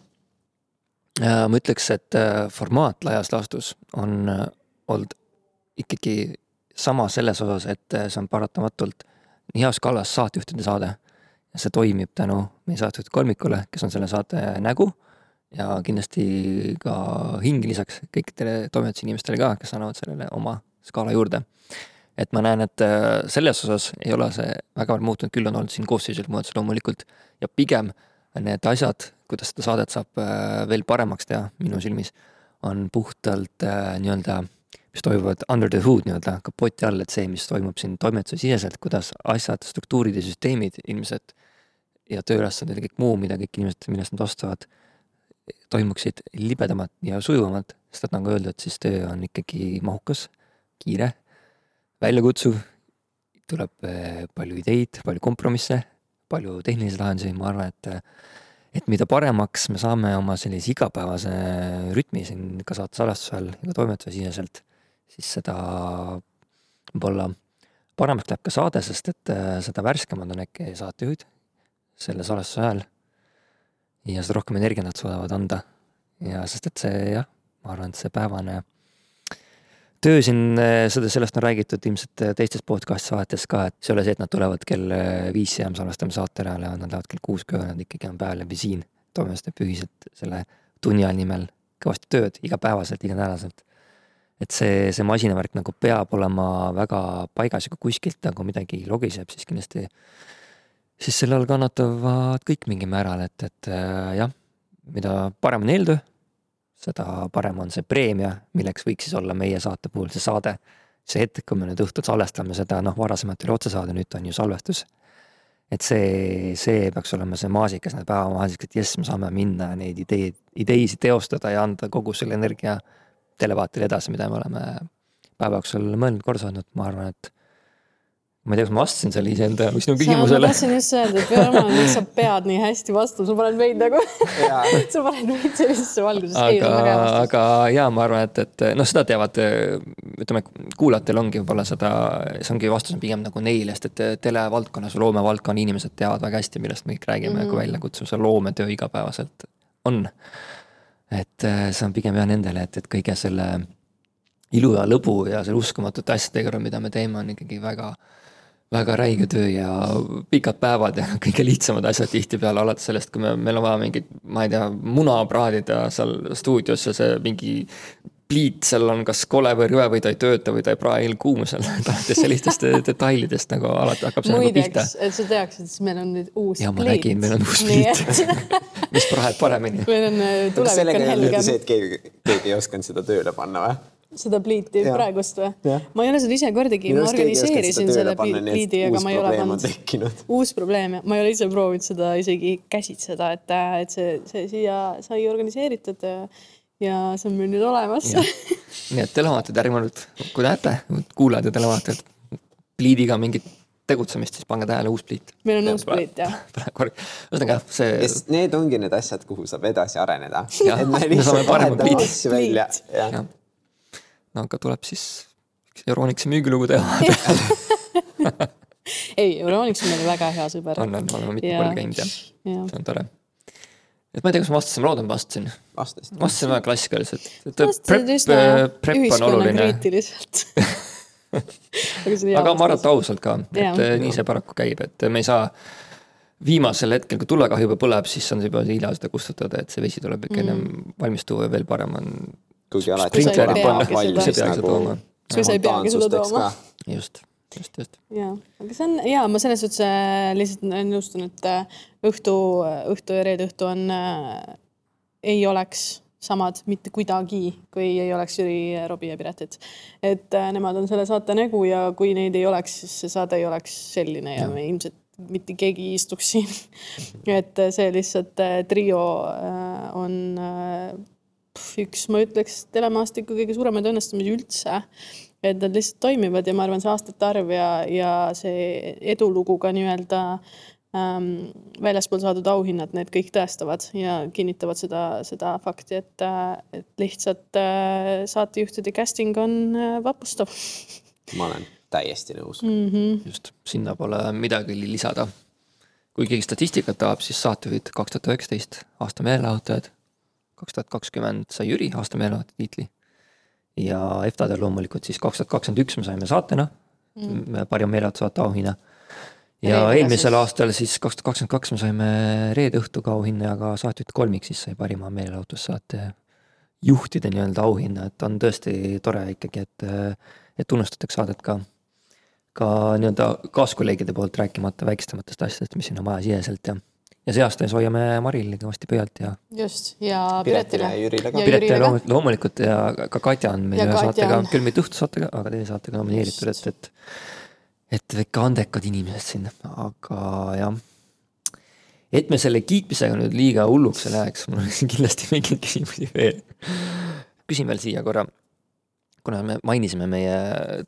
[SPEAKER 1] Äh, ma ütleks, et äh, formaat laias laastus on äh, olnud ikkagi sama selles osas, et see on paratamatult Nias Kallas saatejuhtide saade. See toimib tänu meie saatejuht kolmikule, kes on selle saate nägu. Ja kindlasti ka hing lisaks kõikidele toimetusinimestele ka, kes annavad sellele oma skaala juurde. et ma näen, et äh, selles osas ei ole see väga palju muutunud, küll on olnud siin koosseisud muudatused loomulikult. Ja pigem need asjad, kuidas seda saadet saab äh, veel paremaks teha minu silmis, on puhtalt äh, nii-öelda, mis toimuvad under the hood nii-öelda kapoti all, et see, mis toimub siin toimetuse siseselt, kuidas asjad, struktuurid ja süsteemid ilmselt ja tööülesanded ja kõik muu, mida kõik inimesed, millest nad vastavad toimuksid libedamalt ja sujuvamalt, sest et nagu öeldud, siis töö on ikkagi mahukas, kiire, väljakutsuv, tuleb eh, palju ideid, palju kompromisse, palju tehnilisi lahendusi, ma arvan, et et mida paremaks me saame oma sellise igapäevase rütmi siin ka saate salvestusel ja ka toimetuse siseselt, siis seda võib-olla paremaks läheb ka saade, sest et eh, seda värskemad on äkki saatejuhid selle salvestuse ajal ja seda rohkem energiat nad suudavad anda. ja sest, et see jah, ma arvan, et see päevane töö siin, seda, sellest on räägitud ilmselt teistes podcast saadetes ka, et see ei ole see, et nad tulevad kell viis ja me salvestame saate ära ja nad lähevad kell kuus köö, nad ikkagi on päev läbi siin. toimetame ühiselt selle tunni aja nimel kõvasti tööd igapäevaselt, iganädalaselt. Et see, see masinavärk nagu peab olema väga paigas ja kui kuskilt nagu midagi logiseb, siis kindlasti siis selle all kannatavad kõik mingil määral, et, et äh, jah, mida parem on eeltöö, seda parem on see preemia, milleks võiks siis olla meie saate puhul see saade. see hetk, kui me nüüd õhtul salvestame seda, noh, varasemalt oli otsesaade, nüüd on ju salvestus. et see, see peaks olema see maasikas, need päevamaasikas, et jess, me saame minna neid ideid, ideisi teostada ja anda kogu selle energia televaatile edasi, mida me oleme päeva jooksul mõelnud, korda saanud, ma arvan, et ma ei tea, kas ma vastasin selle iseenda sinu küsimusele.
[SPEAKER 2] ma tahtsin just öelda, et oma, miks sa pead nii hästi vastu, sa paned meid nagu sa paned meid sellisesse valgusesse.
[SPEAKER 1] aga, aga ja ma arvan, et, et noh, seda teavad, ütleme, kuulajatel ongi võib-olla seda, see ongi vastus on pigem nagu neile, sest et televaldkonnas, loomevaldkonna inimesed teavad väga hästi, millest me kõik räägime mm, -hmm. kui väljakutsuv see loometöö igapäevaselt on. Et see on pigem jah nendele, et, et kõige selle ilu ja lõbu ja selle uskumatute asjadega, mida me teeme, on ikkagi väga väga räige töö ja pikad päevad ja kõige lihtsamad asjad tihtipeale, alates sellest, kui me, meil on vaja mingit, ma ei tea, muna praadida seal stuudios ja see mingi pliit seal on kas kole või rõve või ta ei tööta või ta ei prae ilmkuum seal, alates sellistest detailidest nagu alati hakkab see nagu pihta.
[SPEAKER 2] et sa teaksid, siis meil on nüüd uus
[SPEAKER 1] ja, pliit. ja ma nägin, meil on uus pliit mis praeb paremini.
[SPEAKER 2] meil on äh, tulevik on helgem.
[SPEAKER 3] see, et keegi, keegi ei osanud seda tööle panna või?
[SPEAKER 2] seda pliiti ja. praegust või? ma ei ole seda ise kordagi, ma organiseerisin selle pliidi, aga ma ei ole pannud. uus probleem ja ma ei ole ise proovinud seda isegi käsitseda, et, et see, see siia sai organiseeritud ja, see on meil nüüd olemas.
[SPEAKER 1] nii et televaatajad, ärge nüüd, kui näete, kuulajad ja televaatajad, pliidiga mingit tegutsemist, siis pange tähele, uus pliit.
[SPEAKER 2] meil on ja, uus pliit, jah.
[SPEAKER 1] ühesõnaga see.
[SPEAKER 3] Need ongi need asjad, kuhu saab edasi areneda.
[SPEAKER 1] et me lihtsalt vahetame asju välja. no aga tuleb siis Euronixi müügilugu teha
[SPEAKER 2] ei, Euronix on meil väga hea sõber.
[SPEAKER 1] on, on, oleme mitu korda käinud ja, ja see on tore. Et ma ei tea, kas ma vastasin, ma loodan, vastasin.
[SPEAKER 3] vastasid.
[SPEAKER 1] vastasin väga klassikaliselt.
[SPEAKER 2] vastasid üsna ühiskonnakriitiliselt
[SPEAKER 1] aga ma arvan, et ausalt ka, et ja. Eh, nii see paraku käib, et me ei saa viimasel hetkel, kui tulekahju juba põleb, siis on juba hilja seda kustutada, et see vesi tuleb ikka ennem mm. valmis tuua ja veel parem on.
[SPEAKER 3] kuigi alati
[SPEAKER 2] sa ei peagi seda tooma.
[SPEAKER 1] just, just, just.
[SPEAKER 2] ja, aga see on ja ma selles suhtes äh, lihtsalt nõustun, et äh, õhtu, õhtu ja reede õhtu on äh,, ei oleks samad mitte kuidagi, kui ei oleks Jüri, Robbie ja Piretit. et äh, nemad on selle saate nägu ja kui neid ei oleks, siis see saade ei oleks selline ja, ja me ilmselt mitte keegi ei istuks siin et see lihtsalt äh, trio äh, on äh, üks, ma ütleks, telemaastiku kõige suuremaid õnnestumisi üldse. Et nad lihtsalt toimivad ja ma arvan, see aastate arv ja, ja see edulugu ka nii-öelda ähm, väljaspool saadud auhinnad, need kõik tõestavad ja kinnitavad seda, seda fakti, et, et lihtsalt äh, saatejuhtide casting on äh, vapustav
[SPEAKER 3] ma olen täiesti nõus
[SPEAKER 2] mm. -hmm.
[SPEAKER 1] just, sinna pole midagi lisada. kui keegi statistikat tahab, siis saatejuhid kaks tuhat üheksateist aasta meelelahutajad, kaks tuhat kakskümmend sai Jüri aasta meelelahutaja tiitli. Ja EFTA-del loomulikult siis kaks tuhat kakskümmend üks me saime saatena. Mm. Parima meelelahutussaate auhinna. ja Reedega eelmisel siis... aastal siis kaks tuhat kakskümmend kaks me saime Reede õhtuga auhinna ja ka saatejuht kolmik siis sai parima meelelahutussaate juhtide nii-öelda auhinna, et on tõesti tore ikkagi, et, et tunnustatakse saadet ka ka nii-öelda kaaskolleegide poolt rääkimata väikestematest asjadest, mis siin on majasiseselt ja ja see aasta siis hoiame Marilile kõvasti pöialt ja.
[SPEAKER 2] just ja Piretile.
[SPEAKER 3] ja Jürile ka.
[SPEAKER 1] Piretile loomulikult, loomulikult ja ka Katja on meil ühe saatega, küll mitte õhtusaatega, aga teise saatega nomineeritud, et, et. et ikka andekad inimesed siin, aga jah. et me selle kiitmisega nüüd liiga hulluks ei läheks, mul on kindlasti mingeid küsimusi veel. küsin veel siia korra kuna me mainisime meie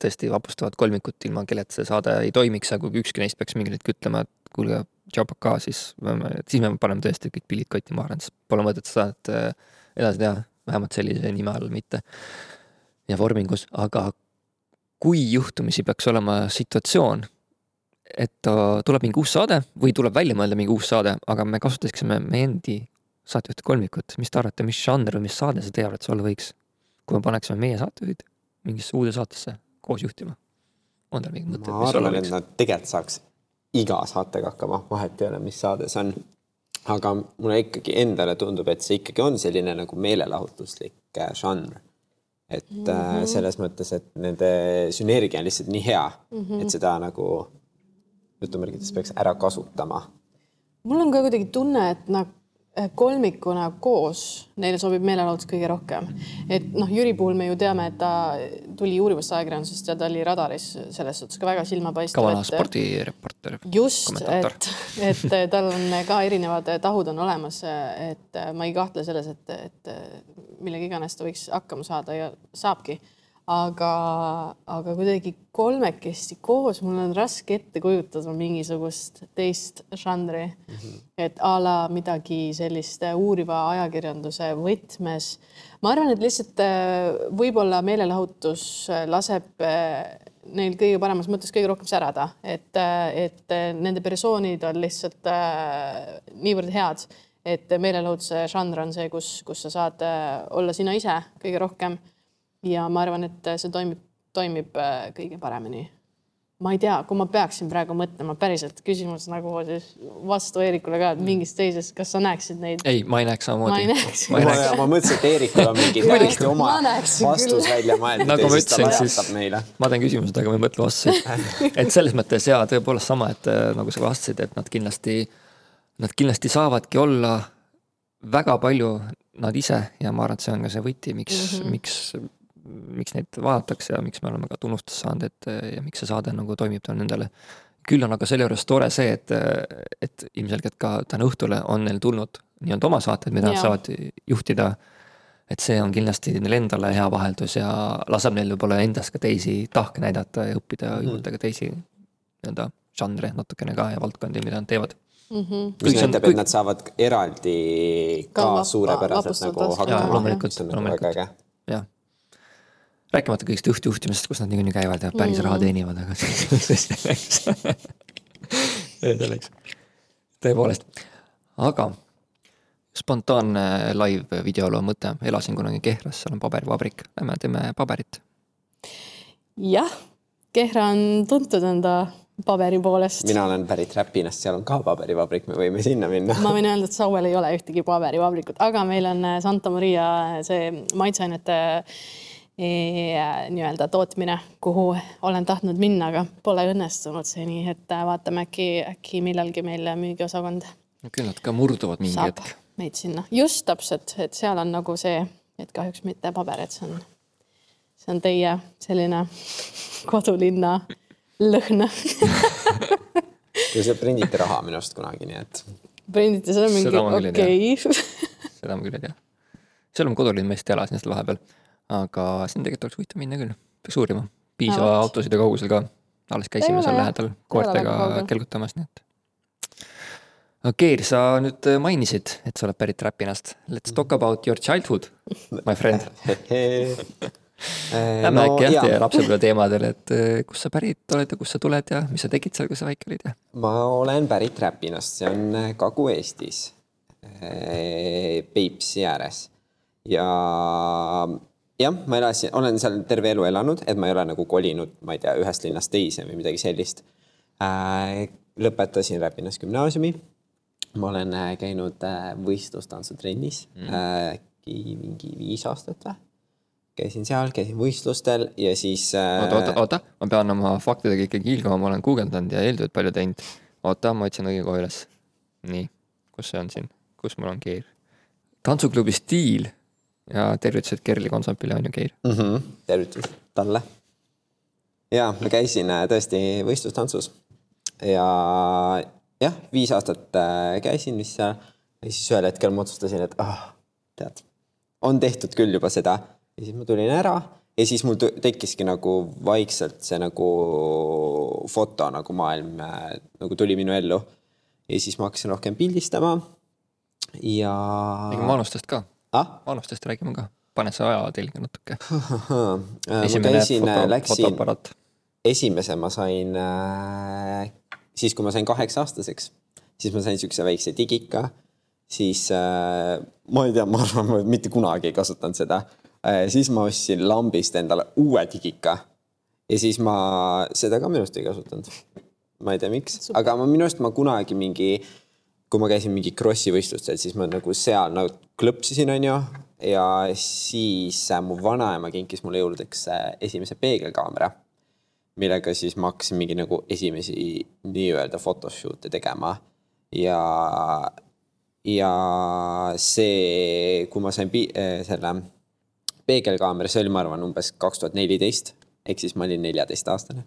[SPEAKER 1] tõesti vapustavat kolmikut, ilma kelleta see saade ei toimiks, aga kui ükski neist peaks mingi hetk ütlema, et kuulge, tšapaka, siis me, siis me paneme tõesti kõik pillid kotti maha, siis pole mõtet seda äh, edasi teha, vähemalt sellise nime all mitte. ja vormingus, aga kui juhtumisi peaks olema situatsioon, et tuleb mingi uus saade või tuleb välja mõelda mingi uus saade, aga me kasutaksime meie endi saatejuhti kolmikut, mis te arvate, mis žanr või mis saade see teie arvates olla võiks? kui me paneksime meie saatejuhid mingisse uude saatesse koos juhtima? on teil mingid mõtted?
[SPEAKER 3] ma arvan, et nad tegelikult saaks iga saatega hakkama, vahet ei ole, mis saade see on. aga mulle ikkagi endale tundub, et see ikkagi on selline nagu meelelahutuslik äh, žanr. et mm -hmm. selles mõttes, et nende sünergia on lihtsalt nii hea mm, -hmm. et seda nagu jutumärkides peaks ära kasutama.
[SPEAKER 2] mul on ka kuidagi tunne, et nagu kolmikuna koos neile sobib meelelahutus kõige rohkem. et noh, Jüri puhul me ju teame, et ta tuli uurivast ajakirjandusest ja ta oli radaris selles suhtes ka väga silmapaistev.
[SPEAKER 1] ka vana spordireporter.
[SPEAKER 2] just, et, et tal on ka erinevad tahud on olemas, et ma ei kahtle selles, et, et millega iganes ta võiks hakkama saada ja saabki aga, aga kuidagi kolmekesti koos mul on raske ette kujutada mingisugust teist žanri mm. -hmm. et a la midagi sellist uuriva ajakirjanduse võtmes. ma arvan, et lihtsalt äh, võib-olla meelelahutus laseb äh, neil kõige paremas mõttes kõige rohkem särada, et, äh, et nende persoonid on lihtsalt niivõrd head, et meelelahutuse žanr on see, kus, kus sa saad olla sina ise kõige rohkem ja ma arvan, et see toimib, toimib äh, kõige paremini. ma ei tea, kui ma peaksin praegu mõtlema päriselt küsimus nagu siis vastu Eerikule ka, et mingist teisest, kas sa näeksid neid?
[SPEAKER 1] ei, ma ei näeks samamoodi.
[SPEAKER 2] ma ei näeks.
[SPEAKER 3] ma, ma, ma mõtlesin, et Eerikul on mingi täiesti oma vastus välja mõeldud
[SPEAKER 1] nagu ma ütlesin, siis ma teen küsimused, aga ma ei mõtle vastuseid. et selles mõttes jaa, tõepoolest sama, et äh, nagu sa vastasid, et nad kindlasti, nad kindlasti saavadki olla väga palju nad ise ja ma arvan, et see on ka see võti, miks mm, -hmm. miks miks neid vaadatakse ja miks me oleme ka tunnustust saanud, et ja miks see saade nagu toimib tänu nendele. küll on aga selle juures tore see, et, et ilmselgelt ka täna õhtule on neil tulnud nii-öelda oma saated, mida nad saavad juhtida. et see on kindlasti neile endale hea vaheldus ja laseb neil võib-olla endas ka teisi tahke näidata ja õppida mm. juurde ka teisi nii-öelda žanre natukene ka ja valdkondi, mida nad teevad
[SPEAKER 2] mm. -hmm.
[SPEAKER 3] mis näitab, et nad saavad eraldi ka, ka suurepäraselt nagu hakkama.
[SPEAKER 1] loomulikult, loomulikult, jah rääkimata kõigist õhtujuhtimisest, kus nad niikuinii käivad ja päris mm. raha teenivad, aga selleks, selleks. tõepoolest, aga spontaanne live videoloo mõte, elasin kunagi Kehras, seal on paberivabrik, lähme teeme paberit.
[SPEAKER 2] jah, Kehra on tuntud enda paberi poolest.
[SPEAKER 3] mina olen pärit Räpinast, seal on ka paberivabrik, me võime sinna minna.
[SPEAKER 2] ma võin öelda, et Sauel ei ole ühtegi paberivabrikut, aga meil on äh, Santa Maria see maitseainete e, nii-öelda tootmine, kuhu olen tahtnud minna, aga pole õnnestunud seni, et äh, vaatame äkki, äkki millalgi meil müügiosakond
[SPEAKER 1] küll nad ka murduvad mingi
[SPEAKER 2] saab
[SPEAKER 1] hetk.
[SPEAKER 2] meid sinna, just täpselt, et seal on nagu see, et kahjuks mitte paber, et see on, see on teie selline kodulinna lõhn.
[SPEAKER 3] ja seal prinditi raha minu arust kunagi, nii et
[SPEAKER 2] prindite seda mingi
[SPEAKER 1] Seda ma küll ei tea.
[SPEAKER 2] okei
[SPEAKER 1] seda ma küll ei tea. seal on kodulinn, ma lihtsalt elasin seal vahepeal. Aga siin tegelikult oleks huvitav minna küll, peaks uurima. piisava
[SPEAKER 2] vot.
[SPEAKER 1] autoside kaugusel ka. alles käisime seal lähedal koertega kelgutamas, nii et. Geir, sa nüüd mainisid, et sa oled pärit Räpinast. Let's talk about your childhood, my friend. Lähme
[SPEAKER 3] no,
[SPEAKER 1] äkki jah, teie lapsepõlve teemadele, et eh, kust sa pärit oled ja kust sa tuled ja mis sa tegid seal, kui sa väike olid ja?
[SPEAKER 3] ma olen pärit Räpinast, see on äh, Kagu-Eestis, Peipsi ääres ja jah, ma elasin, olen seal terve elu elanud, et ma ei ole nagu kolinud, ma ei tea, ühest linnast teise või midagi sellist. lõpetasin Räpinas gümnaasiumi. ma olen äh, käinud äh, võistlustantsu-trennis mm. äkki mingi viis aastat või? käisin seal, käisin võistlustel ja siis äh,
[SPEAKER 1] oota, oota, oota, ma pean oma faktidega ikkagi hiilgama, ma olen guugeldanud ja eeltööd palju teinud. oota, ma otsin õige koha üles. nii, kus see on siin, kus mul on Geir? tantsuklubi Stiil ja tervitused Kerli kontsapile on ju Geir.
[SPEAKER 3] mm. -hmm. tervitus talle. ja ma käisin tõesti võistlustantsus ja jah, viis aastat äh, käisin vist seal ja siis ühel hetkel ma otsustasin, et ah, tead, on tehtud küll juba seda ja siis ma tulin ära ja siis mul tekkiski nagu vaikselt see nagu foto nagu maailm äh, nagu tuli minu ellu. ja siis ma hakkasin rohkem pildistama ja.
[SPEAKER 1] räägime vanustest ka,
[SPEAKER 3] ah?
[SPEAKER 1] vanustest räägime ka, pane see ajatelge natuke.
[SPEAKER 3] Äh, ma
[SPEAKER 1] esimene
[SPEAKER 3] käisin
[SPEAKER 1] foto,,
[SPEAKER 3] läksin
[SPEAKER 1] fotoaparaat.
[SPEAKER 3] esimese ma sain äh, siis, kui ma sain kaheksa aastaseks, siis ma sain siukse väikse digika. siis äh, ma ei tea, ma arvan, ma mitte kunagi ei kasutanud seda äh,. siis ma ostsin lambist endale uue digika ja siis ma seda ka minu arust ei kasutanud. ma ei tea, miks, aga ma minu arust ma kunagi mingi, kui ma käisin mingi krossi võistlustel, siis ma nagu seal nagu klõpsisin, onju. ja siis äh, mu vanaema kinkis mulle jõuludeks äh, esimese peegelkaamera millega siis ma hakkasin mingi nagu esimesi nii-öelda photoshoot'e tegema ja, ja see, kui ma sain pi- äh, selle peegelkaamera, see oli, ma arvan, umbes kaks tuhat neliteist, ehk siis ma olin neljateistaastane.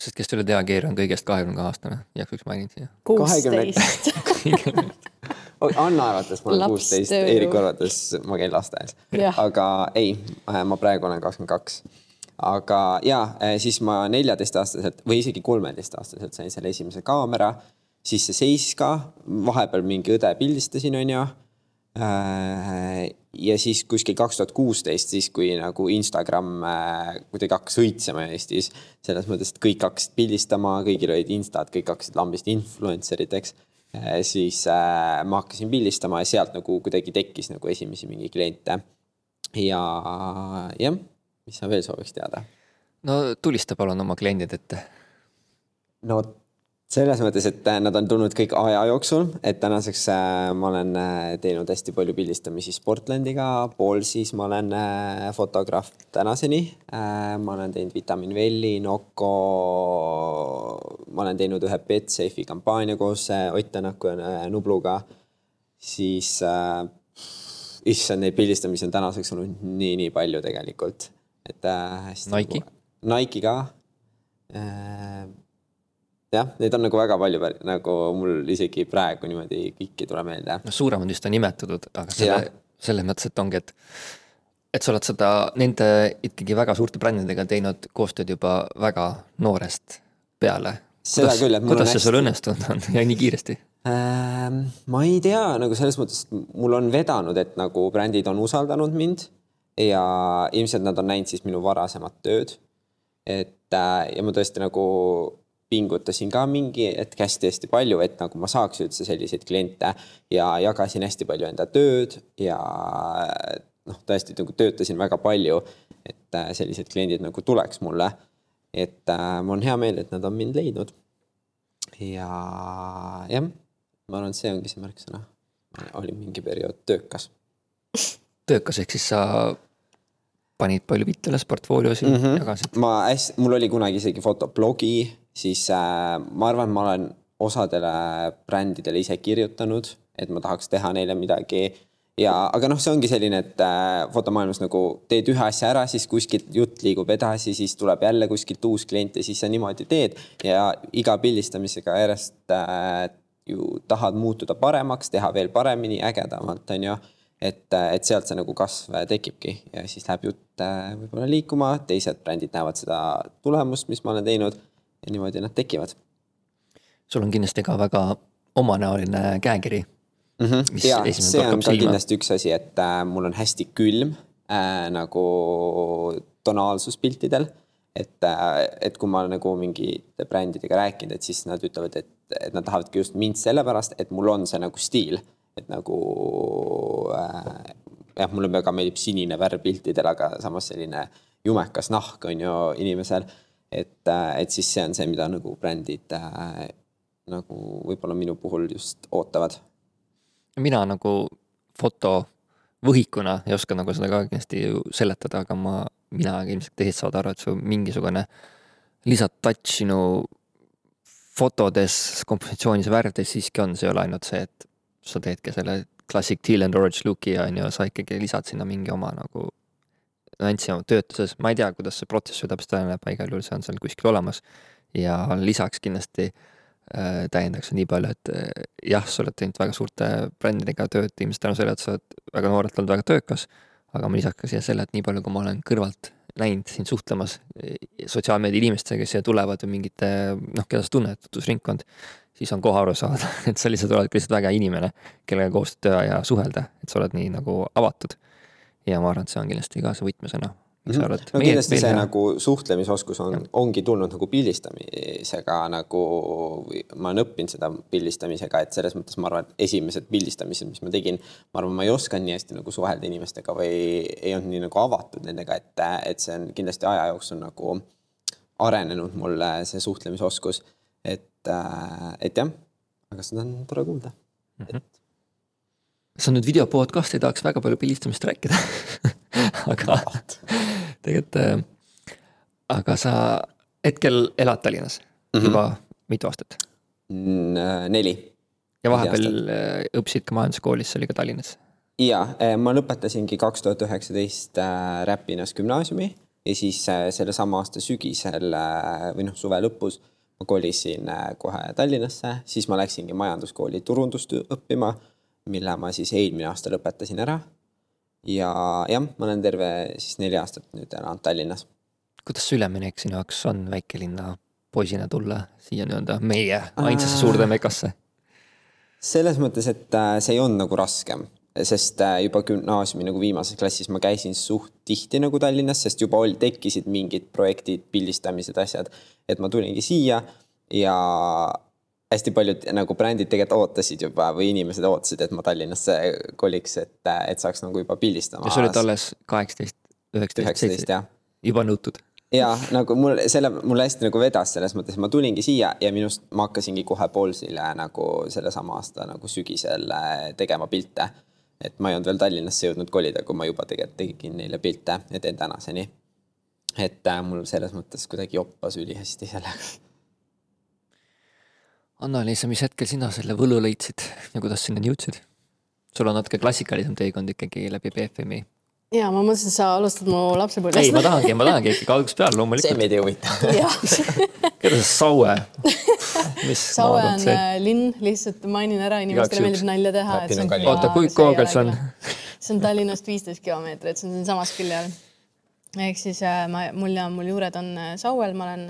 [SPEAKER 1] Sest kes üle tea, Geir on kõigest kahekümne kahe aastane, igaks juhuks mainin siia.
[SPEAKER 2] kuusteist.
[SPEAKER 3] Anna arvates ma olen kuusteist. Eeriku arvates ma käin lasteaias aga ei, ma praegu olen kakskümmend kaks. aga ja siis ma neljateistaastaselt või isegi kolmeteistaastaselt sain selle esimese kaamera, siis see seisis ka, vahepeal mingi õde pildistasin, onju. Ja siis kuskil kaks tuhat kuusteist, siis kui nagu Instagram äh, kuidagi hakkas õitsema Eestis, selles mõttes, et kõik hakkasid pildistama, kõigil olid instad, kõik hakkasid lambist influencer iteks siis äh, ma hakkasin pildistama ja sealt nagu kuidagi tekkis nagu esimesi mingi kliente. ja jah, mis sa veel sooviks teada?
[SPEAKER 1] no tulista palun oma kliendid ette.
[SPEAKER 3] no selles mõttes, et äh, nad on tulnud kõik aja jooksul, et tänaseks äh, ma olen äh, teinud hästi palju pildistamisi Sportlandiga, Ballsis ma olen fotograaf tänaseni ma olen teinud Vitamin Velli, Nocco, ma olen teinud ühe Betsafe'i kampaania koos Ott Tänaku ja Nubluga. siis issand, neid pildistamisi on tänaseks olnud nii-nii palju tegelikult, et hästi.
[SPEAKER 1] Nike??
[SPEAKER 3] Nike ka jah, neid on nagu väga palju, nagu mul isegi praegu niimoodi kõik ei tule meelde.
[SPEAKER 1] no suuremad vist on nimetatud, aga selle selles mõttes, et ongi, et et sa oled seda nende ikkagi väga suurte brändidega teinud koostööd juba väga noorest peale.
[SPEAKER 3] Seda
[SPEAKER 1] kuidas,
[SPEAKER 3] küll, et mul on
[SPEAKER 1] kuidas see sul
[SPEAKER 3] hästi-
[SPEAKER 1] õnnestunud on ja nii kiiresti?
[SPEAKER 3] Ähm, ma ei tea nagu selles mõttes, et mul on vedanud, et nagu brändid on usaldanud mind ja ilmselt nad on näinud siis minu varasemat tööd. et äh, ja ma tõesti nagu pingutasin ka mingi hetk hästi-hästi palju, et nagu ma saaks üldse selliseid kliente ja jagasin hästi palju enda tööd ja noh, tõesti nagu töötasin väga palju, et äh, sellised kliendid nagu tuleks mulle. et äh, mul on hea meel, et nad on mind leidnud. ja jah, ma arvan, et see ongi see märksõna. olin mingi periood töökas.
[SPEAKER 1] töökas ehk siis sa panid palju pilte üles, portfooliosid mm -hmm. jagasid?
[SPEAKER 3] ma hästi, mul oli kunagi isegi fotoblogi, siis äh, ma arvan, ma olen osadele brändidele ise kirjutanud, et ma tahaks teha neile midagi. Ja, aga noh, see ongi selline, et äh, fotomaailmas nagu teed ühe asja ära, siis kuskilt jutt liigub edasi, siis tuleb jälle kuskilt uus klient ja siis sa niimoodi teed. Ja iga pildistamisega järjest äh, ju tahad muutuda paremaks, teha veel paremini, ägedamalt, on ju. et, äh, et sealt see nagu kasv tekibki ja siis läheb jutt äh, võib-olla liikuma, teised brändid näevad seda tulemust, mis ma olen teinud ja niimoodi nad tekivad.
[SPEAKER 1] sul on kindlasti ka väga omanäoline käekiri
[SPEAKER 3] mm. -hmm. ja see on ka silma. kindlasti üks asi, et äh, mul on hästi külm äh, nagu tonaalsus piltidel. et äh,, et kui ma olen nagu mingite brändidega rääkinud, et siis nad ütlevad, et, et nad tahavadki just mind sellepärast, et mul on see nagu stiil, et nagu äh, jah, mulle väga meeldib sinine värv piltidel, aga samas selline jumekas nahk on ju inimesel. Et, äh, et siis see on see, mida nagu brändid äh, nagu võib-olla minu puhul just ootavad.
[SPEAKER 1] Mina nagu fotovõhikuna ei oska nagu seda ka kindlasti ju seletada, aga ma, mina ilmselt teised saavad aru, et su mingisugune lisatouch sinu fotodes, kompositsioonis, värvides siiski on, see ei ole ainult see, et sa teedki selle classic teal and orange look'i on ju, sa ikkagi lisad sinna mingi oma nagu nüanssi oma töötuses, ma ei tea, kuidas see protsess täpselt välja näeb, aga igal juhul see on seal kuskil olemas. ja lisaks kindlasti äh, täiendaks nii palju, et äh, jah, sa oled teinud väga suurte brändidega tööd ilmselt tänu sellele, et sa oled väga noorelt olnud väga töökas, aga ma lisaks ka siia selle, et nii palju, kui ma olen kõrvalt näinud sind suhtlemas äh, sotsiaalmeedia inimestega, kes siia tulevad või mingite noh, keda sa tunned, tutvusringkond, siis on kohe aru saada, et sa lihtsalt oled lihtsalt väga hea inimene, kellega koostööd teha ja suhelda, et sa oled nii nagu avatud. Ja ma arvan, et see on kindlasti ka see võtmesõna
[SPEAKER 3] mis sa arvad? no kindlasti see hea. nagu suhtlemisoskus on, ongi tulnud nagu pildistamisega nagu, ma olen õppinud seda pildistamisega, et selles mõttes ma arvan, et esimesed pildistamised, mis ma tegin, ma arvan, ma ei osanud nii hästi nagu suhelda inimestega või ei olnud nii nagu avatud nendega, et, et see on kindlasti aja jooksul nagu arenenud mulle see suhtlemisoskus. et, et jah, aga seda on tore kuulda mm. -hmm. et
[SPEAKER 1] sa nüüd video podcast'i tahaks väga palju pildistamist rääkida aga tegelikult, äh, aga sa hetkel elad Tallinnas mm -hmm. juba mitu aastat
[SPEAKER 3] mm,? neli.
[SPEAKER 1] ja vahepeal äh, õppisid ka majanduskoolis, see oli ka Tallinnas?
[SPEAKER 3] ja, ma lõpetasingi kaks tuhat üheksateist Räpinas gümnaasiumi ja siis sellesama aasta sügisel või noh, suve lõpus ma kolisin kohe Tallinnasse, siis ma läksingi majanduskooli turundust õppima mille ma siis eelmine aasta lõpetasin ära. ja jah, ma olen terve siis neli aastat nüüd elanud Tallinnas.
[SPEAKER 1] kuidas see üleminek sinu jaoks on väikelinna poisina tulla siia nii-öelda meie ainsasse suurde mekasse?
[SPEAKER 3] selles mõttes, et äh, see ei olnud nagu raskem, sest äh, juba gümnaasiumi nagu viimases klassis ma käisin suht tihti nagu Tallinnas, sest juba oli, tekkisid mingid projektid, pildistamised, asjad, et ma tulingi siia ja hästi paljud nagu brändid tegelikult ootasid juba või inimesed ootasid, et ma Tallinnasse koliks, et, et saaks nagu juba pildistama.
[SPEAKER 1] ja sa olid alles kaheksateist, üheksateist, seitseteist, juba nõutud?
[SPEAKER 3] ja nagu mul selle, mulle hästi nagu vedas selles mõttes, ma tulingi siia ja minust ma hakkasingi kohe Paulsile nagu sellesama aasta nagu sügisel äh, tegema pilte. et ma ei olnud veel Tallinnasse jõudnud kolida, kui ma juba tegelikult tegin neile pilte ja teen tänaseni. et äh, mul selles mõttes kuidagi joppas ülihästi sellega
[SPEAKER 1] Anna-Liisa, mis hetkel sina selle võlu leidsid ja kuidas sinnani jõudsid? sul on natuke klassikalisem teekond ikkagi läbi BFM-i.
[SPEAKER 2] ja ma mõtlesin, sa alustad mu lapsepõlvest.
[SPEAKER 1] ei, ma tahangi, ma tahangi ikkagi algusest peale loomulikult.
[SPEAKER 3] see meid ei huvita.
[SPEAKER 1] keda see Saue?
[SPEAKER 2] Saue on see? Äh, linn, lihtsalt mainin ära, inimestele meeldib nalja teha.
[SPEAKER 1] oota, kui kaugel see on?
[SPEAKER 2] see on Tallinnast viisteist kilomeetrit, see on siinsamas külje all ehk siis äh, ma, mul ja mul juured on äh, Sauel, ma olen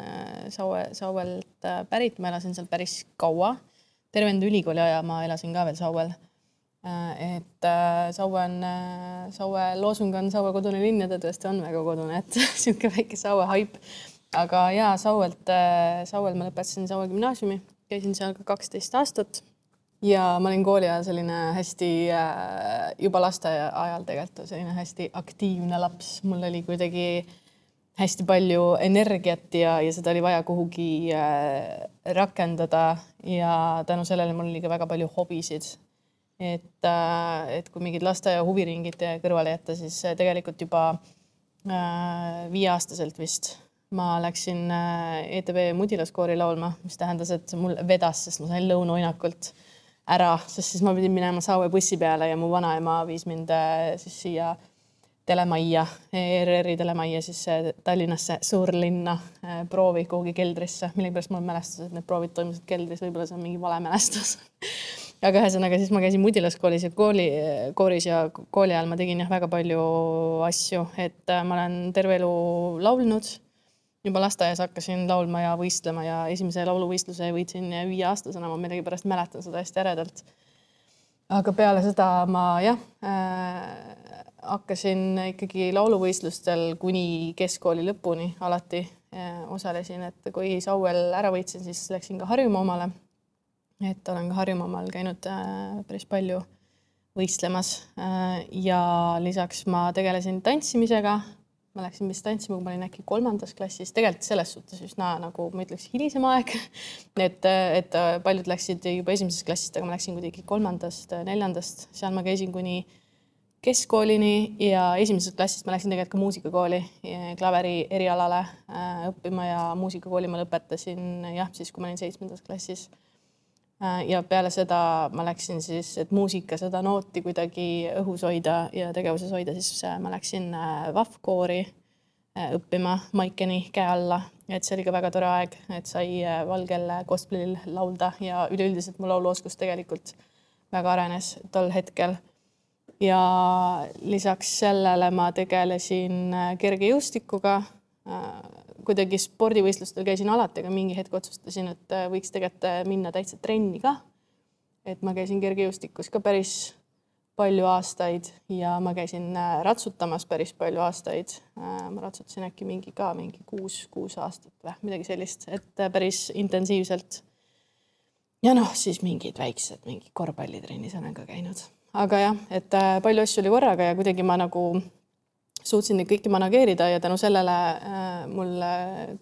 [SPEAKER 2] Saue, Sauelt pärit, ma elasin seal päris kaua. terve enda ülikooli aja ma elasin ka veel Sauel. et Saue on, Saue loosung on Saue kodune linn ja ta tõesti on väga kodune, et niisugune väike Saue haip. aga jaa, Sauelt, äh, Sauel ma lõpetasin Saue gümnaasiumi, käisin seal ka kaksteist aastat ja ma olin kooli ajal selline hästi, äh, juba lasteaia ajal tegelikult selline hästi aktiivne laps, mul oli kuidagi hästi palju energiat ja, ja seda oli vaja kuhugi äh, rakendada ja tänu sellele mul oli ka väga palju hobisid. et, et kui mingid lasteaia huviringid kõrvale jätta, siis tegelikult juba viieaastaselt vist ma läksin ETV Mudilaskoori laulma, mis tähendas, et mul vedas, sest ma sain lõunauinakult ära, sest siis ma pidin minema Saue bussi peale ja mu vanaema viis mind äh, siis siia telemajja, ERR-i telemajja siis äh, Tallinnasse, suurlinna äh, proovi kuhugi keldrisse. millegipärast mul mälestus, et need proovid toimusid keldris, võib-olla see on mingi vale mälestus aga ühesõnaga, siis ma käisin Mudilas koolis ja kooli, kooris ja kooli ajal ma tegin jah, väga palju asju, et ma olen terve elu laulnud juba lasteaias hakkasin laulma ja võistlema ja esimese lauluvõistluse võitsin viieaastasena, ma millegipärast mäletan seda hästi äredalt. aga peale seda ma jah äh, hakkasin ikkagi lauluvõistlustel kuni keskkooli lõpuni alati äh, osalesin, et kui Sauel ära võitsin, siis läksin ka Harjumaa omale. et olen ka Harjumaal käinud äh, päris palju võistlemas äh, ja lisaks ma tegelesin tantsimisega ma läksin vist tantsima, kui ma olin äkki kolmandas klassis, tegelikult selles suhtes üsna nagu ma ütleks hilisem aeg. et, et paljud läksid juba esimesest klassist, aga ma läksin kuidagi kolmandast, neljandast, seal ma käisin kuni keskkoolini ja esimesest klassist ma läksin tegelikult ka muusikakooli klaveri erialale äh, õppima ja muusikakooli ma lõpetasin jah, siis kui ma olin seitsmendas klassis Äh, ja peale seda ma läksin siis, et muusika seda nooti kuidagi õhus hoida ja tegevuses hoida, siis ma läksin VAF-koori õppima Maikeni käe alla, et see oli ka väga tore aeg, et sai valgel cosplay'l laulda ja üleüldiselt mu lauluoskus tegelikult väga arenes tol hetkel. Ja lisaks sellele ma tegelesin kergejõustikuga kuidagi spordivõistlustel käisin alati, aga mingi hetk otsustasin, et äh, võiks tegelikult äh, minna täitsa trenni ka. et ma käisin kergejõustikus ka päris palju aastaid ja ma käisin äh, ratsutamas päris palju aastaid. ma ratsutasin äkki mingi ka mingi kuus, kuus aastat või midagi sellist, et päris intensiivselt. ja noh, siis mingid väiksed, mingi korvpallitrennis olen ka käinud, aga jah, et palju asju oli korraga ja kuidagi ma nagu suutsin neid kõiki manageerida ja tänu sellele äh, mul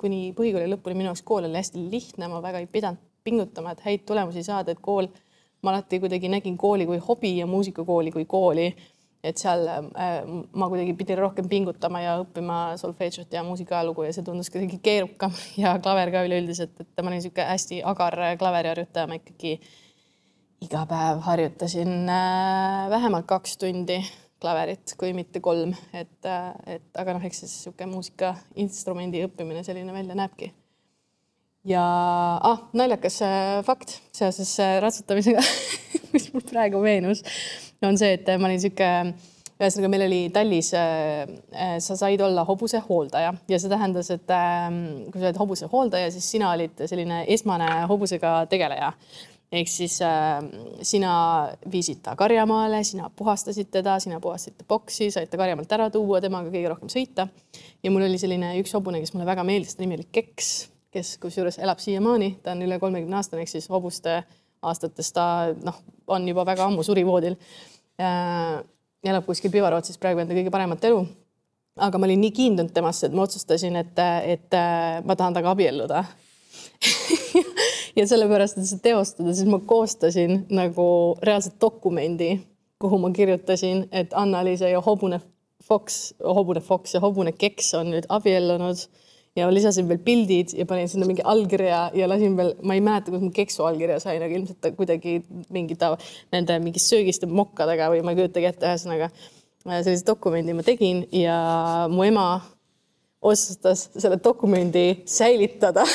[SPEAKER 2] kuni põhikooli lõpuni minu jaoks kool oli hästi lihtne, ma väga ei pidanud pingutama, et häid tulemusi saada, et kool, ma alati kuidagi nägin kooli kui hobi ja muusikakooli kui kooli. et seal äh, ma kuidagi pidin rohkem pingutama ja õppima solfedžot ja muusikaajalugu ja see tundus kuidagi keerukam ja klaver ka üleüldiselt, et ma olin niisugune hästi agar klaveriharjutaja, ma ikkagi iga päev harjutasin äh, vähemalt kaks tundi klaverit, kui mitte kolm, et, et aga noh, eks siis niisugune muusikainstrumendi õppimine selline välja näebki. ja ah, naljakas äh, fakt seoses äh, ratsutamisega mis mul praegu meenus, on see, et ma olin niisugune ühesõnaga, meil oli Tallis äh,, äh sa said olla hobuse hooldaja. Ja see tähendas, et äh, kui sa oled hobuse hooldaja, siis sina olid selline esmane hobusega tegeleja ehk siis äh, sina viisid ta karjamaale, sina puhastasid teda, sina puhastasid ta boksi, said ta karjamaalt ära tuua, temaga kõige rohkem sõita. ja mul oli selline üks hobune, kes mulle väga meeldis, ta nimi oli Keks, kes kusjuures elab siiamaani, ta on üle kolmekümne aastane, ehk siis hobuste aastates ta noh, on juba väga ammu surivoodil äh,. elab kuskil Pivarootsis praegu enda kõige paremat elu. aga ma olin nii kiindunud temasse, et ma otsustasin, et, et ma tahan temaga abielluda ja sellepärast, et seda teostada, siis ma koostasin nagu reaalselt dokumendi, kuhu ma kirjutasin, et Anna-Liisa ja hobune Fox, hobune Fox ja hobune Keks on nüüd abiellunud. Ja lisasin veel pildid ja panin sinna mingi allkirja ja lasin veel, ma ei mäleta, kus ma keksu allkirja sain, aga ilmselt ta kuidagi mingi ta nende mingist söögiste mokkadega või ma ei kujutagi ette, ühesõnaga sellise dokumendi ma tegin ja mu ema otsustas selle dokumendi säilitada.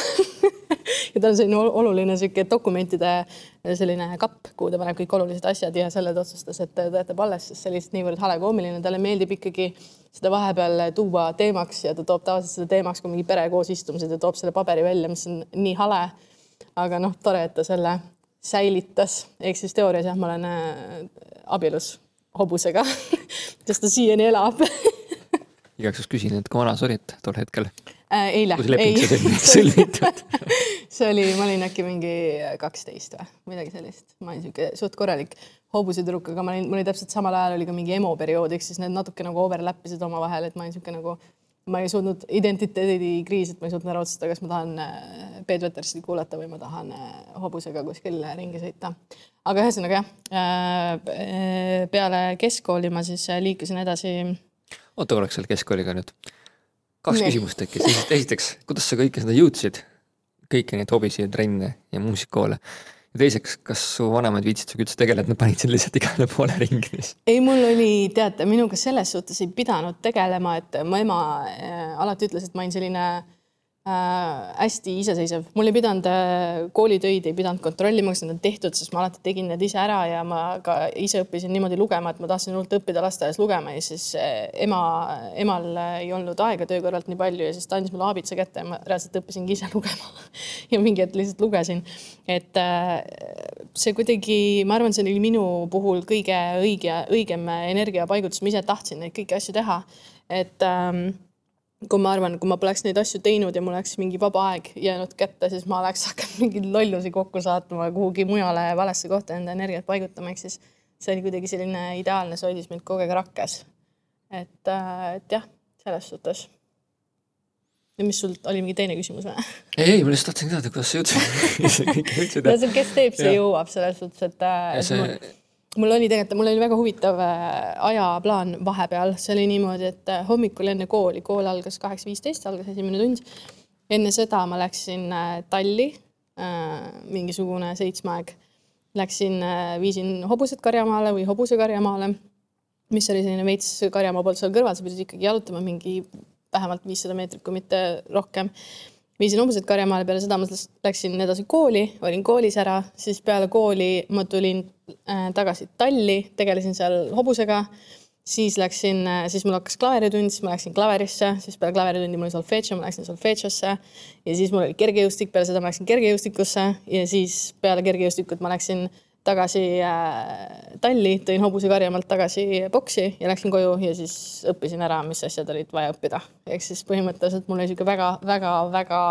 [SPEAKER 2] Ja tal on selline oluline sihuke dokumentide selline kapp, kuhu ta paneb kõik olulised asjad ja selle ta otsustas, et ta jätab alles, sest see oli lihtsalt niivõrd hale koomiline, talle meeldib ikkagi seda vahepeal tuua teemaks ja ta toob tavaliselt seda teemaks, kui mingi pere koos istumised ja toob selle paberi välja, mis on nii hale. aga noh, tore, et ta selle säilitas, ehk siis teoorias jah, ma olen äh, abielus hobusega sest ta siiani elab
[SPEAKER 1] igaks juhuks küsin, et kui vana sa olid tol hetkel?
[SPEAKER 2] äh,. eile.
[SPEAKER 1] kui see leping sai sõlmitud
[SPEAKER 2] see oli, ma olin äkki mingi kaksteist või midagi sellist, ma olin sihuke suht korralik hobusitüdruk, aga ma olin, mul oli täpselt samal ajal oli ka mingi emo periood, ehk siis need natuke nagu overlap isid omavahel, et ma olin sihuke nagu, ma ei suutnud identiteedikriis, et ma ei suutnud ära otsustada, kas ma tahan äh, Peet Vetersit kuulata või ma tahan äh, hobusega kuskil ringi sõita. aga ühesõnaga jah, äh, peale keskkooli ma siis liikusin edasi.
[SPEAKER 1] Oota korraks selle keskkooliga nüüd kaks nee. küsimust tekkis, esiteks, kuidas sa kõike seda jõudsid, kõiki neid hobisid, trenne ja muusikakoole ja teiseks, kas su vanemad viitsid sinuga üldse tegeleda, et nad panid sind lihtsalt igale poole ringi?
[SPEAKER 2] ei, mul oli, teate, minuga selles suhtes ei pidanud tegelema, et mu ema äh, alati ütles, et ma olin selline äh, hästi iseseisev, mul ei pidanud äh, koolitöid ei pidanud kontrollima, kas need on tehtud, sest ma alati tegin need ise ära ja ma ka ise õppisin niimoodi lugema, et ma tahtsin hullult õppida lasteaias lugema ja siis äh, ema, emal ei olnud aega töö kõrvalt nii palju ja siis ta andis mulle aabitsa kätte ja ma reaalselt õppisingi ise lugema ja mingi hetk lihtsalt lugesin. et äh, see kuidagi, ma arvan, see oli minu puhul kõige õige, õigem energiapaigutus, ma ise tahtsin neid kõiki asju teha, et ähm, kui ma arvan, kui ma poleks neid asju teinud ja mul oleks mingi vaba aeg jäänud kätte, siis ma oleks hakanud mingeid lollusi kokku saatma kuhugi mujale valesse kohta enda energiat paigutama, ehk siis see oli kuidagi selline ideaalne, see hoidis mind kogu aeg rakkes. et, äh, et jah, selles suhtes. ja mis sul oli mingi teine küsimus või?
[SPEAKER 1] ei, ei, ma lihtsalt tahtsin teada, kuidas sa jõudsid
[SPEAKER 2] no see, kes teeb, see ja. jõuab selles suhtes, et. Äh, see... Mul mul oli tegelikult, mul oli väga huvitav äh, ajaplaan vahepeal, see oli niimoodi, et äh, hommikul enne kooli, kool algas kaheksa viisteist, algas esimene tund. enne seda ma läksin äh, talli, mingisugune seitsmeaeg. Läksin, viisin hobused karjamaale või hobuse karjamaale, mis oli selline veits karjamaa poolt seal kõrval, sa pidid ikkagi jalutama mingi vähemalt viissada meetrit, kui mitte rohkem viisin hobused karjamaale, peale seda ma läksin edasi kooli, olin koolis ära, siis peale kooli ma tulin äh, tagasi talli, tegelesin seal hobusega. siis läksin, äh, siis mul hakkas klaveritund, siis ma läksin klaverisse, siis peale klaveritundi mul oli solfedžo, ma läksin solfedžosse ja siis mul oli kergejõustik, peale seda ma läksin kergejõustikusse ja siis peale kergejõustikut ma läksin tagasi äh, talli, tõin hobuse karjamaalt tagasi boksi ja läksin koju ja siis õppisin ära, mis asjad olid vaja õppida. ehk siis põhimõtteliselt mul oli niisugune väga-väga-väga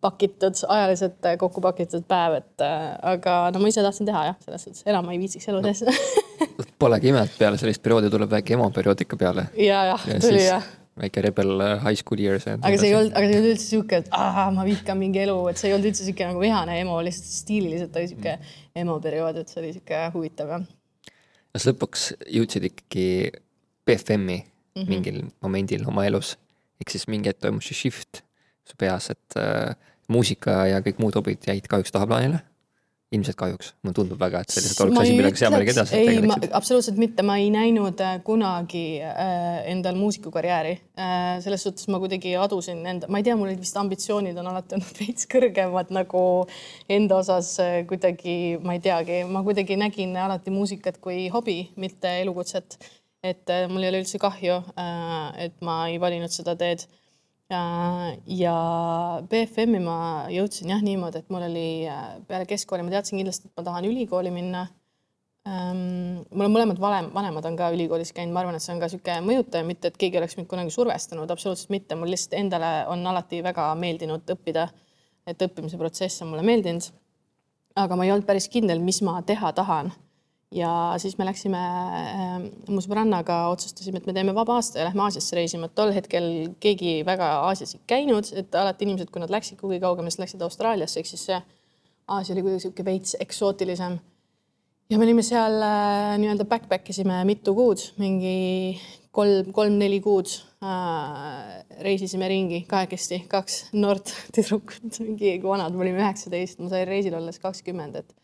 [SPEAKER 2] pakitud, ajaliselt kokku pakitud päev, et äh, aga no ma ise tahtsin teha jah, selles suhtes enam ma ei viitsiks elu sees
[SPEAKER 1] no, Polegi ime, et peale sellist perioodi tuleb väike emo periood ikka peale.
[SPEAKER 2] ja, jah ja, tuli jah
[SPEAKER 1] väike rebel äh, high school years.
[SPEAKER 2] aga see ei olnud, aga see ei olnud üldse sihuke, et aa, ma vihkan mingi elu, et see ei olnud üldse sihuke nagu vihane emo, lihtsalt stiililiselt oli sihuke emo periood, et see oli sihuke huvitav jah.
[SPEAKER 1] kas lõpuks jõudsid ikkagi BFM-i mm -hmm. mingil momendil oma elus, ehk siis mingi hetk toimus see shift su peas, et äh, muusika ja kõik muud hobid jäid kahjuks tahaplaanile ilmselt kahjuks, mulle tundub väga, et see lihtsalt oleks asi, millega sa hea meelega edasi
[SPEAKER 2] tegeleksid. absoluutselt mitte, ma ei näinud äh, kunagi äh, endal muusikukarjääri äh,. selles suhtes ma kuidagi adusin enda, ma ei tea, mul vist ambitsioonid on alati olnud veits kõrgemad nagu enda osas äh, kuidagi, ma ei teagi, ma kuidagi nägin alati muusikat kui hobi, mitte elukutset. et äh, mul ei ole üldse kahju äh,, et ma ei valinud seda teed ja BFM-i ma jõudsin jah niimoodi, et mul oli äh, peale keskkooli, ma teadsin kindlasti, et ma tahan ülikooli minna. Ähm, mul on mõlemad valem, vanemad on ka ülikoolis käinud, ma arvan, et see on ka niisugune mõjutaja, mitte et keegi oleks mind kunagi survestanud, absoluutselt mitte, mul lihtsalt endale on alati väga meeldinud õppida. et õppimise protsess on mulle meeldinud. aga ma ei olnud päris kindel, mis ma teha tahan ja siis me läksime äh, mu sõbrannaga, otsustasime, et me teeme vaba aasta ja lähme Aasiasse reisima, et tol hetkel keegi väga Aasias ei käinud, et alati inimesed, kui nad läksid kuhugi kaugemale, siis läksid Austraaliasse, ehk siis see Aasia oli kuidagi sihuke veits eksootilisem. ja me olime seal äh, nii-öelda backpack isime mitu kuud, mingi kolm, kolm-neli kuud äh, reisisime ringi kahekesti, kaks noort tüdrukut, mingi vanad, me olime üheksateist, ma sain reisil olles kakskümmend, et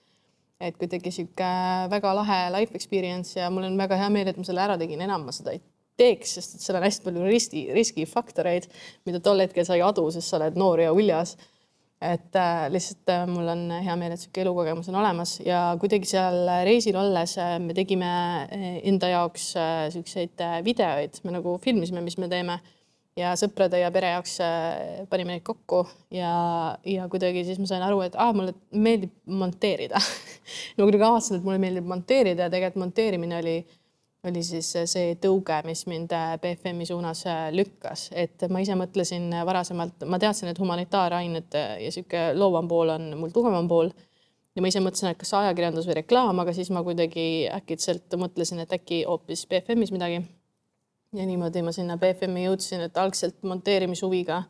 [SPEAKER 2] et kuidagi sihuke väga lahe life experience ja mul on väga hea meel, et ma selle ära tegin, enam ma seda ei teeks, sest et seal on hästi palju riski, riskifaktoreid, mida tol hetkel sa ei adu, sest sa oled noor ja uljas. et äh, lihtsalt äh, mul on hea meel, et sihuke elukogemus on olemas ja kuidagi seal reisil olles äh, me tegime äh, enda jaoks äh, siukseid äh, videoid, me nagu filmisime, mis me teeme ja sõprade ja pere jaoks äh, panime neid kokku ja, ja kuidagi siis ma sain aru, et ah, mulle meeldib monteerida. No kuidagi avastasin, et mulle meeldib monteerida ja tegelikult monteerimine oli oli siis see tõuge, mis mind BFM-i suunas lükkas, et ma ise mõtlesin varasemalt, ma teadsin, et humanitaarained ja sihuke loovam pool on mul tugevam pool. Ja ma ise mõtlesin, et kas ajakirjandus või reklaam, aga siis ma kuidagi äkitselt mõtlesin, et äkki hoopis BFM-is midagi. Ja niimoodi ma sinna BFM-i jõudsin, et algselt monteerimishuviga,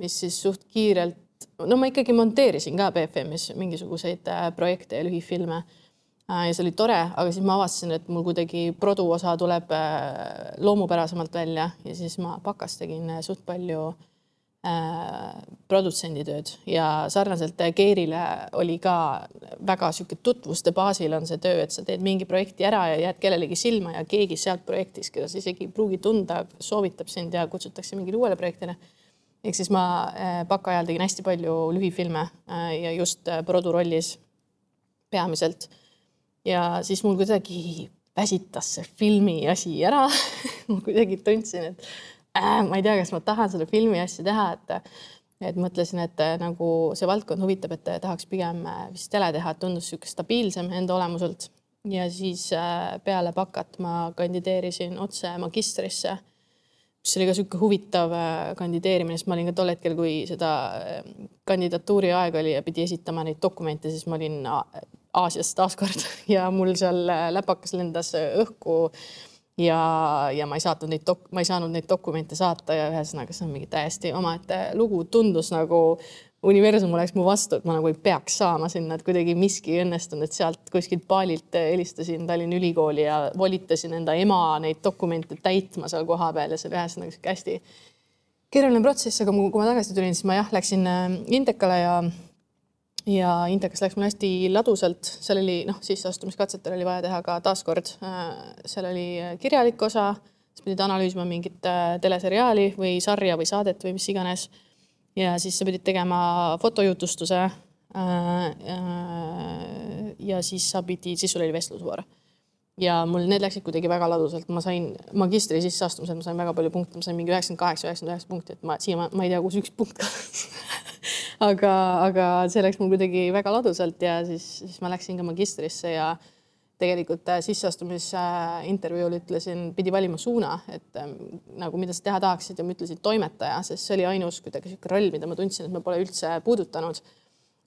[SPEAKER 2] mis siis suht kiirelt, no ma ikkagi monteerisin ka BFM-is mingisuguseid projekte ja lühifilme. Äh, ja see oli tore, aga siis ma avastasin, et mul kuidagi produ osa tuleb äh, loomupärasemalt välja ja siis ma bakas tegin äh, suht palju äh, produtsenditööd ja sarnaselt Keerile oli ka väga sihuke tutvuste baasil on see töö, et sa teed mingi projekti ära ja jääd kellelegi silma ja keegi sealt projektist, keda sa isegi ei pruugi tunda, soovitab sind ja kutsutakse mingile uuele projektile. ehk siis ma äh, baka ajal tegin hästi palju lühifilme äh, ja just produ rollis peamiselt. Ja siis mul kuidagi väsitas see filmi asi ära. Ma kuidagi tundsin, et äh, ma ei tea, kas ma tahan seda filmi asja teha, et et mõtlesin, et äh, nagu see valdkond huvitab, et tahaks pigem äh, vist tele teha, et tundus niisugune stabiilsem enda olemuselt. ja siis äh, peale bakat ma kandideerisin otse magistrisse, mis oli ka niisugune huvitav kandideerimine, sest ma olin ka tol hetkel, kui seda kandidatuuri aeg oli ja pidi esitama neid dokumente, siis ma olin Aasias taaskord ja mul seal äh, läpakas lendas äh, õhku ja, ja ma ei saatnud neid dok-, ma ei saanud neid dokumente saata ja ühesõnaga see on mingi täiesti omaette lugu, tundus nagu universum oleks mu vastu, et ma nagu ei peaks saama sinna, et kuidagi miski ei õnnestunud, et sealt kuskilt Paalilt helistasin Tallinna Ülikooli ja volitasin enda ema neid dokumente täitma seal kohapeal ja see oli ühesõnaga sihuke hästi keeruline protsess, aga kui ma tagasi tulin, siis ma jah, läksin äh, Indekale ja ja Intekas läks mul hästi ladusalt, seal oli noh, sisseastumiskatsetel oli vaja teha ka taaskord, äh, seal oli äh, kirjalik osa, sa pidid analüüsima mingit äh, teleseriaali või sarja või saadet või mis iganes. ja siis sa pidid tegema fotojutustuse. ja siis sa pidid, siis sul oli vestlusvoor ja mul need läksid kuidagi väga ladusalt, ma sain magistri sisseastumisel, ma sain väga palju punkte, ma sain mingi üheksakümmend kaheksa, üheksakümmend üheksa punkti, et ma siiamaani, ma ei tea, kus üks punkt kadus aga, aga see läks mul kuidagi väga ladusalt ja siis, siis ma läksin ka magistrisse ja tegelikult äh, sisseastumisintervjuul ütlesin, pidi valima suuna, et ähm, nagu mida sa teha tahaksid ja ma ütlesin toimetaja, sest see oli ainus kuidagi niisugune roll, mida ma tundsin, et ma pole üldse puudutanud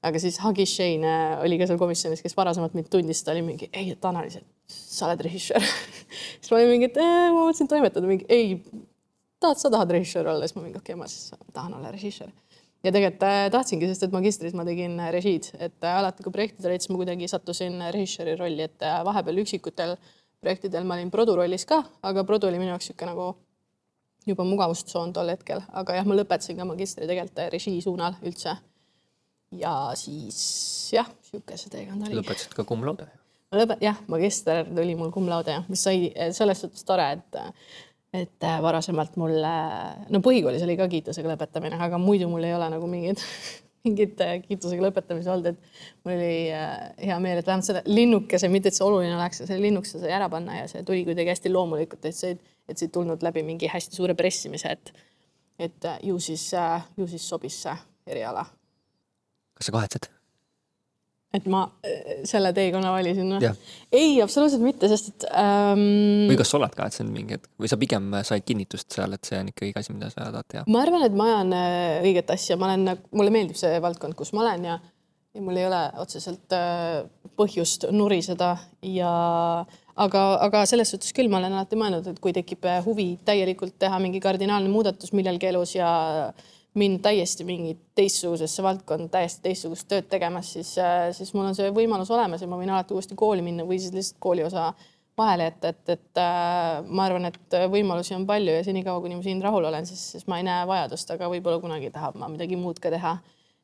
[SPEAKER 2] aga siis Hagi Shane äh, oli ka seal komisjonis, kes varasemalt mind tundis, ta oli mingi, ei, et Annaliis, et sa oled režissöör. Siis ma olin mingi, et ma mõtlesin toimetada, mingi ei, tahad, sa tahad režissöör olla, siis ma mingi, okei okay,, ma siis tahan olla režissöör. ja tegelikult äh, tahtsingi, sest et magistris ma tegin äh, režiid, et alati, kui projektid olid, siis ma kuidagi sattusin režissööri rolli, et vahepeal üksikutel projektidel ma olin produ rollis ka, aga produ oli minu jaoks niisugune nagu juba mugavustsoon tol hetkel, aga jah, ma lõpetasin ka magistri tegelikult režii suunal üldse ja siis jah, niisugune see teekond oli.
[SPEAKER 1] lõpetasid ka cum laude?
[SPEAKER 2] ma lõpet-, jah, magister tuli mul cum laude, mis sai selles suhtes tore, et et varasemalt mul, no põhikoolis oli ka kiitusega lõpetamine, aga muidu mul ei ole nagu mingit mingit kiitusega lõpetamisi olnud, et mul oli äh, hea meel, et vähemalt selle linnukese, mitte et see oluline oleks, selle linnukese sai ära panna ja see tuli kuidagi hästi loomulikult, et see, et see ei tulnud läbi mingi hästi suure pressimise, et et ju siis, ju siis sobis see eriala
[SPEAKER 1] kas sa kahetsed?
[SPEAKER 2] et ma äh, selle teekonna valisin või? ei, absoluutselt mitte, sest et ähm....
[SPEAKER 1] või kas sa oled kahetsenud mingi hetk või sa pigem said kinnitust seal, et see on ikka õige asi, mida sa tahad teha?
[SPEAKER 2] ma arvan, et ma ajan äh, õiget asja, ma olen, mulle meeldib see valdkond, kus ma olen ja, ja mul ei ole otseselt äh, põhjust nuriseda ja aga, aga selles suhtes küll ma olen alati mõelnud, et kui tekib huvi täielikult teha mingi kardinaalne muudatus millalgi elus ja äh, mind täiesti mingi teistsugusesse valdkonda, täiesti teistsugust tööd tegemas, siis, äh, siis mul on see võimalus olemas ja ma võin alati uuesti kooli minna või siis lihtsalt kooliosa vahele jätta, et, et, et äh, ma arvan, et võimalusi on palju ja senikaua, kuni ma siin rahul olen, siis, siis ma ei näe vajadust, aga võib-olla kunagi tahab ma midagi muud ka teha.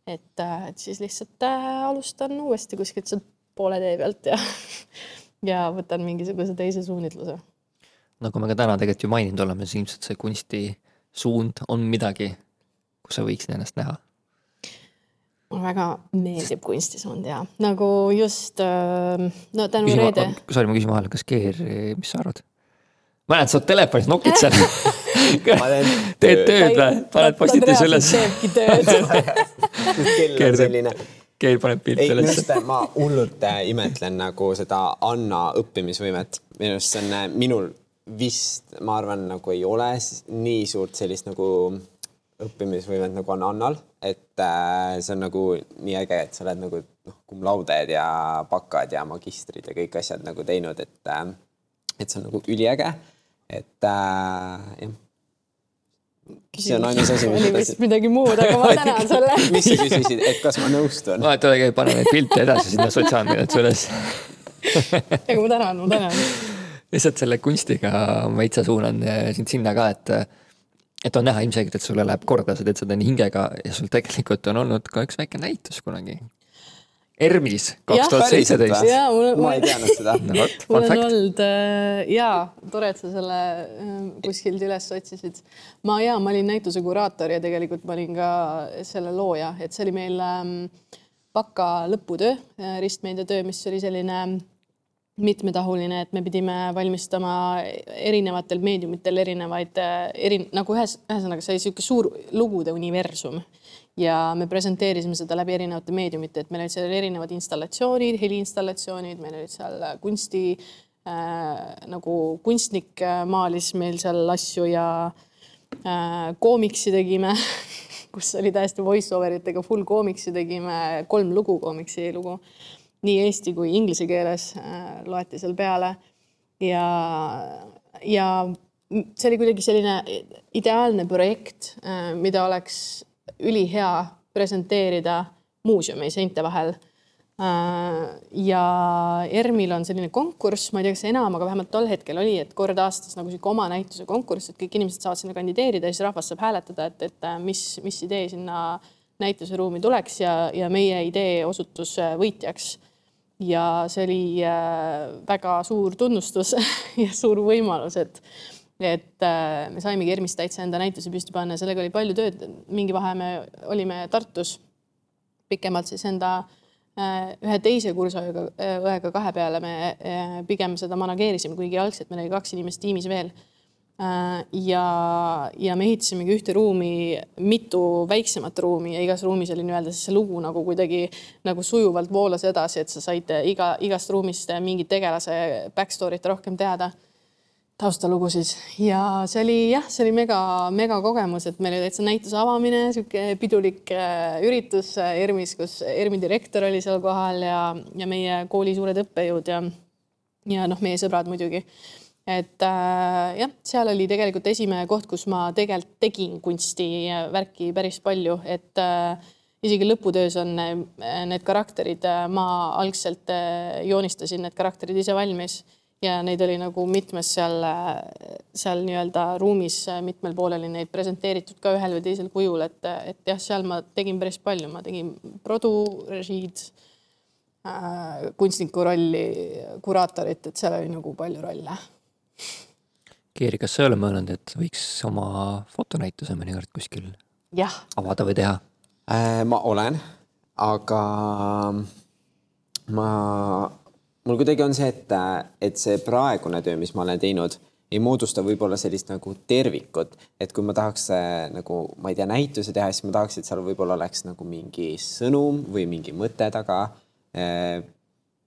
[SPEAKER 2] et, äh, et siis lihtsalt äh, alustan uuesti kuskilt sealt poole tee pealt ja, ja võtan mingisuguse teise suunitluse.
[SPEAKER 1] nagu me ka täna tegelikult ju maininud oleme, siis ilmselt see kunstisuund on midagi kus sa võiksid ennast näha?
[SPEAKER 2] mulle väga meeldib kunstisuund ja nagu just äh, no tänu Küsima, Reede.
[SPEAKER 1] Sorry, ma küsin vahele, kas Keer, mis sa arvad? ma näen, sa oled telefonis nokid seal teed tööd või? paned postituse üles?
[SPEAKER 2] teebki tööd
[SPEAKER 3] kell on selline
[SPEAKER 1] Keir paneb pilte üles.
[SPEAKER 3] ma hullult äh, imetlen nagu seda Anna õppimisvõimet, minu arust see on äh, minul vist, ma arvan, nagu ei ole nii suurt sellist nagu õppimisvõimet nagu on Annal, et äh, see on nagu nii äge, et sa oled nagu noh, cum laude'd ja bakad ja magistrid ja kõik asjad nagu teinud, et äh, et see on nagu üliäge, et äh, jah. see on ainus asi,
[SPEAKER 2] oli vist midagi muud, aga ma tänan sulle.
[SPEAKER 3] mis sa küsisid, et kas ma nõustun?
[SPEAKER 1] vaata, ole, pane neid pilte edasi sinna sotsiaalmeediasse üles.
[SPEAKER 2] aga ma tänan, ma tänan.
[SPEAKER 1] lihtsalt selle kunstiga ma veitsa suunan eh, sind sinna ka, et et on näha ilmselgelt, et sulle läheb korda, sa teed seda nii hingega ja sul tegelikult on olnud ka üks väike näitus kunagi. ERMis kaks tuhat seitseteist.
[SPEAKER 3] ma ei teadnud seda.
[SPEAKER 1] no
[SPEAKER 2] mul on
[SPEAKER 1] fact.
[SPEAKER 2] olnud äh, jaa, tore, et sa selle äh, kuskilt üles otsisid. ma ja ma olin näituse kuraator ja tegelikult ma olin ka selle looja, et see oli meil ähm, baka lõputöö, ristmeediatöö, mis oli selline mitmetahuline, et me pidime valmistama erinevatel meediumitel erinevaid äh, eri nagu ühes, ühesõnaga see oli niisugune suur lugude universum. Ja me presenteerisime seda läbi erinevate meediumite, et meil olid seal erinevad installatsioonid, heliinstallatsioonid, meil olid seal kunsti äh, nagu kunstnik äh, maalis meil seal asju ja äh, koomiksi tegime kus oli täiesti voice over itega full koomiksi tegime, kolm lugu koomiksi lugu, nii eesti kui inglise keeles äh, loeti seal peale ja, ja see oli kuidagi selline ideaalne projekt, mida oleks ülihea presenteerida muuseumi seinte vahel. ja ERM-il on selline konkurss, ma ei tea, kas enam, aga vähemalt tol hetkel oli, et kord aastas nagu sihuke oma näituse konkurss, et kõik inimesed saavad sinna kandideerida ja siis rahvas saab hääletada, et, et mis, mis idee sinna näituseruumi tuleks ja, ja meie idee osutus võitjaks ja see oli väga suur tunnustus ja suur võimalus, et et me saimegi ERM-is täitsa enda näituse püsti panna, sellega oli palju tööd. mingi vahe me olime Tartus pikemalt siis enda ühe teise kursaõega, õega kahe peale me pigem seda manageerisime, kuigi algselt meil oli kaks inimest tiimis veel. Ja, ja me ehitasimegi ühte ruumi, mitu väiksemat ruumi ja igas ruumis oli nii-öelda siis see lugu nagu kuidagi nagu sujuvalt voolas edasi, et sa said iga, igast ruumist mingi tegelase back story't rohkem teada taustalugusid ja see oli jah, see oli mega, mega kogemus, et meil oli täitsa näituse avamine, sihuke pidulik üritus ERM-is, kus ERM-i direktor oli seal kohal ja, ja meie kooli suured õppejõud ja, ja noh, meie sõbrad muidugi. Et äh, jah, seal oli tegelikult esimene koht, kus ma tegelikult tegin kunstivärki päris palju, et äh, isegi lõputöös on need karakterid, ma algselt joonistasin need karakterid ise valmis. Ja neid oli nagu mitmes seal, seal nii-öelda ruumis mitmel poolel oli neid presenteeritud ka ühel või teisel kujul, et, et jah, seal ma tegin päris palju, ma tegin produ, režiid äh,, kunstniku rolli, kuraatorit, et seal oli nagu palju rolle.
[SPEAKER 1] Keeri, kas sa ei ole mõelnud, et võiks oma fotonäituse mõnikord kuskil
[SPEAKER 2] jah,
[SPEAKER 1] avada või teha?
[SPEAKER 3] Äh, ma olen, aga ma, mul kuidagi on see, et, et see praegune töö, mis ma olen teinud, ei moodusta võib-olla sellist nagu tervikut, et kui ma tahaks äh, nagu, ma ei tea, näituse teha, siis ma tahaks, et seal võib-olla oleks nagu mingi sõnum või mingi mõte taga.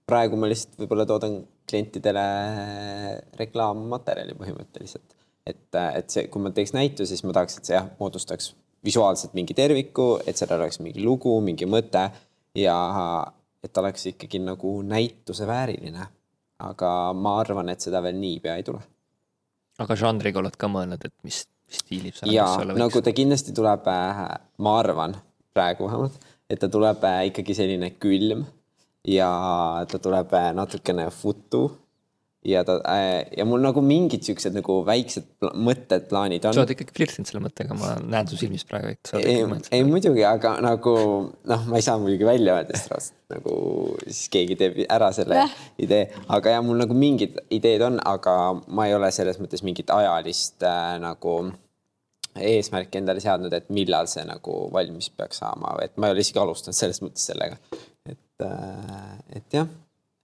[SPEAKER 3] praegu ma lihtsalt võib-olla toodan klientidele reklaammaterjali põhimõtteliselt, et, et see, kui ma teeks näituse, siis ma tahaks, et see jah, moodustaks visuaalselt mingi terviku, et seal oleks mingi lugu, mingi mõte ja et oleks ikkagi nagu näituse vääriline. aga ma arvan, et seda veel niipea ei tule.
[SPEAKER 1] aga žanriga oled ka mõelnud, et mis stiilib see
[SPEAKER 3] ja nagu ta kindlasti tuleb, ma arvan praegu vähemalt, et ta tuleb ikkagi selline külm ja ta tuleb natukene futu ja ta ja mul nagu mingid siuksed nagu väiksed pla mõtted, plaanid on.
[SPEAKER 1] sa oled ikkagi flirtinud selle mõttega, ma näen su silmis praegu, et sa oled
[SPEAKER 3] ei,
[SPEAKER 1] mõelnud
[SPEAKER 3] ei muidugi, aga nagu noh, ma ei saa muidugi välja öelda seda raudselt nagu siis keegi teeb ära selle
[SPEAKER 2] Jah.
[SPEAKER 3] idee, aga jah, mul nagu mingid ideed on, aga ma ei ole selles mõttes mingit ajalist äh, nagu eesmärki endale seadnud, et millal see nagu valmis peaks saama, et ma ei ole isegi alustanud selles mõttes sellega. Et, et jah,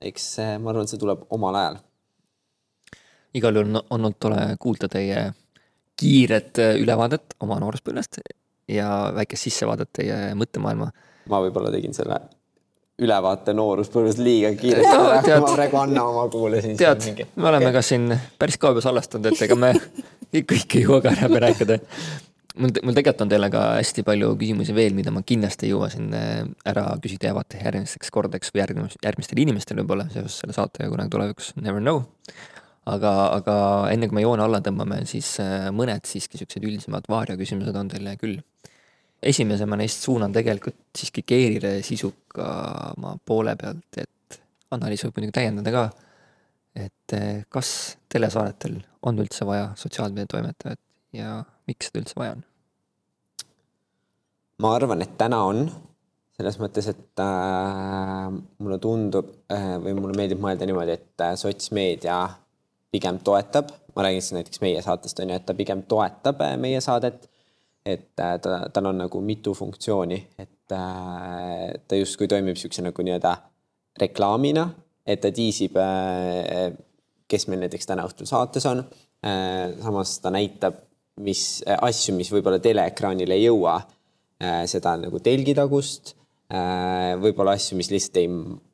[SPEAKER 3] eks ma arvan, see tuleb omal ajal.
[SPEAKER 1] igal juhul on olnud tore kuulda teie kiiret äh, ülevaadet oma nooruspõlvest ja väikest sissevaadet teie mõttemaailma.
[SPEAKER 3] ma võib-olla tegin selle ülevaate nooruspõlves liiga kiiresti
[SPEAKER 1] No,
[SPEAKER 3] ära
[SPEAKER 1] tead-
[SPEAKER 3] ma praegu Anna oma kuulasin.
[SPEAKER 1] tead, me oleme ka siin päris kaua juba salvestanud, et ega me kõike ei jõua ka ära rääkida. mul, mul tegelikult on teile ka hästi palju küsimusi veel, mida ma kindlasti ei jõua siin äh, ära küsida ja vaata järgmisteks kordadeks või järgmis-, järgmistel inimestel võib-olla seoses selle saatega kunagi tulevikus, never know. aga, aga enne kui me joone alla tõmbame, siis äh, mõned siiski siuksed üldisemad vaariaküsimused on teile küll. esimese ma neist suunan tegelikult siiski Keerile sisukama poole pealt, et Anna-Liis võib muidugi täiendada ka et eh, kas telesaadetel on üldse vaja sotsiaalmeediatoimetajat ja miks seda üldse vaja on?
[SPEAKER 3] ma arvan, et täna on selles mõttes, et äh, mulle tundub äh, või mulle meeldib mõelda niimoodi, et äh, sotsmeedia pigem toetab, ma räägin siis näiteks meie saatest on ju, et ta pigem toetab äh, meie saadet. et äh, ta, tal on nagu mitu funktsiooni, et äh, ta justkui toimib siukse nagu nii-öelda reklaamina, et ta tiisib äh,, kes meil näiteks täna õhtul saates on äh,. samas ta näitab, mis äh, asju, mis võib-olla teleekraanile ei jõua äh, seda nagu telgitagust äh,, võib-olla asju, mis lihtsalt ei,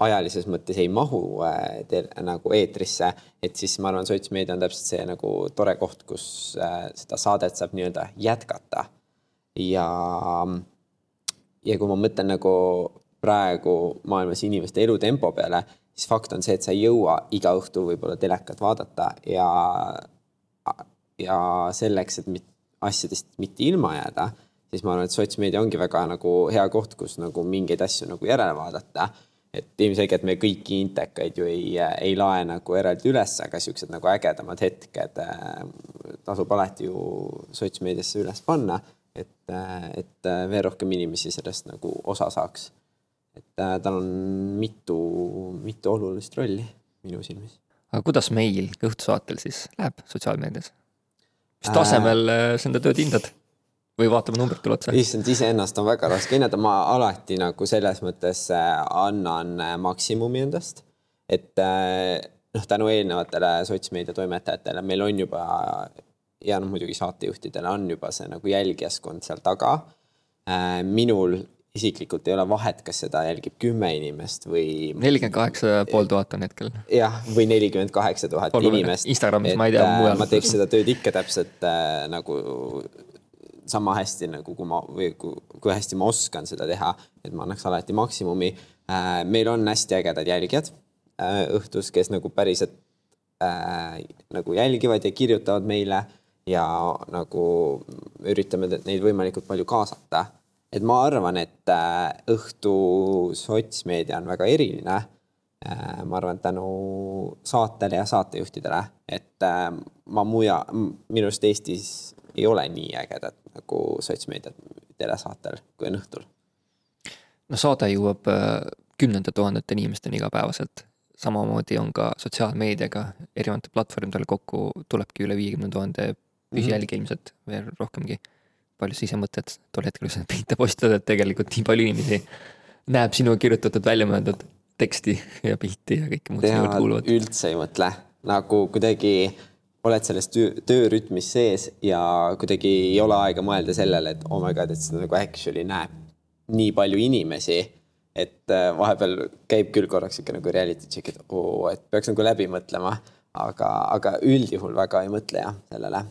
[SPEAKER 3] ajalises mõttes ei mahu tel, nagu eetrisse, et siis ma arvan, sotsmeedia on täpselt see nagu tore koht, kus seda saadet saab nii-öelda jätkata. ja, ja kui ma mõtlen nagu praegu maailmas inimeste elutempo peale, siis fakt on see, et sa ei jõua iga õhtu võib-olla telekat vaadata ja ja selleks, et mit, asjadest mitte ilma jääda, siis ma arvan, et sotsmeedia ongi väga nagu hea koht, kus nagu mingeid asju nagu järele vaadata. et ilmselgelt me kõiki intekaid ju ei, ei lae nagu eraldi üles, aga siuksed nagu ägedamad hetked äh, tasub alati ju sotsmeediasse üles panna, et, et veel rohkem inimesi sellest nagu osa saaks. et äh, tal on mitu, mitu olulist rolli minu silmis.
[SPEAKER 1] aga kuidas meil Kõhtusaatel siis läheb sotsiaalmeedias? Mis tasemel äh, sa enda tööd hindad? või vaatame numbritele otsa?
[SPEAKER 3] issand, iseennast on väga raske hinnata, ma alati nagu selles mõttes äh, annan äh, maksimumi endast. et äh, noh, tänu eelnevatele sotsmeedia toimetajatele meil on juba ja noh, muidugi saatejuhtidele on juba see nagu jälgijaskond seal taga. minul isiklikult ei ole vahet, kas seda jälgib kümme inimest või
[SPEAKER 1] nelikümmend kaheksa pool tuhat on hetkel.
[SPEAKER 3] jah, või nelikümmend kaheksa tuhat inimest.
[SPEAKER 1] Instagramis, ma ei tea, mujal.
[SPEAKER 3] ma teeks seda tööd ikka täpselt äh, nagu sama hästi nagu kui ma või kui, kui hästi ma oskan seda teha, et ma annaks alati maksimumi äh,. meil on hästi ägedad jälgijad äh, õhtus, kes nagu päriselt äh, nagu jälgivad ja kirjutavad meile ja nagu üritame neid võimalikult palju kaasata et ma arvan, et äh, õhtu sotsmeedia on väga eriline. ma arvan, et tänu saatele ja saatejuhtidele, et äh, ma muja, minu arust Eestis ei ole nii ägedat nagu sotsmeediat telesaatel, kui on õhtul.
[SPEAKER 1] no saade jõuab äh, kümnendate tuhandete inimesteni igapäevaselt. samamoodi on ka sotsiaalmeediaga erinevate platvormidel kokku tulebki üle viiekümne tuhande püsijälgija ilmselt veel rohkemgi. Palju sa ise mõtled tol hetkel, kui sa neid pilte postad, et tegelikult nii palju inimesi näeb sinu kirjutatud väljamõeldud teksti ja pilti ja kõike muud sinna juurde kuuluvat.
[SPEAKER 3] üldse ei mõtle, nagu kuidagi oled selles töö, töörütmis sees ja kuidagi ei ole aega mõelda sellele, et oh my god, et seda nagu actually näeb nii palju inimesi. et äh, vahepeal käib küll korraks ikka nagu reality check, et oo, et peaks nagu läbi mõtlema, aga, aga üldjuhul väga ei mõtle jah sellele.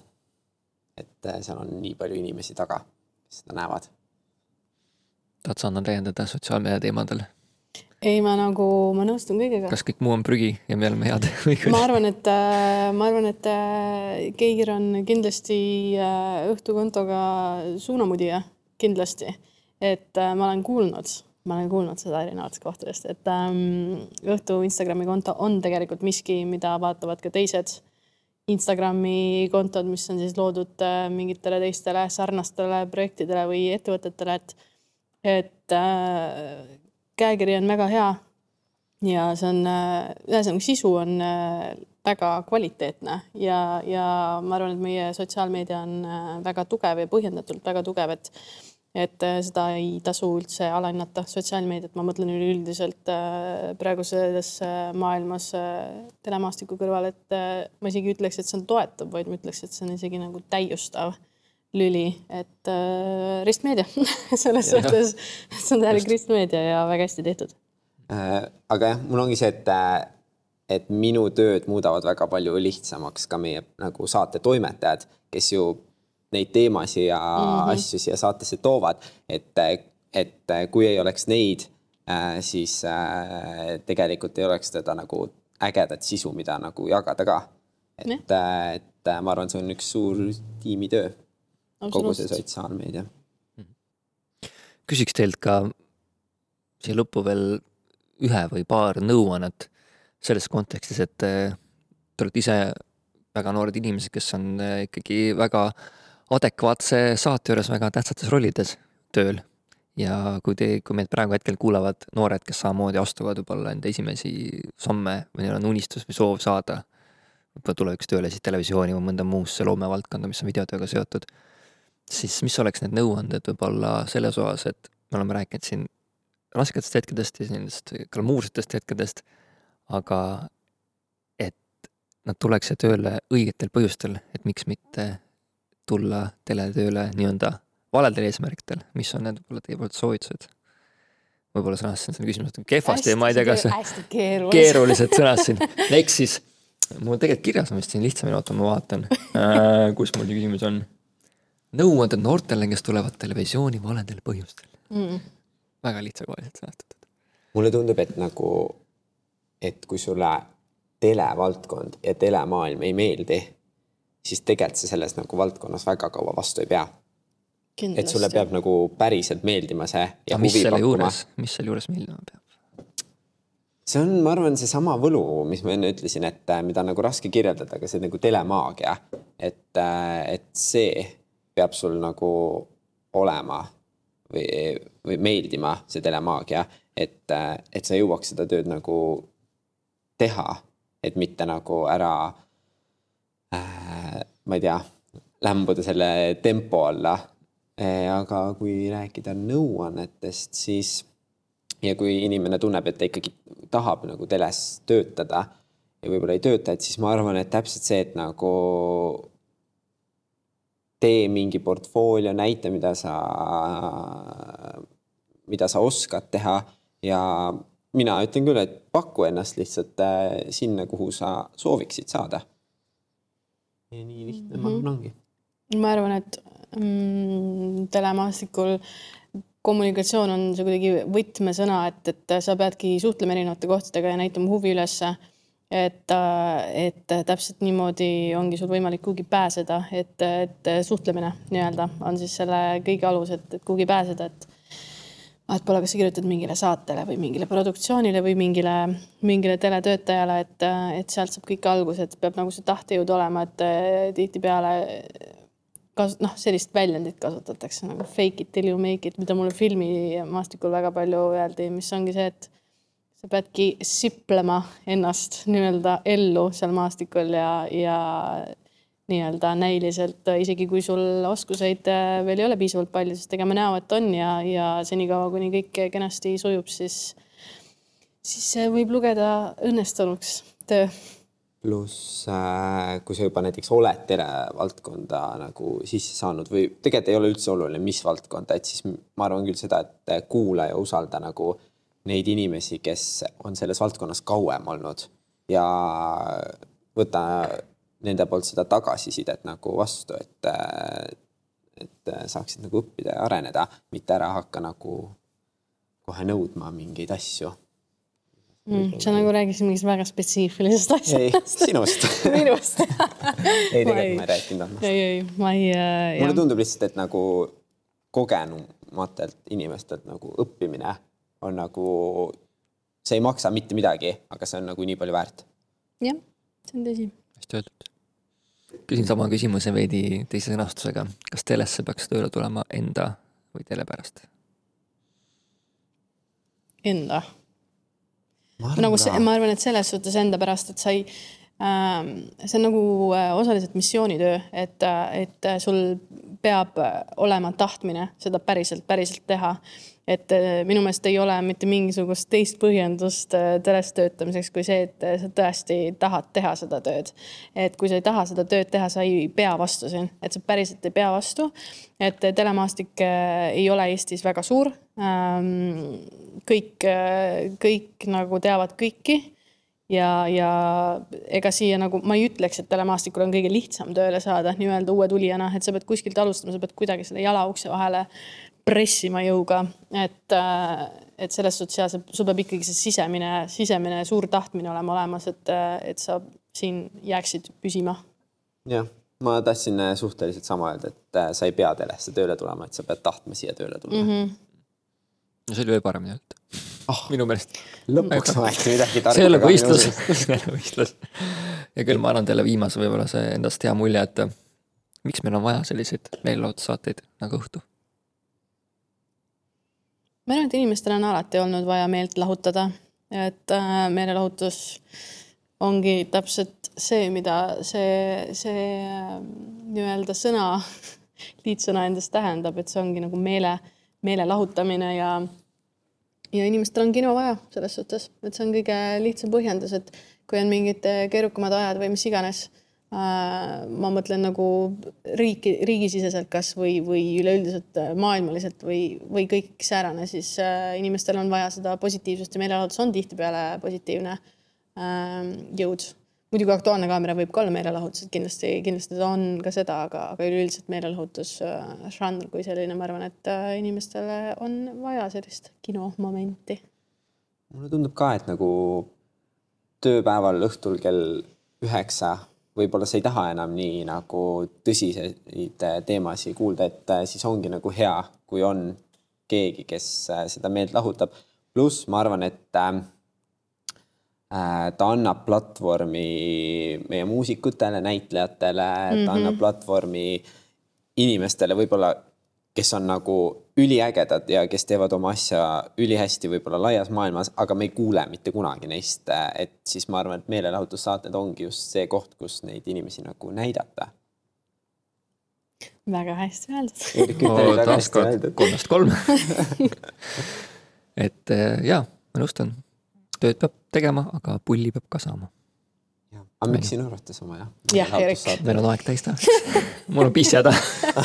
[SPEAKER 3] Et äh, seal on nii palju inimesi taga, kes seda näevad.
[SPEAKER 1] tahad sa Anna täiendada sotsiaalmeedia teemadel?
[SPEAKER 2] ei, ma nagu, ma nõustun kõigega.
[SPEAKER 1] kas kõik muu on prügi ja me oleme head või
[SPEAKER 2] ma arvan, et, ma arvan, et äh, Keir on kindlasti äh, õhtukontoga suunamudija, kindlasti. et äh, ma olen kuulnud, ma olen kuulnud seda erinevatest kohtadest, et ähm, õhtu Instagrami konto on tegelikult miski, mida vaatavad ka teised Instagrami kontod, mis on siis loodud äh, mingitele teistele sarnastele projektidele või ettevõtetele, et et äh, käekiri on väga hea ja see on äh,, ühesõnaga sisu on äh, väga kvaliteetne ja, ja ma arvan, et meie sotsiaalmeedia on äh, väga tugev ja põhjendatult väga tugev, et et äh, seda ei tasu üldse alahinnata, sotsiaalmeediat, ma mõtlen üleüldiselt äh, praeguses äh, maailmas telemaastiku kõrval, et ma isegi ütleks, et see on toetav, vaid ma ütleks, et see on isegi nagu täiustav lüli, et äh, ristmeedia selles
[SPEAKER 1] Jah.
[SPEAKER 2] suhtes, see on täielik ristmeedia ja väga hästi tehtud.
[SPEAKER 3] Äh, aga jah, mul ongi see, et, et minu tööd muudavad väga palju lihtsamaks ka meie nagu saate toimetajad, kes ju neid teemasid ja mm -hmm. asju siia saatesse toovad, et, et kui ei oleks neid, siis tegelikult ei oleks teda nagu ägedat sisu, mida nagu jagada ka. et, et ma arvan, see on üks suur tiimitöö, kogu see sotsiaalmeedia.
[SPEAKER 1] küsiks teilt ka siia lõppu veel ühe või paar nõuannet selles kontekstis, et te olete ise väga noored inimesed, kes on ikkagi väga adekvaatse saate juures väga tähtsates rollides tööl. Ja kui te, kui meid praegu hetkel kuulavad noored, kes samamoodi astuvad võib-olla enda esimesi samme või neil on unistus või soov saada võib-olla tulevikus tööle siis televisiooni või mõnda muusse loomevaldkonda, mis on videotööga seotud, siis mis oleks need nõuanded võib-olla selles osas, et me oleme rääkinud siin rasketest hetkedest ja nendest glamuursetest hetkedest, aga et nad tuleks tööle õigetel põhjustel, et miks mitte tulla teletööle nii-öelda valedel eesmärkidel, mis on need võib-olla teie poolt soovitused? võib-olla sõnastasin selle küsimuse kehvasti ja ma ei tea, kas keeruliselt sõnastasin. eks siis, mul tegelikult kirjas on vist siin lihtsamini, oota ma vaatan äh,, kus mul see küsimus on. nõuanded noortele, kes tulevad televisiooni valedel põhjustel mm.. väga lihtsakoeliselt sõnastatud.
[SPEAKER 3] mulle tundub, et nagu, et kui sulle televaldkond ja telemaailm ei meeldi, siis tegelikult sa selles nagu valdkonnas väga kaua vastu ei pea et sulle peab nagu päriselt meeldima see.
[SPEAKER 1] aga mis selle pakkuma. juures, mis selle juures meeldima peab?
[SPEAKER 3] see on, ma arvan, seesama võlu, mis ma enne ütlesin, et äh, mida on nagu raske kirjeldada, aga see nagu telemaagia, et, äh, et see peab sul nagu olema või, või meeldima, see telemaagia, et, äh, et sa jõuaks seda tööd nagu teha, et mitte nagu ära äh,, ma ei tea, lämbuda selle tempo alla Eh, aga kui rääkida nõuannetest, siis ja kui inimene tunneb, et ta ikkagi tahab nagu teles töötada ja võib-olla ei tööta, et siis ma arvan, et täpselt see, et nagu tee mingi portfoolio, näita, mida sa, mida sa oskad teha ja mina ütlen küll, et paku ennast lihtsalt eh, sinna, kuhu sa sooviksid saada. Ja nii lihtne mm -hmm. ongi.
[SPEAKER 2] ma arvan, et mm, telemaastikul kommunikatsioon on see kuidagi võtmesõna, et, et sa peadki suhtlema erinevate kohtadega ja näitama huvi ülesse. et, et täpselt niimoodi ongi sul võimalik kuhugi pääseda, et, et suhtlemine nii-öelda on siis selle kõige alus, et, et kuhugi pääseda, et vahet pole, kas sa kirjutad mingile saatele või mingile produktsioonile või mingile, mingile teletöötajale, et, et sealt saab kõik alguse, et peab nagu see tahtejõud olema, et tihtipeale kas noh, sellist väljendit kasutatakse nagu fake it till you make it, mida mulle filmimaastikul väga palju öeldi, mis ongi see, et sa peadki siplema ennast nii-öelda ellu seal maastikul ja, ja nii-öelda näiliselt, isegi kui sul oskuseid äh, veel ei ole piisavalt palju, siis tegema näo, et on ja, ja senikaua, kuni kõik kenasti sujub, siis, siis võib lugeda õnnestunuks. Töö.
[SPEAKER 3] Pluss äh, kui sa juba näiteks oled televaldkonda nagu sisse saanud või tegelikult ei ole üldse oluline, mis valdkonda, et siis ma arvan küll seda, et kuula ja usalda nagu neid inimesi, kes on selles valdkonnas kauem olnud. Ja võta nende poolt seda tagasisidet nagu vastu, et, et saaksid nagu õppida ja areneda, mitte ära hakka nagu kohe nõudma mingeid asju
[SPEAKER 2] mm,. sa nagu rääkisid mingist väga spetsiifilisest
[SPEAKER 3] asjast. ei, sinust
[SPEAKER 2] minust
[SPEAKER 3] ei, tegelikult ma ei rääkinud andmast.
[SPEAKER 2] ei, ei, ma ei
[SPEAKER 3] äh,. mulle tundub lihtsalt, et nagu kogenumatelt inimestelt nagu õppimine on nagu, see ei maksa mitte midagi, aga see on nagu nii palju väärt.
[SPEAKER 2] jah, see on tõsi.
[SPEAKER 1] hästi öeldud. Küsin sama küsimuse veidi teise sõnastusega. kas telesse peaks tööle tulema enda või tele pärast?
[SPEAKER 2] Enda nagu see, ma arvan, et selles suhtes enda pärast, et sa ei, see on nagu äh, osaliselt missioonitöö, et, et sul peab olema tahtmine seda päriselt, päriselt teha et äh, minu meelest ei ole mitte mingisugust teist põhjendust äh, teles töötamiseks kui see, et äh, sa tõesti tahad teha seda tööd. et kui sa ei taha seda tööd teha, sa ei pea vastu siin, et sa päriselt ei pea vastu. et telemaastik ei ole Eestis väga suur. Ähm, kõik, kõik nagu teavad kõiki ja, ja ega siia nagu ma ei ütleks, et telemaastikul on kõige lihtsam tööle saada nii-öelda uue tulijana, et sa pead kuskilt alustama, sa pead kuidagi selle jala ukse vahele pressima jõuga, et, äh, et selles suhtes ja sul peab ikkagi see sisemine, sisemine suur tahtmine olema olemas, et, äh, et sa siin jääksid püsima.
[SPEAKER 3] jah, ma tahtsin äh, suhteliselt sama öelda, et sa ei pea telesse tööle tulema, et sa pead tahtma siia tööle tulla mm. -hmm.
[SPEAKER 1] no see oli veel paremini öeldud oh, minu meelest.
[SPEAKER 3] lõpuks ometi midagi tarka.
[SPEAKER 1] see ei ole võistlus, see ei ole võistlus. ja küll ma annan teile viimase võib-olla see endast hea mulje, et miks meil on vaja selliseid meelelahutussaateid nagu Õhtu
[SPEAKER 2] ma arvan, et inimestel on alati olnud vaja meelt lahutada, et äh, meelelahutus ongi täpselt see, mida see, see äh, nii-öelda sõna, liitsõna endast tähendab, et see ongi nagu meele, meele lahutamine ja ja inimestel on kino vaja selles suhtes, et see on kõige lihtsam põhjendus, et kui on mingid keerukamad ajad või mis iganes Äh, ma mõtlen nagu riiki, riigisiseselt kas või, või üleüldiselt äh, maailmaliselt või, või kõik säärane, siis äh, inimestel on vaja seda positiivsust ja meelelahutus on tihtipeale positiivne ähm, jõud. Muidugi Aktuaalne kaamera võib ka olla meelelahutus, et kindlasti, kindlasti ta on ka seda, aga, aga üleüldiselt meelelahutus žanr kui selline, ma arvan, et inimestele on vaja sellist kinomomenti.
[SPEAKER 3] mulle tundub ka, et nagu tööpäeval õhtul kell üheksa võib-olla sa ei taha enam nii nagu tõsiseid teemasid kuulda, et äh, siis ongi nagu hea, kui on keegi, kes äh, seda meelt lahutab. pluss ma arvan, et äh, äh, ta annab platvormi meie muusikutele, näitlejatele mm, -hmm. ta annab mhm. platvormi inimestele võib-olla kes on nagu üliägedad ja kes teevad oma asja ülihästi võib-olla laias maailmas, aga me ei kuule mitte kunagi neist. et siis ma arvan, et meelelahutussaated ongi just see koht, kus neid inimesi nagu näidata.
[SPEAKER 2] väga hästi öeldud
[SPEAKER 1] oh,. taas kord kolmest kolm et äh, jaa, ma nõustun, tööd peab tegema, aga pulli peab ka saama
[SPEAKER 3] aga miks sinu arvates oma jah?
[SPEAKER 2] jah, Erik.
[SPEAKER 1] meil on aeg täis täna mul on pissihäda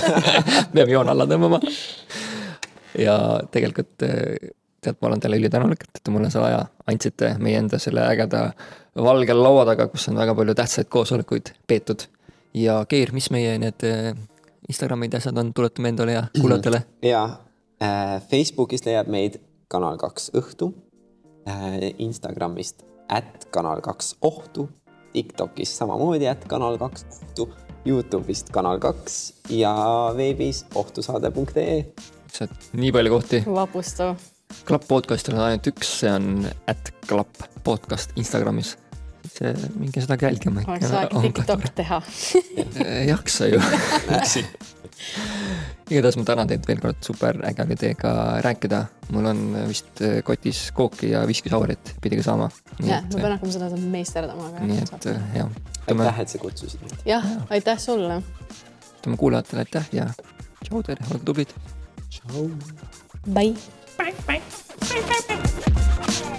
[SPEAKER 1] peame joone alla tõmbama. ja tegelikult eh, tead, ma olen teile ülitänulik, et te mulle selle aja andsite meie enda selle ägeda valge laua taga, kus on väga palju tähtsaid koosolekuid peetud. ja Keir, mis meie need eh, Instagramid ja asjad on, tuletame endale ja kuulajatele.
[SPEAKER 3] ja äh, Facebookis leiad meid Kanal kaks õhtu Instagramist at kanal kaks ohtu TikTokis samamoodi, et kanal kaks ohtu, Youtube'ist kanal kaks ja veebis ohtusaade.ee.
[SPEAKER 1] sealt nii palju kohti.
[SPEAKER 2] vapustav.
[SPEAKER 1] klapp podcastil on ainult üks, see on at klapp podcast Instagramis. see, minge seda jälgima.
[SPEAKER 2] oleks aeg TikTok teha
[SPEAKER 1] ei jaksa ju üksi igatahes ma tänan teid veel kord, super äge oli teiega rääkida. mul on vist kotis kooki ja viskisaurit pidi ka saama.
[SPEAKER 2] jah, ma pean hakkama seda meisterdama.
[SPEAKER 1] nii et jah.
[SPEAKER 3] aitäh, et sa kutsusid mind.
[SPEAKER 2] jah ja., aitäh sulle.
[SPEAKER 1] ütleme kuulajatele aitäh ja tšau teile, olge tublid.
[SPEAKER 3] tšau.
[SPEAKER 2] Bye. Bye, bye, bye, bye.